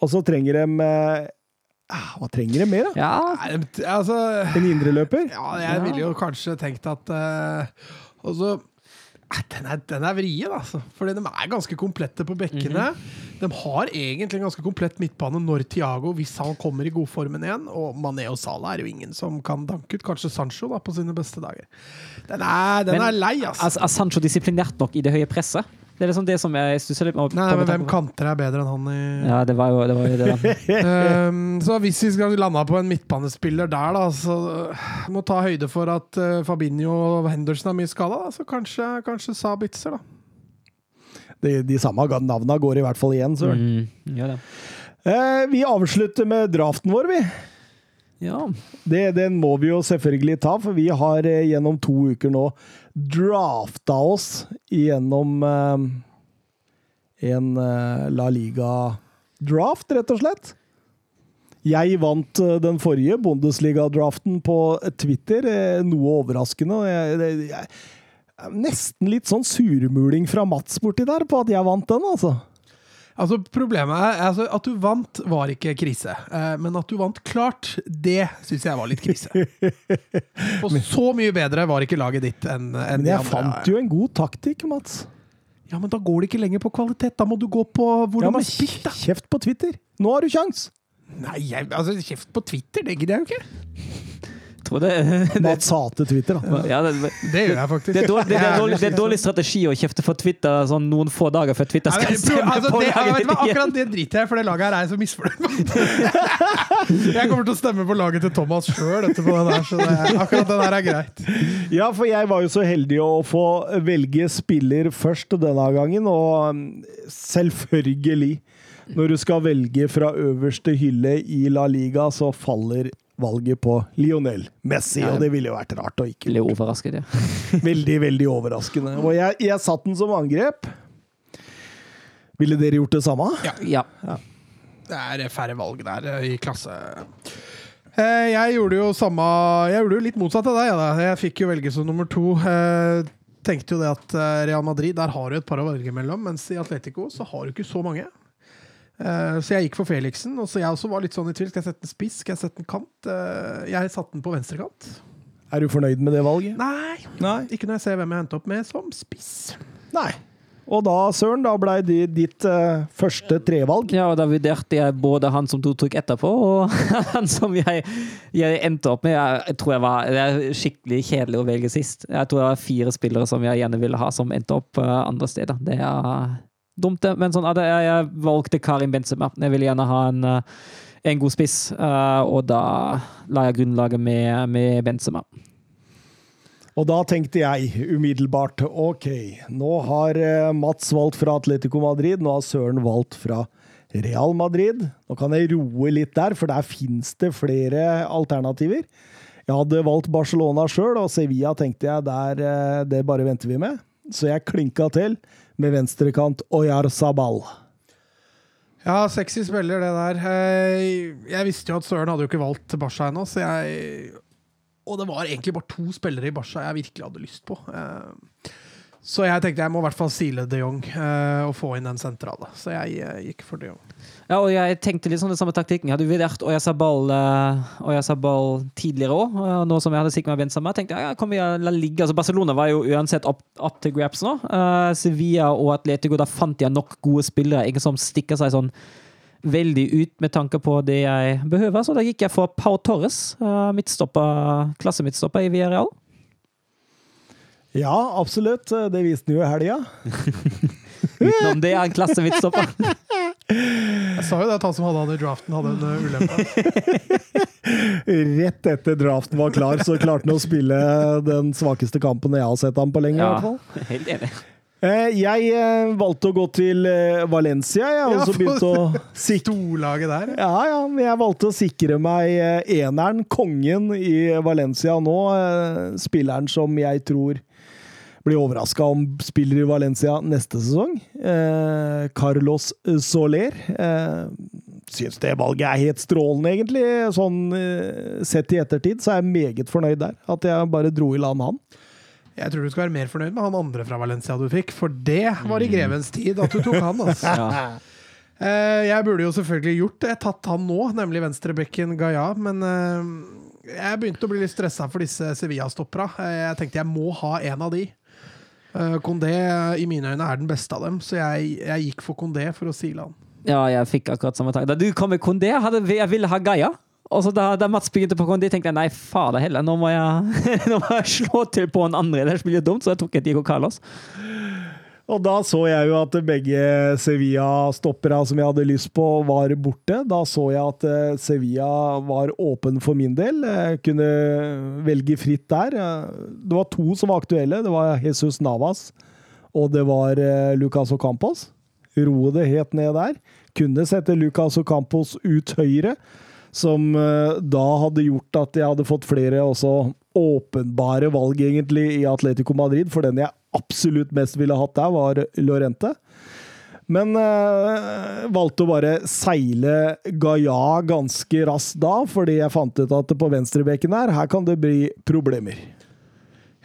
Og så trenger de eh, Hva trenger de mer, da? Ja, altså En indreløper? Ja, jeg ville jo kanskje tenkt at uh, Altså eh, den er, den er vrien, altså. Fordi de er ganske komplette på bekkene. De har egentlig en ganske komplett midtbane når Thiago, hvis han kommer i godformen igjen. Og Mané og Salah er jo ingen som kan danke ut. Kanskje Sancho da, på sine beste dager. Den er, den Men- er lei, altså. er, er Sancho disiplinert nok i det høye presset? Det er liksom det som jeg stusser litt med. Nei, men hvem kanter er bedre enn han i Ja, det var jo det. Var jo det da. um, *laughs* Så hvis vi skal lande på en midtbanespiller der, da, så uh, må ta høyde for at uh, Fabinho og Henderson er mye skada, så kanskje, kanskje Sabitzer, da. De, de samme navna går i hvert fall igjen, søren. Mm, ja, det. Eh, vi avslutter med draften vår, vi. Ja. Det, den må vi jo selvfølgelig ta, for vi har eh, gjennom to uker nå drafta oss gjennom eh, en eh, La Liga-draft, rett og slett. Jeg vant eh, den forrige Bundesliga-draften på Twitter, noe overraskende. Jeg, Jeg, jeg, nesten litt sånn surmuling fra Mats borti der på at jeg vant den, altså. Altså Problemet er altså, at du vant, var ikke krise. Eh, men at du vant klart, det syns jeg var litt krise. *laughs* Og så mye bedre var ikke laget ditt enn enn Men jeg fant jo en god taktikk, Mats. Ja, men da går det ikke lenger på kvalitet. Da må du gå på hvor Ja, men har spilt, da. kjeft på Twitter! Nå har du kjangs! Nei, jeg, altså kjeft på Twitter, det gidder jeg jo ikke. Tror det, *laughs* det, Mats hater Twitter, da. ja, det, Det gjør jeg faktisk. det, er dårlig, det, er dårlig, det er dårlig strategi å kjefte for Twitter sånn noen få dager før Twitter skal stemme altså, på det, laget ditt *laughs* akkurat det driter jeg i, for det laget her er jeg så misfornøyd med. *laughs* Jeg kommer til å stemme på laget til Thomas sjøl etterpå, den der, så det, akkurat det der er greit. Ja, for jeg var jo så heldig å få velge spiller først denne gangen, og um, selvfølgelig Når du skal velge fra øverste hylle i La Liga, så faller valget på Lionel Messi, og det ville jo vært rart å ikke Ble overrasket, ja. *laughs* Veldig, veldig overraskende. Og jeg, jeg satt den som angrep. Ville dere gjort det samme? ja. Det er færre valg der eh, i klasse. Eh, Jeg gjorde jo samme Jeg gjorde jo litt motsatt av deg. Da. jeg fikk jo velge som nummer to. Eh, Tenkte jo det at Real Madrid der har du et par å velge mellom, mens i Atletico så har du ikke så mange. Eh, Så jeg gikk for Felixen. Og så jeg også var litt sånn i tvil. Skal jeg sette en spiss? Skal jeg sette en kant? Eh, Jeg satte den på venstrekant. Er du fornøyd med det valget? Nei, Nei. ikke når jeg ser hvem jeg endte opp med som spiss. Nei. Og da, Søren, da blei det ditt uh, første trevalg. Ja, og da vurderte jeg både han som tok etterpå, og *laughs* han som jeg, jeg endte opp med. Jeg, jeg tror jeg var Det er skikkelig kjedelig å velge sist. Jeg tror det var fire spillere som jeg gjerne ville ha, som endte opp uh, andre steder. Det er dumt, det. Men sånn, jeg, jeg valgte Karim Benzema. Jeg ville gjerne ha en, eh, en god spiss, eh, og da la jeg grunnlaget med, med Benzema. Og da tenkte jeg umiddelbart OK, nå har eh, Mats valgt fra Atletico Madrid, nå har Søren valgt fra Real Madrid. Nå kan jeg roe litt der, for der fins det flere alternativer. Jeg hadde valgt Barcelona sjøl, og Sevilla tenkte jeg der, eh, det bare venter vi med. Så jeg klinka til med venstrekant Oyar Sabal. Ja, sexy spiller, det der. Eh, Jeg visste jo at Søren hadde jo ikke valgt Barca ennå, så jeg Og det var egentlig bare to spillere i Barca jeg virkelig hadde lyst på. Eh, Så jeg tenkte jeg må i hvert fall sile de Jong eh, og få inn den sentrale. Så jeg gikk for de Jong. Ja, og jeg tenkte litt sånn den samme taktikken. Jeg hadde vurdert Oyasabal, uh, Oyasabal tidligere òg, nå som jeg hadde sikret meg Benzema. tenkte jeg, ja, kom igjen, la ligge. Altså, Barcelona var jo uansett opp, opp til graps nå. Uh, Sevilla og Atletico, da fant jeg nok gode spillere. Ingen som stikker seg sånn veldig ut med tanke på det jeg behøver. Så da gikk jeg for Pau Torres, uh, midtstopper, klassemidtstopper i Villarreal. Ja, absolutt. Det viste han jo i helga. *laughs* Utenom det er en klassemidtstopper. Jeg sa jo det at han som hadde han i draften, hadde en eh, ulempe. Rett etter draften var klar, så klarte han å spille den svakeste kampen jeg har sett ham på lenge. i hvert fall. helt enig. Eh, Jeg eh, valgte å gå til Valencia, jeg, har Ja, begynt å *laughs* sikre Storlaget der. ja, ja, men jeg valgte å sikre meg eneren, kongen i Valencia nå. Spilleren som jeg tror blir overraska om spiller i Valencia neste sesong. Eh, Carlos Soler. Eh, syns det valget er helt strålende, egentlig. Sånn eh, sett i ettertid så er jeg meget fornøyd der. At jeg bare dro i land han. Jeg tror du skal være mer fornøyd med han andre fra Valencia du fikk, for det var i grevens tid at du tok han. *laughs* Altså. Ja. Eh, Jeg burde jo selvfølgelig gjort det, tatt han nå, nemlig venstrebekken Gaia, men eh, jeg begynte å bli litt stressa for disse Sevilla-stoppera. Eh, Jeg tenkte jeg må ha en av de. Condé eh, i mine øyne er den beste av dem, så jeg, jeg gikk for Kondé for å sile han. Ja, jeg fikk akkurat samme tanke. Da du kom med Kondé, hadde jeg ville ha Gaia. Og så da, da Mats begynte på Kondé, tenkte jeg nei, fader heller, nå må jeg, *laughs* nå må jeg slå til på en andre. Ellers blir det dumt, så jeg tok et Diego Carlos. Og da så jeg jo at begge Sevilla-stoppere som jeg hadde lyst på, var borte. Da så jeg at eh, Sevilla var åpen for min del. Jeg kunne velge fritt der. Eh, Det var to som var aktuelle. Det var Jesus Navas og det var eh, Lucas Ocampos. Roe det helt ned der. Kunne sette Lucas Ocampos ut høyre, som da hadde gjort at jeg hadde fått flere også åpenbare valg, egentlig, i Atletico Madrid. For den jeg absolutt mest ville hatt der, var Lorente. Men øh, valgte å bare seile Gaia ganske raskt da, fordi jeg fant ut at på venstrebekken der, her kan det bli problemer.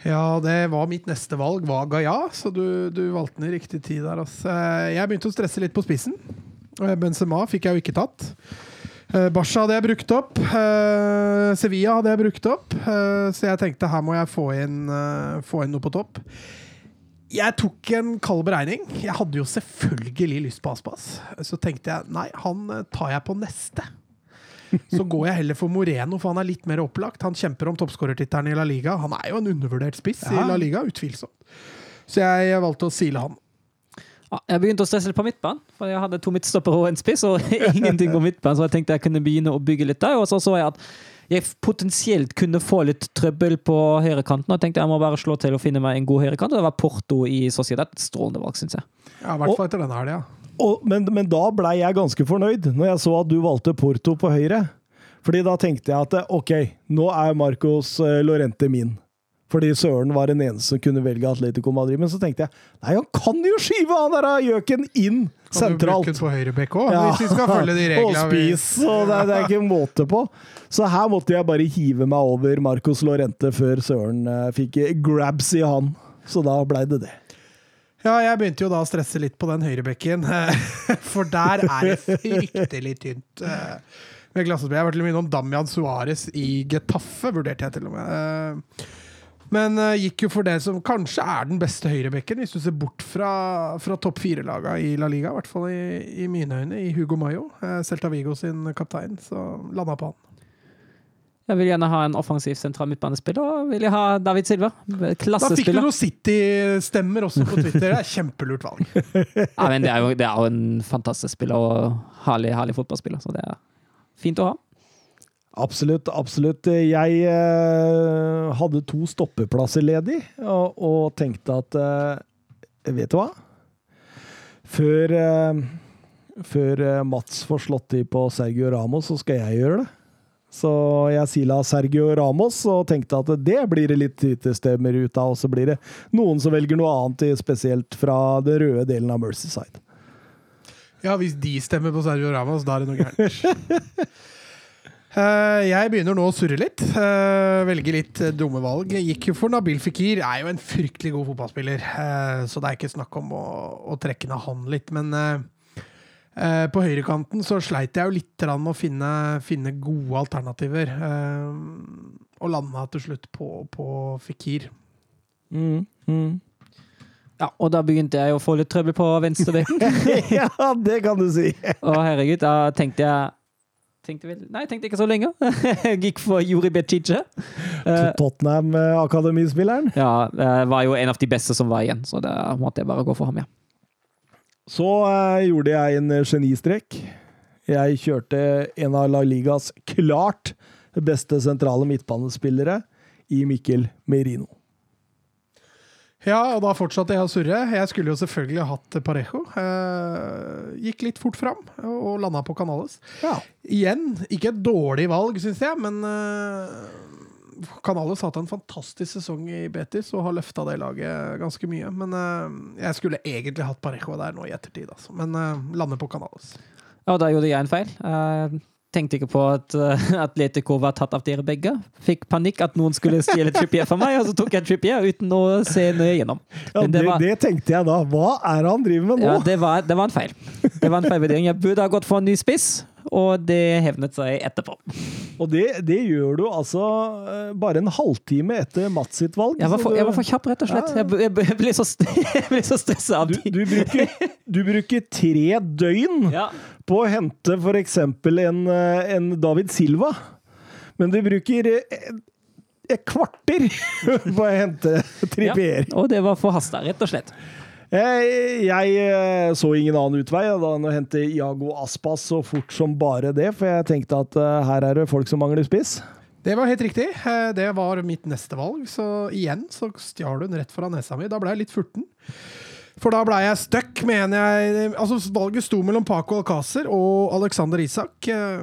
Ja, det var mitt neste valg, var Gaia, så du, du valgte den i riktig tid der. Altså. Jeg begynte å stresse litt på spissen. Eh, Benzema fikk jeg jo ikke tatt. Barca hadde jeg brukt opp. Sevilla hadde jeg brukt opp. Så jeg tenkte her må jeg få inn, få inn noe på topp. Jeg tok en kald beregning. Jeg hadde jo selvfølgelig lyst på Aspas. Så tenkte jeg nei, han eh, tar jeg på neste. Så går jeg heller for Moreno, for han er litt mer opplagt. Han kjemper om toppskårertittelen i La Liga. Han er jo en undervurdert spiss i La Liga, utvilsomt. Så jeg valgte å sile han. Ja, jeg begynte å stresse litt på midtbanen, for jeg hadde to midtstoppere og en spiss, og *laughs* ingenting på midtbanen, så jeg tenkte jeg kunne begynne å bygge litt der. Og så så jeg at jeg potensielt kunne få litt trøbbel på høyrekanten, og tenkte jeg må bare slå til og finne meg en god høyrekant, og det var Porto i Sociedad. Strålende valg, syns jeg. Ja, I hvert fall etter denne helga. Ja. men, men da blei jeg ganske fornøyd, når jeg så at du valgte Porto på høyre. Fordi da tenkte jeg at ok, nå er Marcos eh, Lorente min. Fordi Søren var den eneste som kunne velge Atletico Madrid. Men så tenkte jeg nei, han kan jo skyve han der gjøken inn Kan du bruke den på høyrebekk òg, hvis vi skal følge de *laughs* reglene. og spis, og det, det er ikke måte på. Så her måtte jeg bare hive meg over Marcos Lorente før Søren eh, fikk grabs i han. Så da blei det det. Ja, jeg begynte jo da å stresse litt på den høyrebekken, *laughs* for der er det fryktelig tynt. eh, Med glassespill. Jeg var til og med innom Damian Suárez i Getafe, vurderte jeg til og med. Men uh, gikk jo for det som kanskje er den beste høyrebekken, hvis du ser bort fra, fra topp fire-laga i La Liga. I hvert fall i, i mine øyne, i Hugo Mayo. Uh, Celta Vigo sin kaptein, så landa på han. Jeg vil gjerne ha en offensiv sentral midtbanespiller, og vil jeg ha David Silva. Da fikk du noen City-stemmer også på Twitter. Det er kjempelurt valg. *laughs* Ja, men det er, jo, det er jo en fantastisk spiller og herlig, herlig fotballspiller, så det er fint å ha. Absolutt, absolutt. Jeg eh, hadde to stoppeplasser ledig, og, og tenkte at eh, Vet du hva? Før, eh, før eh, Mats får slått i på Sergio Ramos, så skal jeg gjøre det. Så jeg sila Sergio Ramos og tenkte at det blir det litt Twitter-stemmer ut av, og så blir det noen som velger noe annet, spesielt fra den røde delen av Mercyside. Ja, hvis de stemmer på Sergio Ramos, da er det noe gærent. *laughs* Eh, jeg begynner nå å surre litt. Uh, velge litt eh, dumme valg. Gikk jo for Nabil Fikir. Er jo en fryktelig god fotballspiller, eh, så det er ikke snakk om å, å trekke ned han litt. Men eh, eh, på høyrekanten så sleit jeg jo litt med å finne, finne gode alternativer. eh, og landa til slutt på, på Fikir. Mm, mm. Ja, og da begynte jeg å få litt trøbbel på venstrebekken. *laughs* ja, det kan du si! Og herregud, da tenkte jeg tenkte vel, Nei, tenkte ikke så lenge. *laughs* Gikk for Juri Becice. Eh, Tottenham-akademispilleren. ja, var jo en av de beste som var igjen, så da måtte jeg bare gå for ham, ja. Så uh, gjorde jeg en genistrek. Jeg kjørte en av La Ligas klart beste sentrale midtbanespillere i Mikkel Merino. Ja, og da fortsatte jeg å surre. Jeg skulle jo selvfølgelig hatt Parejo. Eh, gikk litt fort fram og landa på Canales. Ja. Igjen, ikke et dårlig valg, syns jeg, men uh, Canales har hatt en fantastisk sesong i Betis og har løfta det laget ganske mye. Men eh, jeg skulle egentlig hatt Parejo der nå i ettertid, altså. Men uh, lander på Canales. Ja, da gjorde jeg en feil. Tenkte ikke på at uh, Atletico var tatt av dere begge. Fikk panikk at noen skulle stjele Trippier for meg, og så tok jeg Trippier uten å se nøye gjennom. Ja, det, det var- det tenkte jeg da. Hva er det han driver med nå? Ja, det var, det var en feil. Det var en feilvurdering. Jeg burde ha gått for en ny spiss, og det hevnet seg etterpå. Og det, det gjør du altså eh, bare en halvtime etter Mats sitt valg. Jeg var for, jeg var for kjapp, rett og slett. Jeg, jeg, jeg ble så, *laughs* ble så stressa du, du, bruker, du bruker tre døgn Ja. På å hente f.eks. En, eh, en David Silva, men du bruker eh, et kvarter *laughs* på å hente Trippier. Ja, og det var forhasta, rett og slett. Jeg, Jeg eh, så ingen annen utvei da enn å hente Iago Aspas så fort som bare det, for jeg tenkte at eh, her er det folk som mangler spiss. Det var helt riktig. Eh, Det var mitt neste valg. Så igjen så stjal du den rett foran nesa mi. Da ble jeg litt furten. For da ble jeg stuck, mener jeg. Altså, valget sto mellom Paco Alcácer og Alexander Isak. Eh,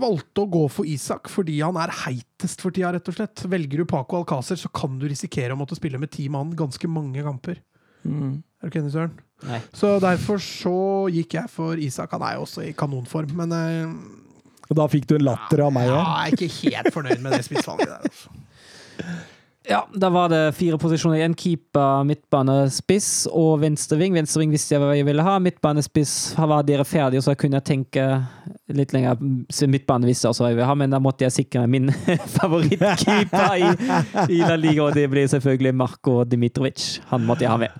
Valgte å gå for Isak fordi han er heitest for tida, rett og slett. Velger du Paco Alcácer, så kan du risikere å måtte spille med ti mann ganske mange kamper. Er du ikke enig, Søren? Nei. Så derfor så gikk jeg for Isak. Han er jo også i kanonform, men eh, Og da fikk du en latter av meg ja, jeg er ikke helt fornøyd med det spissvalget der. Altså. *laughs* Ja, da var det fire posisjoner igjen. Keeper, midtbane, spiss og venstreving. Venstreving visste jeg hva jeg ville ha. Midtbane, spiss var dere ferdige, så jeg kunne tenke litt lenger. Midtbane visste jeg også hva jeg ville ha, men da måtte jeg sikre min *laughs* favorittkeeper i, i La Liga, og det ble selvfølgelig Marko Dimitrovic. Han måtte jeg ha med.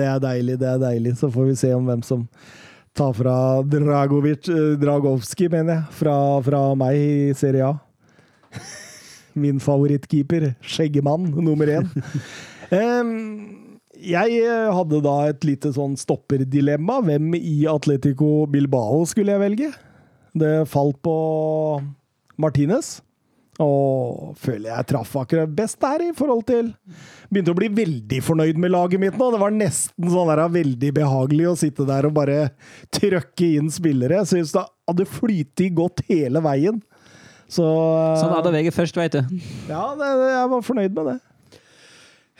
det er deilig, det er deilig. Så får vi se om hvem som tar fra Dragovic eh, Dragovski, mener jeg, fra, fra meg i Serie A. Min favorittkeeper. Skjeggemann nummer én. *laughs* Jeg eh, hadde da et lite sånn stopperdilemma. Hvem i Atletico Bilbao skulle jeg velge? Det falt på Martinez. Og føler jeg traff akkurat best der, i forhold til Begynte å bli veldig fornøyd med laget mitt nå. Det var nesten sånn der, veldig behagelig å sitte der og bare trøkke inn spillere. Jeg syns det hadde flytet godt hele veien. Så Sånn er det VG først, vet du. Ja, det, det, jeg var fornøyd med det.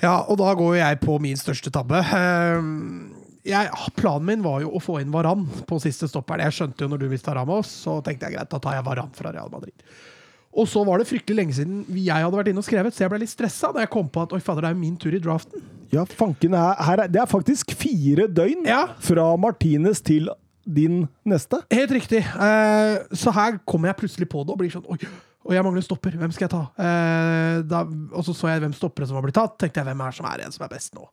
Ja, og da går jeg på min største tabbe. Ehm, Jeg, planen min var jo å få inn Varan på siste stopperen. Jeg skjønte jo når du visste Ramos, så tenkte jeg greit, da tar jeg Varan fra Real Madrid. Og så var det fryktelig lenge siden jeg hadde vært inne og skrevet, så jeg ble litt stressa da jeg kom på at oi fader, det er jo min tur i draften. Ja, fanken er, her er, Det er faktisk fire døgn Ja. fra Martinez til din neste. Helt riktig. Eh, så her kommer jeg plutselig på det og blir sånn Oi, og jeg mangler stopper. Hvem skal jeg ta? Eh, da, og så så jeg hvem stoppere som var blitt tatt. Tenkte jeg hvem er som er en som er best nå?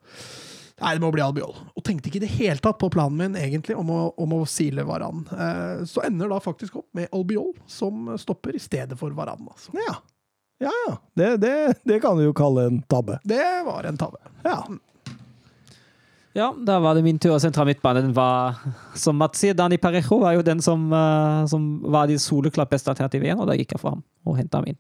Nei, det må bli Albiol. Og tenkte ikke i det hele tatt på planen min egentlig om å, om å sile Varan. Eh, så ender da faktisk opp med Albiol som stopper i stedet for Varan. Altså. Ja. Ja, ja. Det, det, det kan du jo kalle en tabbe. Det var en tabbe. Ja. Ja, da var det min tur. og Sentral midtbane var, som Mats sier, Dani Parejo var jo den som, eh, som var de soleklart beste alternativet igjen, og da gikk jeg for ham og henta ham inn.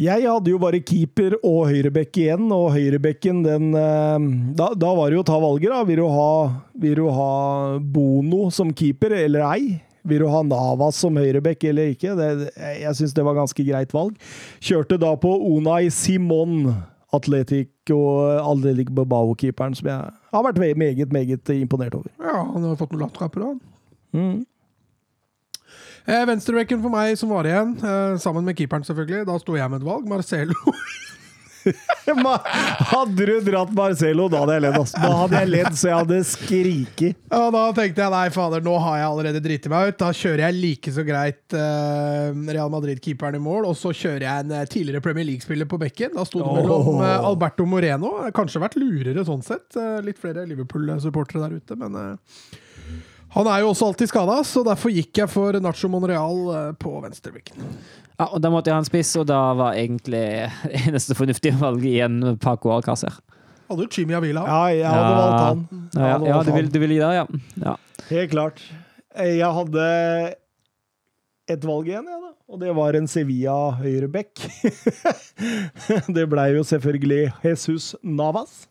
Jeg hadde jo bare keeper og høyrebekk igjen, og høyrebekken den eh, da, da var det jo å ta valget, da. Vil du ha, vil du ha Bono som keeper eller ei? Vil du ha Navas som høyrebekk eller ikke? Det, jeg syns det var ganske greit valg. Kjørte da på Unai Simon, Atletic og Aldelik Babao-keeperen, som jeg har vært meget, meget imponert over. Ja, han har fått noen latterapper, han. Mm. Eh, Venstrebekken for meg som var igjen, eh, sammen med keeperen selvfølgelig. Da sto jeg med et valg. Marcelo. *laughs* *laughs* Hadde du dratt Marcelo, da hadde jeg ledd. Altså. Da hadde jeg ledd så jeg hadde skriket. Ja, da tenkte jeg nei, fader, nå har jeg allerede driti meg ut. Da kjører jeg like så greit uh, Real Madrid-keeperen i mål, og så kjører jeg en eh, tidligere Premier League-spiller på bekken. Da sto det mellom eh, Alberto Moreno. Kanskje vært lurere sånn sett. Litt flere Liverpool-supportere der ute, men han er jo også alltid skada, så derfor gikk jeg for Nacho Monreal på venstrebekken. Ja, og Da måtte jeg ha en spiss, og da var egentlig det *laughs* eneste fornuftige valget igjen Paco Alcácer. Hadde jo Chimi Avila. Ja, jeg hadde Ja. valgt han. Ja, ja, ja du, vil, du vil gi deg, ja. ja. Helt klart. Jeg hadde et valg igjen, jeg, da. Og det var en Sevilla høyreback. *laughs* det blei jo selvfølgelig Jesus Navas.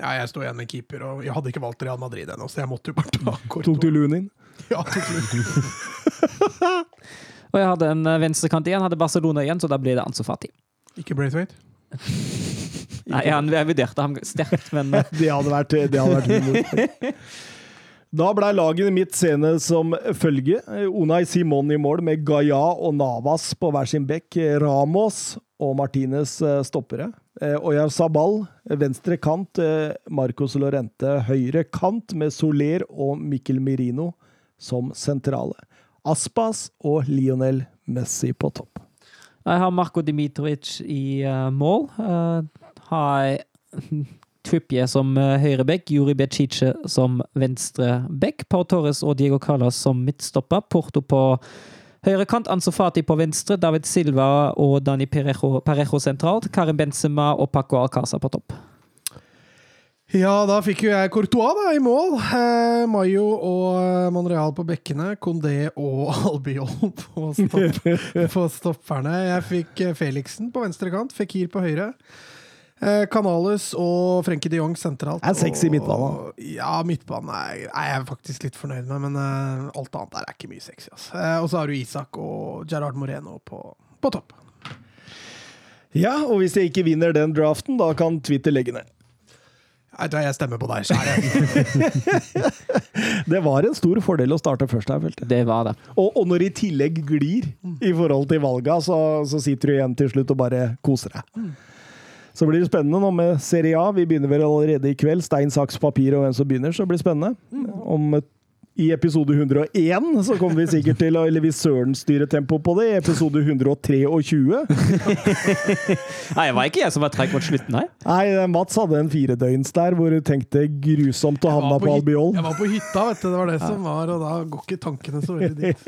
Ja, jeg sto igjen med keeper, og jeg hadde ikke valgt Real Madrid ennå, så jeg måtte jo bare ta kort. Tok du Lunin? Ja, tok du. *laughs* Og jeg hadde en eh, venstrekant igjen, hadde Barcelona igjen, så da blir det Ansu Fati. Ikke Braithwaite. *laughs* Nei, han, jeg vurderte ham sterkt, men eh, *laughs* Det hadde vært, det hadde vært humor. *laughs* Da ble laget mitt scene som følge. Unai Simon i mål med Gaia og Navas på hver sin bekk. Ramos og Martinez eh, stoppere. Oyar Sabal venstre kant. Marcos Lorente høyre kant med Soler og Mikkel Mirino som sentrale. Aspas og Lionel Messi på topp. jeg har Marko Dimitrovic i uh, mål. Uh, har Trippier som uh, høyreback, Juri Becice som venstreback, Pau Torres og Diego Carlos som midtstopper, Porto på høyre kant, Ansu Fati på venstre, David Silva og Dani Parejo, Parejo sentralt, Karim Benzema og Paco Alcaza på topp. Ja, da fikk jo jeg Courtois da, i mål. Eh, Mayo og eh, Monreal på bekkene. Condé og *laughs* Albiol på, stopp, *laughs* på stopperne. Jeg fikk eh, Felixen på venstre kant, Fikir på høyre. Eh, Canales og Frenkie de Jong sentralt. Er sexy midtbane. Ja, midtbane er, er jeg faktisk litt fornøyd med, men eh, alt annet der er ikke mye sexy. Altså. Og så har du Isak og Gerard Moreno på, på topp. Ja, og hvis jeg ikke vinner den draften, da kan Twitter legge ned. Jeg stemmer på deg kjære. *laughs* Det var en stor fordel å starte først her, følte jeg. Det var det. Og, og når i tillegg glir i forhold til valga, så, så sitter du igjen til slutt og bare koser deg. Så blir det spennende nå med Serie A. Vi begynner vel allerede i kveld. Stein, saks, papir og hvem som begynner, så blir det spennende. Om et- i episode 101 så kommer vi sikkert til å Eller hvis Søren styrer tempo på det, i episode 123 *laughs* Nei, det var ikke jeg som var treig mot slutten, nei. Nei, Mats hadde en firedøgns der hvor du tenkte grusomt å havne på på Albiol. jeg var på hytta, vet du. Det var det som var, og da går ikke tankene så veldig dit.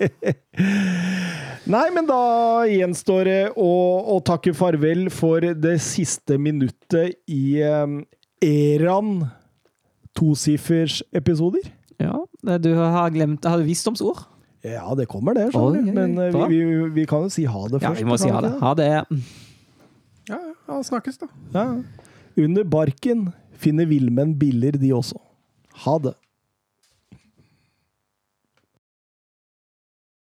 *laughs* Nei, men da gjenstår det å, å takke farvel for det siste minuttet i um, eraen tosifers-episoder. Ja, du har glemt Har du visdomsord? Ja, det kommer det, Oi. Men uh, vi, vi, vi kan jo si ha det først. Ja, vi må si ha det. Ha det. Ja, ja, snakkes, da. Ja. Under barken finner villmenn biller, de også. Ha det.